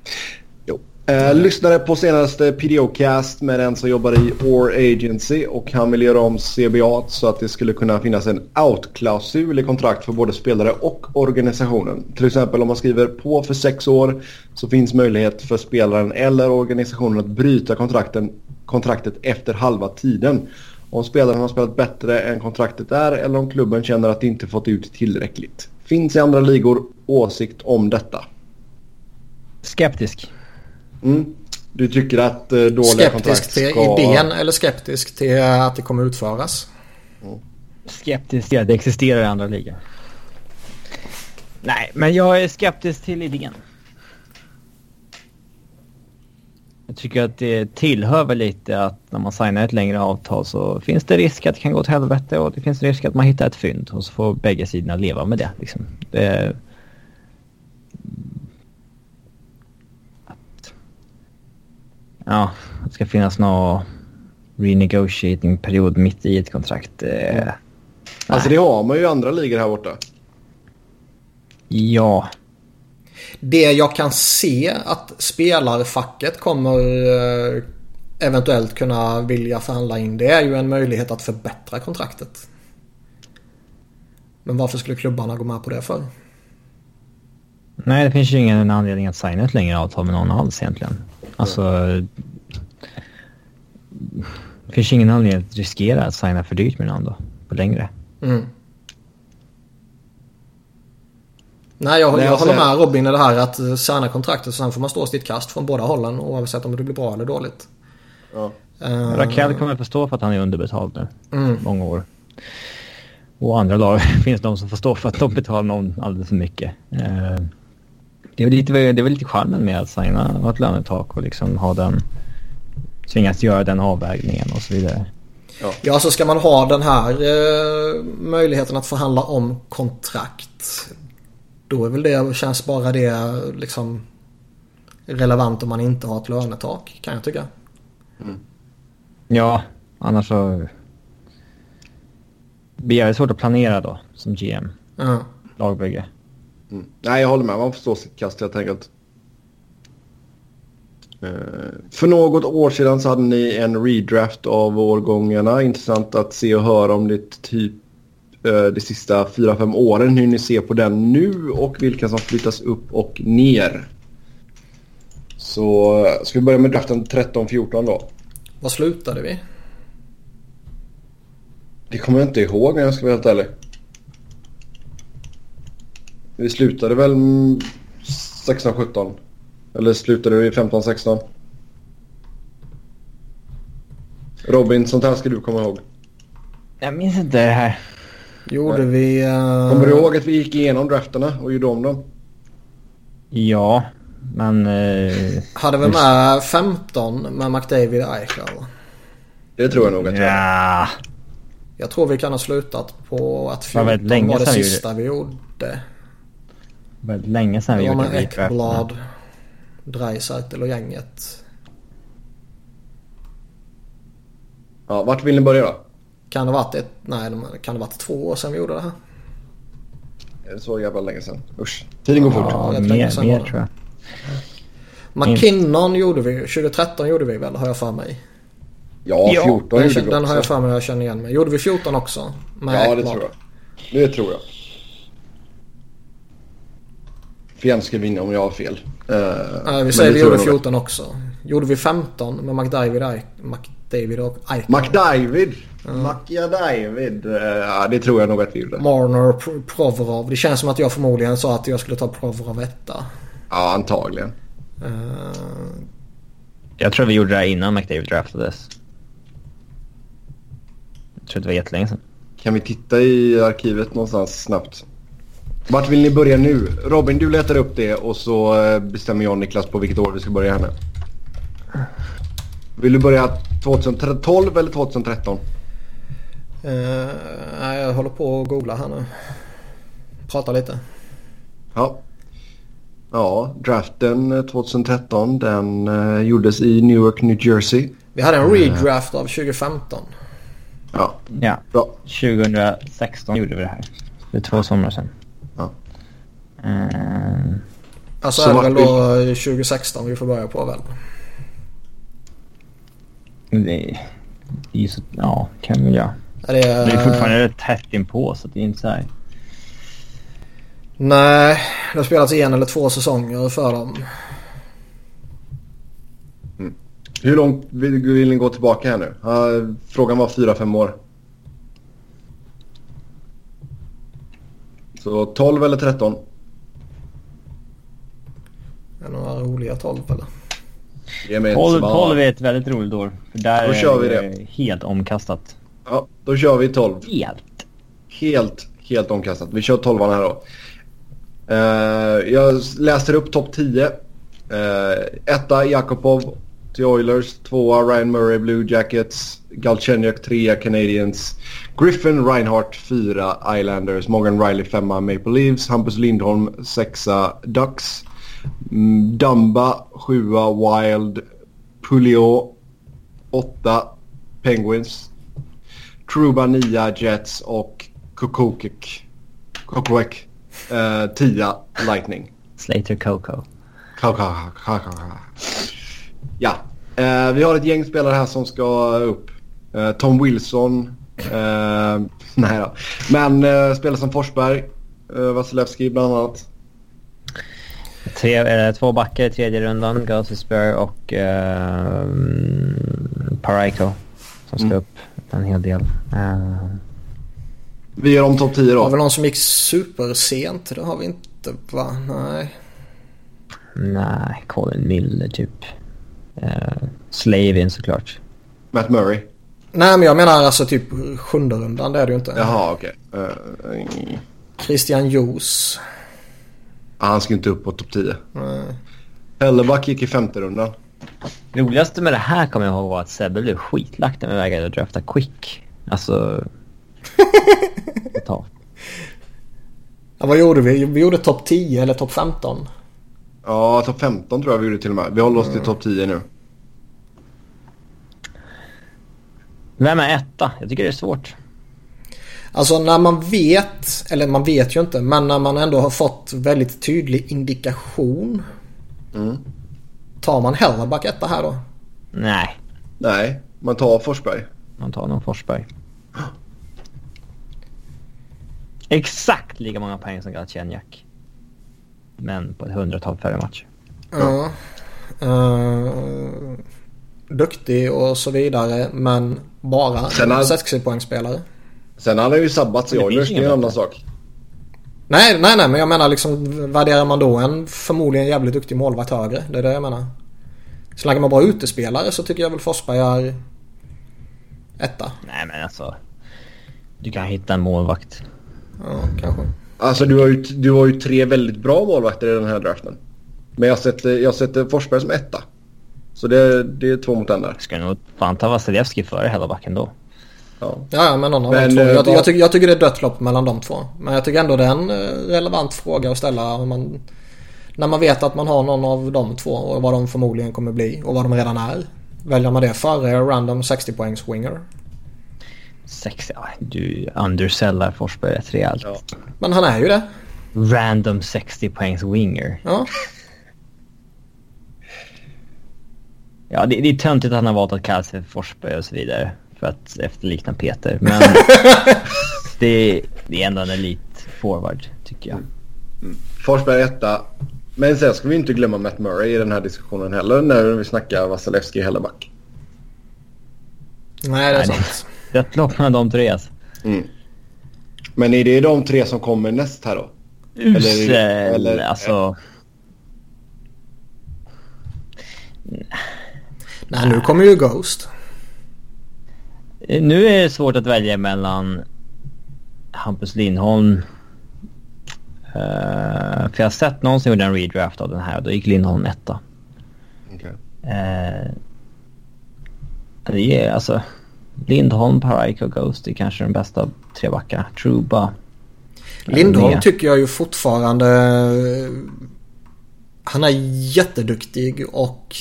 Jo. Eh, lyssnade på senaste PDO-cast med den som jobbar i Or Agency och han vill göra om CBA så att det skulle kunna finnas en out-klausul i kontrakt för både spelare och organisationen. Till exempel om man skriver på för sex år så finns möjlighet för spelaren eller organisationen att bryta kontrakten, kontraktet efter halva tiden. Om spelaren har spelat bättre än kontraktet är eller om klubben känner att de inte fått ut tillräckligt. Finns i andra ligor åsikt om detta? Skeptisk. Mm. Du tycker att eh, dåliga kontrakt Skeptisk ska... till idén eller skeptisk till att det kommer utföras? Skeptisk till att det existerar i andra ligor. Nej, men jag är skeptisk till idén. Jag tycker att det tillhör väl lite att när man signar ett längre avtal så finns det risk att det kan gå åt helvete och det finns risk att man hittar ett fynd och så får bägge sidorna leva med det. Liksom. det ja, det ska finnas någon renegotiating-period mitt i ett kontrakt. Eh, Alltså det har man ju i andra ligor här borta. Ja, Det jag kan se att spelarfacket kommer eh, eventuellt kunna vilja förhandla in det är ju en möjlighet att förbättra kontraktet. Men varför skulle klubbarna gå med på det för? Nej, det finns ju ingen anledning att signa ett längre avtal med någon alls egentligen. Alltså... Det finns ingen anledning att riskera att signa för dyrt med någon då, på längre. Mm. Nej, jag, Nej, jag alltså- håller med Robin i det här att eh, signa kontraktet sen får man stå sitt kast från båda hållen oavsett om det blir bra eller dåligt. Ja. Eh, Rakell kommer förstå för att han är underbetald nu, Mm. många år. Och andra lag finns de som får stå för att de betalar någon alldeles för mycket. Eh, Det är väl lite, det är väl lite charmen med att signa och ett lönetak och liksom ha den... Tvingas göra den avvägningen och så vidare. Ja, så ska man ha den här eh, möjligheten att förhandla om kontrakt. Då är väl det, känns bara det liksom relevant om man inte har ett lönetak kan jag tycka. Ja, annars så... Det blir jävligt svårt att planera då, som GM. Ja. Lagbygge. Mm. Nej, jag håller med. Man får stå sitt kast helt enkelt. Eh, För något år sedan så hade ni en redraft av årgångarna. Intressant att se och höra om det typ de sista 4-5 åren. Hur ni ser på den nu och vilka som flyttas upp och ner. Så eh, ska vi börja med draften 13-14 då. Vad slutade vi? Det kommer jag inte ihåg om jag ska vara helt ärlig. Vi slutade väl mm, 16-17. Eller slutade vi 15-16? Robin, sånt här ska du komma ihåg. Jag minns inte det här. Gjorde vi... eh, Kommer du ihåg att vi gick igenom drafterna och gjorde om dem? Ja, men... Eh, Hade vi med 15 med McDavid och Eichel? Det tror jag nog att vi hade. ja. Jag tror vi kan ha slutat på att Det var 14 väldigt länge var det sista vi gjorde. Väldigt länge sedan vi Det var gjorde med redraften. Ekblad, Dreisaitl och gänget. Ja, vart vill ni börja då? Kan det varit ett... Nej, kan det varit två år sedan vi gjorde det här? Är det så jävla länge sedan? Usch. Tiden går fort. Ja, mer, sedan mer tror jag. McKinnon gjorde vi 2013 gjorde vi väl, har jag för mig. Ja, Ja, 14 Den, gjorde vi den har jag också. för mig jag känner igen mig. Gjorde vi 14 också? Med Ja, det tror jag. Det tror jag. Fjärn ska vinna om jag har fel. Eh, Nej, vi säger vi gjorde jag nog. 14 också. Gjorde vi 15 med McDavid, Eich- McDavid och Eichel? McDavid. McDavid. Uh, ja, det tror jag nog att vi gjorde. Marner, Pr- Provorov. Det känns som att jag förmodligen sa att jag skulle ta Provorov etta. Ja, antagligen. Eh, Jag tror vi gjorde det här innan McDavid draftades. Jag tror det var jättelänge sedan. Kan vi titta i arkivet någonstans snabbt? Vart vill ni börja nu? Robin, du letar upp det och så eh, bestämmer jag och Niklas på vilket år vi ska börja här nu. Vill du börja 2012 eller 2013? Uh, jag håller på att googla här nu. Prata lite. Ja. Ja, draften 2013 den uh, gjordes i Newark, New Jersey. Vi hade en redraft av 2015. Ja, Ja, bra. 2016 gjorde vi det här. Det är två somrar sedan. Ja. Eh, Alltså Så är det väl vi- då 2016 vi får börja på väl? det. Ja, kan vi väl göra. Är det, Det är fortfarande rätt tätt inpå så det är inte så här... Nej, det har spelats en eller två säsonger för dem. Hur långt vill, vill ni gå tillbaka här nu? Ja, frågan var 4-5 år. Så 12 eller 13? Är det några roliga 12 eller? Ge mig ett 12, svar. 12 är ett väldigt roligt år. För där Då kör vi är det. helt omkastat. Ja, då kör vi 12. Helt? Helt, helt omkastat. Vi kör 12 här då. Eh, jag läser upp topp 10. Uh, etta Jakobov till Oilers. Tvåa Ryan Murray Blue Jackets. Galchenyuk trea Canadiens. Griffin Reinhardt fyra Islanders. Morgan Riley femma Maple Leafs. Hampus Lindholm sexa Ducks. Mm, Dumba sjua Wild. Pulio åtta Penguins. Truba 9 Jets och Kokokik. Kokowek eh, 10 Lightning. Slater Coco. Ja, eh, vi har ett gäng spelare här som ska upp. Eh, Tom Wilson. Eh, nej då. Men eh, spelare som Forsberg. Eh, Vasilevski bland annat. Tre, eh, två backar i tredje rundan. Gosisberg och eh, Paraiko. Som ska Mm. upp en hel del. Eh, Vi gör om topp 10 Det var då. väl någon som gick supersent? Det har vi inte va? Nej. nej, Colin Miller typ. Eh, Slavin såklart. Matt Murray. Nej men jag menar alltså typ sjunde rundan. Det är det ju inte. Jaha okej. Eh, Christian Joos. han ska inte upp på topp 10. Nej. Helleback gick i femte rundan. Roligaste med det här kommer jag ihåg var att Sebbe blev skitlack när vi vägrade att drafta Quick. Alltså... Ja, vad gjorde vi? Vi gjorde topp 10 eller topp 15. Ja, topp 15 tror jag vi gjorde till och med. Vi håller oss till topp 10 nu. Vem är etta? Jag tycker det är svårt. Alltså när man vet, eller man vet ju inte, men när man ändå har fått väldigt tydlig indikation. Mm. Tar man Hellback etta här då? Nej, Nej, man tar Forsberg. man tar nog Forsberg. Exakt lika många poäng som Galchenyuk. Men på ett hundratal färre matcher. Ja. Uh, duktig och så vidare men bara Sen har- 60-poängsspelare. Sen har han ju sabbat i Men det Oilers, det är en ingen annan sak. Nej, nej, nej men jag menar liksom värderar man då en förmodligen jävligt duktig målvakt högre? Det är det jag menar. Så länge man bara utespelare så tycker jag väl Forsberg är etta. Nej men alltså. Du kan hitta en målvakt. Ja, kanske. Alltså du har, ju, du har ju tre väldigt bra målvakter i den här draften. Men jag sätter, jag sätter Forsberg som etta. Så det, det är två mot en där. Ska nog fan ta Vasilevski före Hellebacken då. Ja. Ja, men någon av Men, de två. eh, Jag, vad- jag, tycker, jag tycker det är dött lopp mellan de två. Men jag tycker ändå det är en eh, relevant fråga att ställa om man, när man vet att man har någon av de två och vad de förmodligen kommer bli och vad de redan är. Väljer man det före random 60-poängs winger? Sex, ja, du undersellar Forsberg rätt rejält. Ja. Men han är ju det. Random 60 poängs winger. Ja. Ja, det, det är töntigt att han har valt att kalla sig Forsberg och så vidare. För att efterlikna Peter. Men det, det är ändå en elit forward, tycker jag. Forsberg etta. Men sen ska vi inte glömma Matt Murray i den här diskussionen heller när vi snackar Vasilevski Helleback. Nej, det är Nej, sant. Det är ett lopp mellan de tre alltså. Mm. Men är det de tre som kommer näst här då? Usel, eller- alltså. Nej, nu kommer ju Ghost. Nu är det svårt att välja mellan Hampus Lindholm. Eh, för jag har sett någon som gjorde en redraft av den här och då gick Lindholm etta. Okej. Eh, Det är alltså... Lindholm, Parayko och Ghost är kanske den bästa av tre backarna. Truba. Lindholm Nia. tycker jag ju fortfarande... Han är jätteduktig och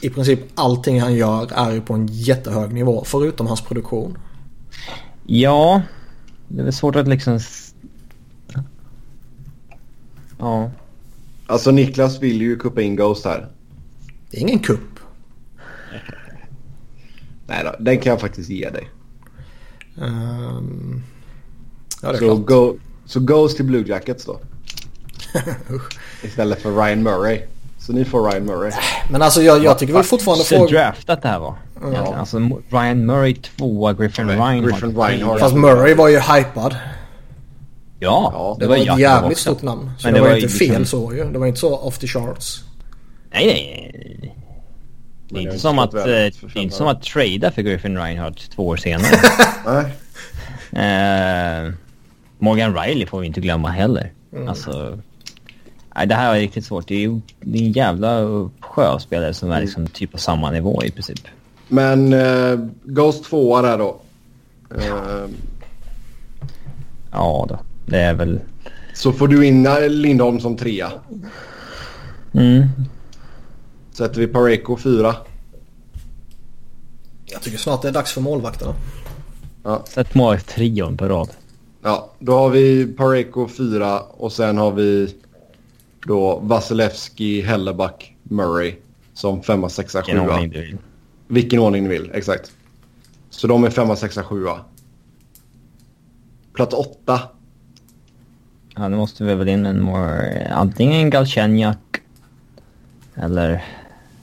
i princip allting han gör är ju på en jättehög nivå förutom hans produktion. Ja, det är svårt att liksom... Ja. Alltså Niklas vill ju kuppa in Ghost här. Det är ingen kupp. Nej då, den kan jag faktiskt ge dig. Ehm, ja, det är Så, klart. go, så Ghost till Blue Jackets då. Istället för Ryan Murray. Så ni får Ryan Murray. Men alltså jag, jag tycker väl fortfarande Så frågan... draftat det här var. Egentligen. Alltså Ryan Murray tvåa, Griffin Ja, Reinhardt Griffin Reinhardt. Fast Murray var ju hypad. Ja, Ja, Det var ett Jakob jävligt också. stort namn. Så Men det, det var var inte ju fel liksom- så ju. Det var inte så off the charts. Nej, nej. nej. Det är inte som att, det för är inte som att trada för Griffin Reinhardt två år senare. Nej. Eh, Morgan Riley får vi inte glömma heller. Alltså, nej, det här är riktigt svårt. Det är ju det är en jävla sjö av spelare som är liksom typ på samma nivå i princip. Men eh, Ghost tvåa där då. Eh, Ja då, det är väl... så får du in eh, Lindholm som trea. Mm. Sätter vi Pareko fyra. Jag tycker snart det är dags för målvakterna. Sätt måltrion på rad. Ja, då har vi Pareko fyra och sen har vi då Vasilevski, Helleback, Murray som femma, sexa, Vilken sjua. ordning du vill. Vilken ordning ni vill, exakt. Så de är femma, sexa, sjua. Plats åtta. Ja, nu måste vi väl in en more... Antingen Galchenyak eller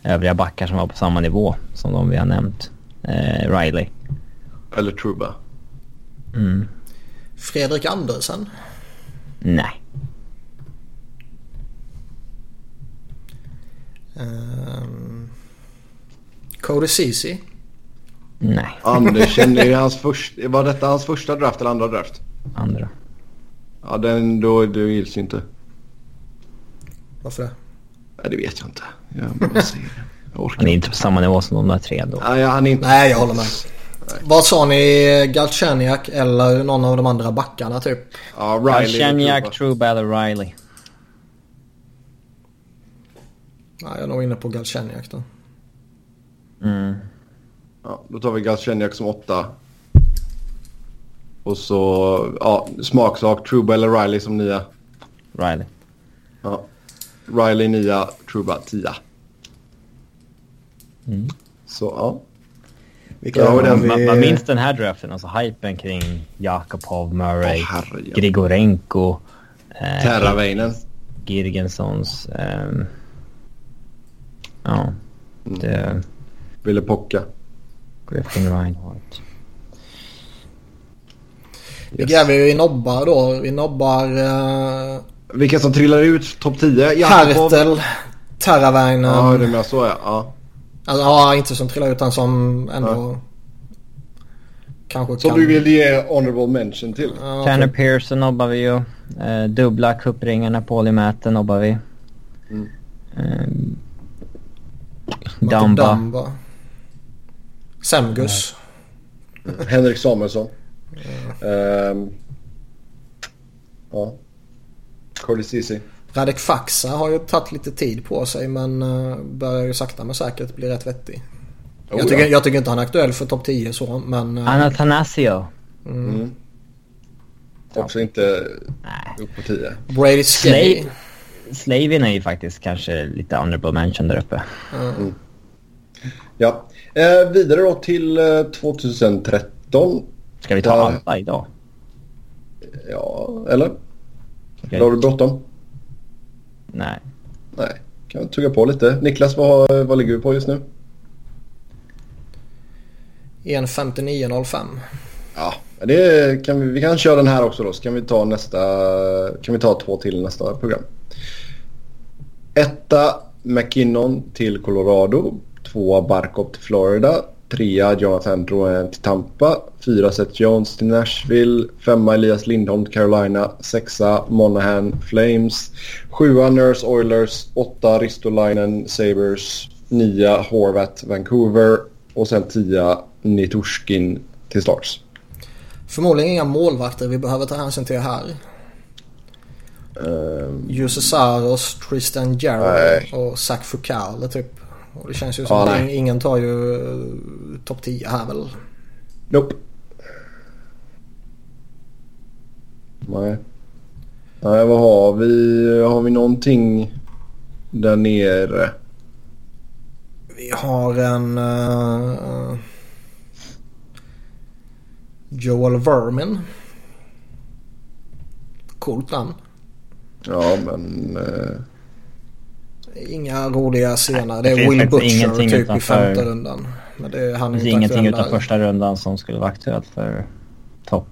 övriga backar som var på samma nivå som de vi har nämnt. Eh, Riley. Eller Truba. Mm. Fredrik Andersen. Nej. Um, Cody Ceesay. Nej. Andersen, är hans först, var detta hans första draft eller andra draft? Andra. Ja, den då, det gills ju inte. Varför det? Nej, det vet jag inte. Jag bara det. Jag Han är inte på samma nivå som de där tre då. Nej, han är inte... Nej, jag håller med. Vad sa ni? Galchenyak eller någon av de andra backarna typ? Ja, Riley. Galchenyak, Truba. Truba eller Riley. Nej, jag är nog inne på Galchenyak då. Mm. Ja, då tar vi Galchenyak som åtta. Och så, ja, smaksak. Truba eller Riley som nia. Riley. Ja. Riley nia, Truba tia. Mm. Så ja. Vilka Ja, den- Man, man minns den här draften, alltså hypen kring Jakobov, Murray, herregud. Grigorenko, eh, Terraveinen. Girgensons. ehm, ja, Mm. det, Ville pocka. Griffin Reinhardt. Vilka är vi? Nobbar då. Vi nobbar uh, Vilka som trillar ut topp 10? Jakobov. Hertel, Terravainen. Ja, det menar så ja. ja. Alltså, ja, inte som trillar utan som ändå... Kanske Som kan... du vill ge honorable mention till. Ja, Tanner typ. Pearson nobbar vi ju. Eh, dubbla cupringarna Polymäten nobbar vi. Mm. Martin Damba. Damba. Semgus. Henrik Samuelsson. Ehm, ja. Cody Ceesay. Radek Faxa har ju tagit lite tid på sig men uh, börjar ju sakta men säkert bli rätt vettig. Oh, jag, tycker, ja. jag tycker inte han är aktuell för topp 10 så men... Uh, Anathanasio. Mm. Också inte upp på 10. Brady Skelly. Slavin är ju faktiskt kanske lite honorable mention där uppe. Ja. Eh, vidare då till eh, 2013. Ska vi ta Ja. alla idag? Ja, eller? Eller har du bråttom? Nej. Nej, kan jag tugga på lite. Niklas, vad, vad ligger vi på just nu? 1.59.05. Ja, det kan vi, vi kan köra den här också då. Så kan vi ta nästa, kan vi ta två till nästa program. Etta McKinnon till Colorado. Tvåa Barkov till Florida. Trea Jonathan Drouin till Tampa. Fyra Seth Jones till Nashville. Femma Elias Lindholm till Carolina. Sexa Monahan Flames. Sjua Nurse Oilers. Åtta Ristolainen Sabres. Nia Horvat Vancouver. Och sen tia Nitushkin till starts. Förmodligen inga målvakter vi behöver ta hänsyn till här. Uh, Jussi Saros, Tristan Jarry Nej. och Zach Foucault typ. Och det känns ju som Ja, att ingen tar ju uh, topp 10 här väl. nope. Nej. Nej, vad har vi? Har vi någonting där nere? Vi har en uh, Joel Vermin. Coolt namn. Ja, men... eh, Inga roliga scener. Det är Will Butcher typ i femte rundan. Men det, han Det är finns inte ingenting utan där. första rundan som skulle vara aktuellt för topp.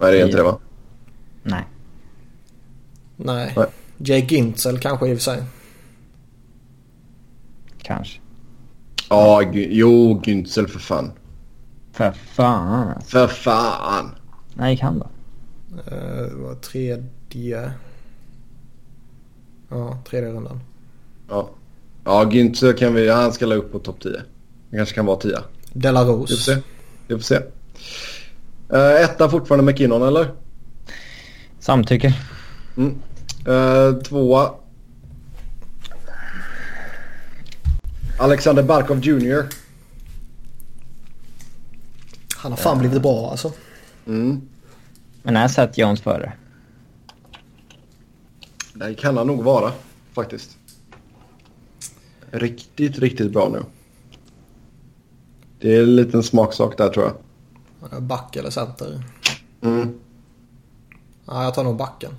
nej, det är inte det va? Nej. Nej. Nej. Jay Gintzel kanske i och för sig. Kanske. Ja, jo, Günzel för fan. För fan. För fan! Gick han då? Uh, det var tredje... Ja, tredje rundan. Ja, ja Günther kan vi... Han ska la upp på topp 10. Han kanske kan vara 10. Dela Vi får se. Vi får se. Uh, etta fortfarande McKinnon eller? Samtycker. Mm. Uh, tvåa. Alexander Barkov Jr. Han har fan blivit bra alltså. Mm. Men är Seth Jones före? Det kan han nog vara faktiskt. Riktigt, riktigt bra nu. Det är en liten smaksak där tror jag. Back eller center. Mm. Ja, jag tar nog backen.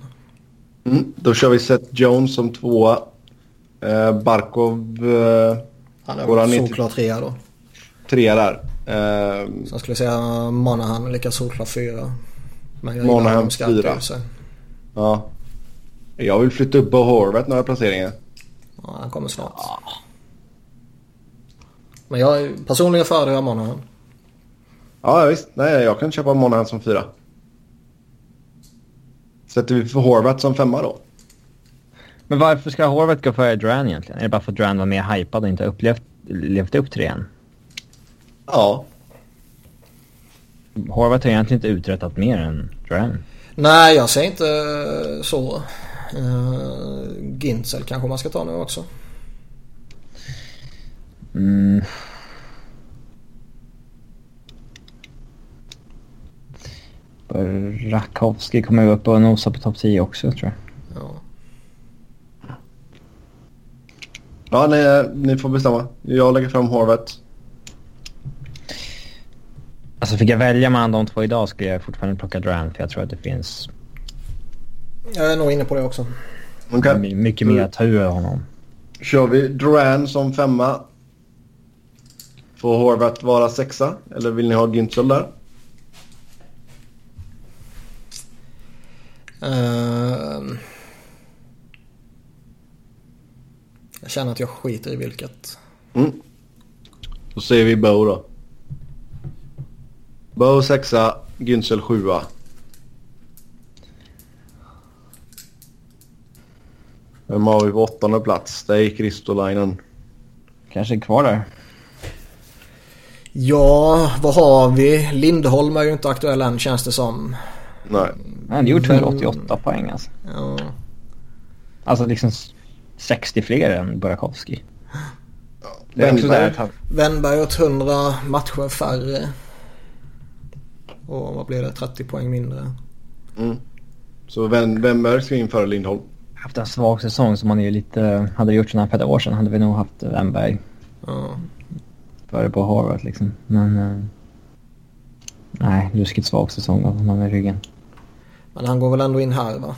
Mm. Då kör vi Seth Jones som tvåa. Uh, Barkov uh, Han är väl solklar trea då. trea där. Sen skulle jag säga Monahan lika solklar fyra. Men jag Monahan fyra. ja. Jag vill flytta upp på Horvath några placeringar. Ja, han kommer snart. Men jag personligen föredrar Monahan. Ja, visst. Nej, jag kan köpa Monahan som fyra. Sätter vi för Horvath som femma då? Men varför ska Horvath gå före Duran egentligen? Är det bara för att Duran var mer hypad och inte upplevt, levt upp till det än? Ja. Horvath har egentligen inte uträttat mer än Duran. Nej, jag säger inte så. Uh, Gintzel kanske man ska ta nu också. Mm. Rakowski kommer ju upp och nosa på topp 10 också tror jag. Ja. Ja, ni, ni får bestämma. Jag lägger fram Horvath. Alltså fick jag välja mellan de två idag skulle jag fortfarande plocka Duran för jag tror att det finns Jag är nog inne på det också. Okej. my- mycket mer att ta ur honom. Kör vi Duran som femma. Får Horvath vara sexa? Eller vill ni ha Güntzel där? Ehm. jag känner att jag skiter i vilket. Mm. Då säger vi Bo då. Bo sexa, Güntzel sjua. Vem har vi på åttonde plats? Det är Kristolainen. Kanske kvar där. Ja, vad har vi? Lindholm är ju inte aktuell än känns det som. Nej. Han gjort Men- 188 poäng alltså. Ja. Alltså liksom s- 60 fler än Burakovsky. Det är också Wennberg. han, Wennberg åt 100 matcher färre. Och vad blir det? 30 poäng mindre. Mm. Så vem ska in före Lindholm? Haft en svag säsong som man ju lite... Hade det gjort sådana för ett år sedan hade vi nog haft Wennberg Ja. före på Harvard liksom. Men... Eh, nej, ruskigt svag säsong av honom i ryggen. Men han går väl ändå in här va?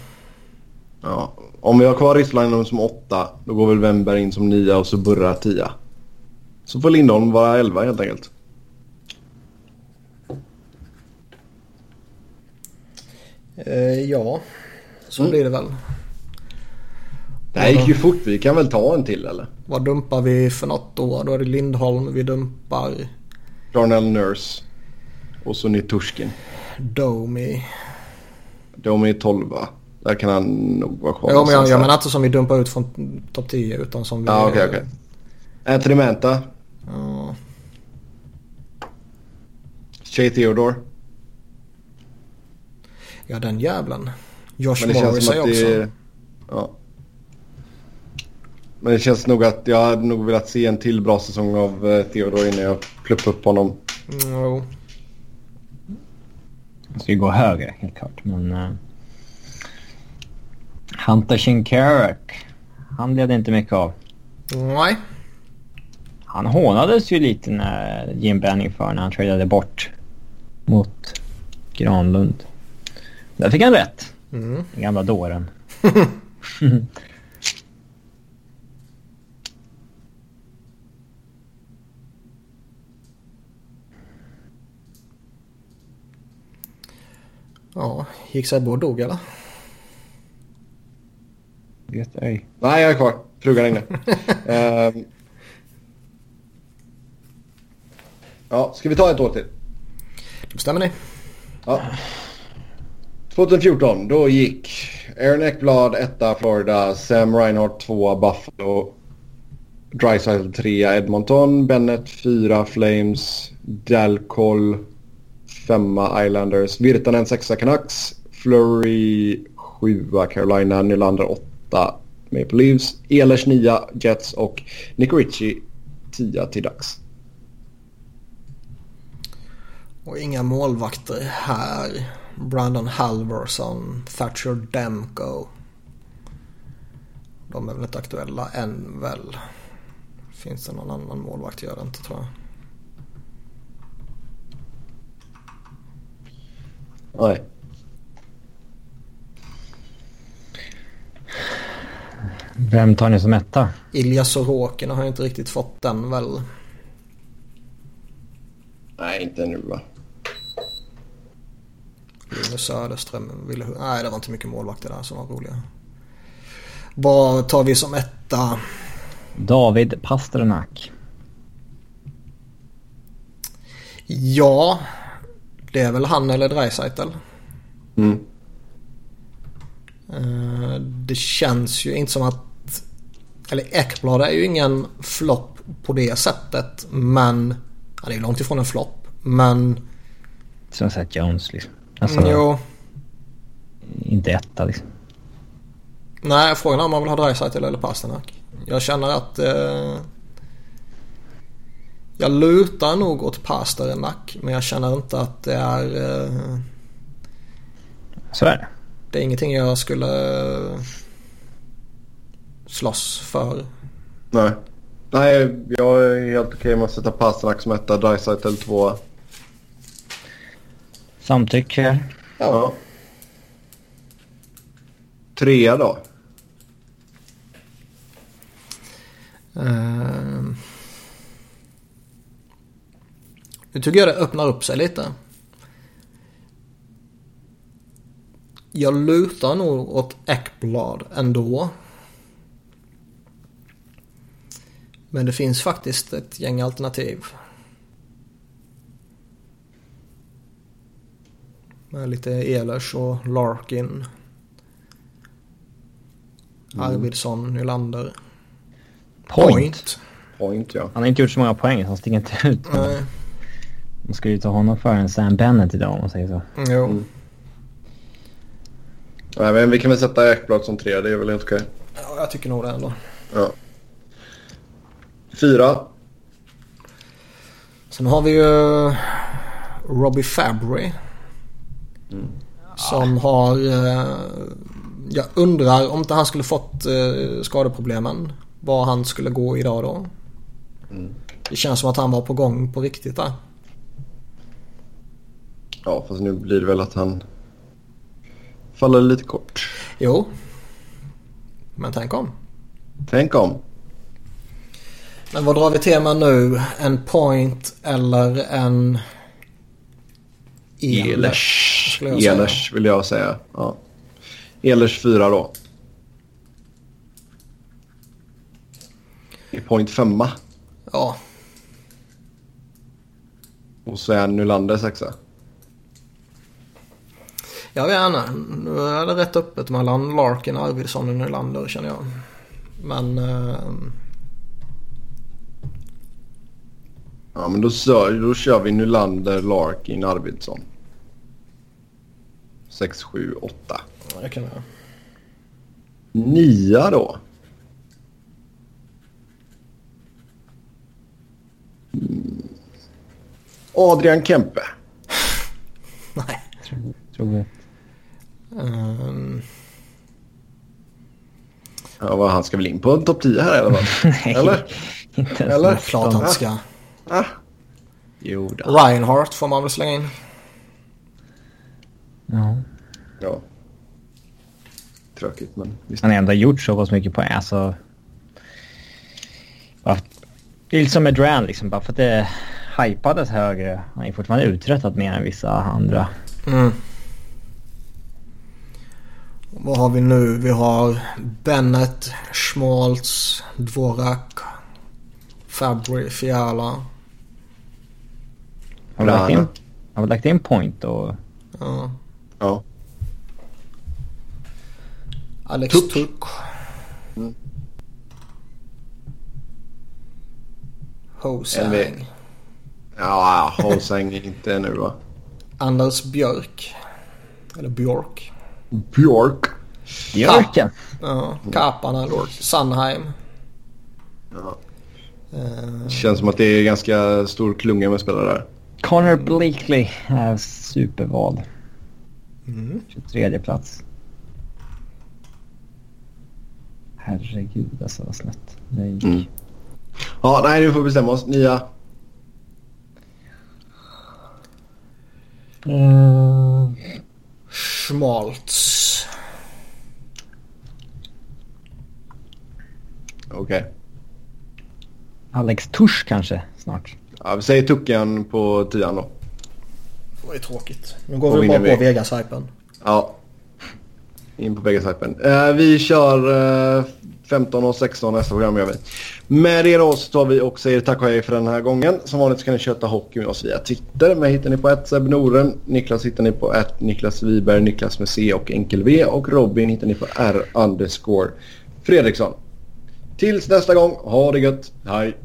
Ja. Om vi har kvar Ristolainen som åtta, då går väl Wennberg in som nia och så Burra tia. Så får Lindholm vara elva helt enkelt. Eh, ja, så Mm. blir det väl. Det här gick ju fort. Vi kan väl ta en till eller? Vad dumpar vi för något då? Då är det Lindholm vi dumpar. Darnell Nurse. Och så Nitushkin. Domi. De är tolva. Där kan han nog vara kvar. Ja, men jag, jag menar inte som vi dumpar ut från topp 10 utan som vi... Ja, okej, okej. Anthony Manta. Ja. Shea Theodore. Ja den jävlen. Josh Men det känns Morris som är att också. det... Ja. Men det känns nog att jag hade nog velat se en till bra säsong av eh, Theodore innan jag pluppar upp honom. Mm, jo. Det ska ju gå högre helt klart. Men... Uh, Hunter Shinkarak. Han blev det inte mycket av. Nej. Han hånades ju lite när Jim Benning för när han tradade bort mot Granlund. Där fick han rätt. Mm. Den gamla dåren. Ja, gick och dog eller? Vet ej. Nej, jag är kvar. Frugan är inne. Ehm. Ja, ska vi ta ett år till? Det bestämmer ni. Ja. 2014, då gick Aaron Ekblad etta Florida, Sam Reinhardt tvåa Buffalo, Draisaitl trea Edmonton, Bennett fyra Flames, Dalcol femma Islanders, Virtanen sexa Canucks, Flurry sjua Carolina, Nylander åtta Maple Leafs, Ehlers nia Jets och Nick Ritchie tia till dags. Och inga målvakter här. Brandon Halverson, Thatcher Demko. De är väl inte aktuella än väl. Finns det någon annan målvakt? Gör det inte tror jag. Nej. Vem tar ni som etta? Ilja Sorokina har ju inte riktigt fått den väl. Nej, inte nu va? Linus Söderström ville... Nej, det var inte mycket målvakter där som var roliga. Vad tar vi som etta? David Pasternak. Ja, det är väl han eller Dreisaitl. Mm. Eh, Det känns ju inte som att... Eller Ekblad är ju ingen flopp på det sättet. Men... Han är ju långt ifrån en flopp. Men... Som Seth Jones liksom. Alltså, jo. inte etta liksom. Nej, frågan är om man vill ha Dreisaitl eller Pasternak. Jag känner att... Eh, jag lutar nog åt Pasternak. Men jag känner inte att det är... Eh, Så är det. det är ingenting jag skulle eh, slåss för. Nej. Nej, jag är helt okej med att sätta Pasternak som etta, Dreisaitl tvåa. Samtycker. Ja. Trea då? Eh, nu tycker jag det öppnar upp sig lite. Jag lutar nog åt Ekblad ändå. Men det finns faktiskt ett gäng alternativ. Med lite Ehlers och Larkin. Arvidsson, Nylander. Point. Point ja. Han har inte gjort så många poäng så han sticker inte ut. Nej, Man ska ju ta honom för en Sam Bennett idag om man säger så. jo. Mm. Nej, men vi kan väl sätta Ekblad som trea, det är väl helt okej. Ja, jag tycker nog det ändå. Ja. Fyra. Sen har vi ju Robbie Fabry. Som har... eh, Jag undrar om inte han skulle fått eh, skadeproblemen. Var han skulle gå idag då. Det känns som att han var på gång på riktigt där. Ja, fast nu blir det väl att han faller lite kort. Jo. Men tänk om. Tänk om. Men vad drar vi med nu? En point eller en... Jag säga. Ehlers vill jag säga. Ja. Ehlers fyra då. I point femma. Ja. Och Sven Nylander sexa. Jag vet inte. Nu är det rätt öppet mellan Larkin, Arvidsson och Nylander känner jag. Men... Eh, Ja, men då, så, då kör vi Nylander, Larkin, Arvidsson. 6, 7, 8. Ja, det kan vi göra. Nia då? Mm. Adrian Kempe. Nej. Tror vi. Ehm, Ja, vad, han ska väl in på en topp 10 här eller vad? Nej, Eller? inte ens Eller? klart han ska. Ah. Jo då. Reinhardt får man väl slänga in. Ja. Ja. Tråkigt men visst. Han har ändå gjort så pass mycket poäng. Alltså... Det är lite som med Dran liksom. Bara för att det hypades högre. Han är fortfarande uträttat mer än vissa andra. Mm. Vad har vi nu? Vi har Bennett, Schmaltz, Dvorak, Fabry, Fiala. Har vi lagt in, har vi lagt in point och... Ja. Ja. Alex Tuck. Tuck. Mm. Hosang. Ja, Hosang inte nu va? Anders Björk. Eller Björk. Björk. Björken! Ja, Kapanen. Sandheim. Ja. Eh, Känns som att det är ganska stor klunga med spelare där. Connor Blakely är superval. mm. 23 plats. Herregud alltså vad snett. Det gick. Mm. Ja, nej nu får vi bestämma oss. Nia. Eh, Schmaltz. Okej. Alex Tusch kanske snart. Ja, vi säger Tuckan på tian då. Det var tråkigt. Nu går Och vi bara på. Vegas-hypen. Ja. In på Vegas-hypen. Eh, vi kör eh, 15 och 16 nästa program gör vi. Med det då så tar vi och säger tack och hej för den här gången. Som vanligt så kan ni köta hockey med oss via Twitter. Mig hittar ni på ett Seb Noren. Niklas hittar ni på ett Niklas Wiberg, Niklas med C och enkel V. Och Robin hittar ni på R underscore Fredriksson. Tills nästa gång, ha det gött. Hej!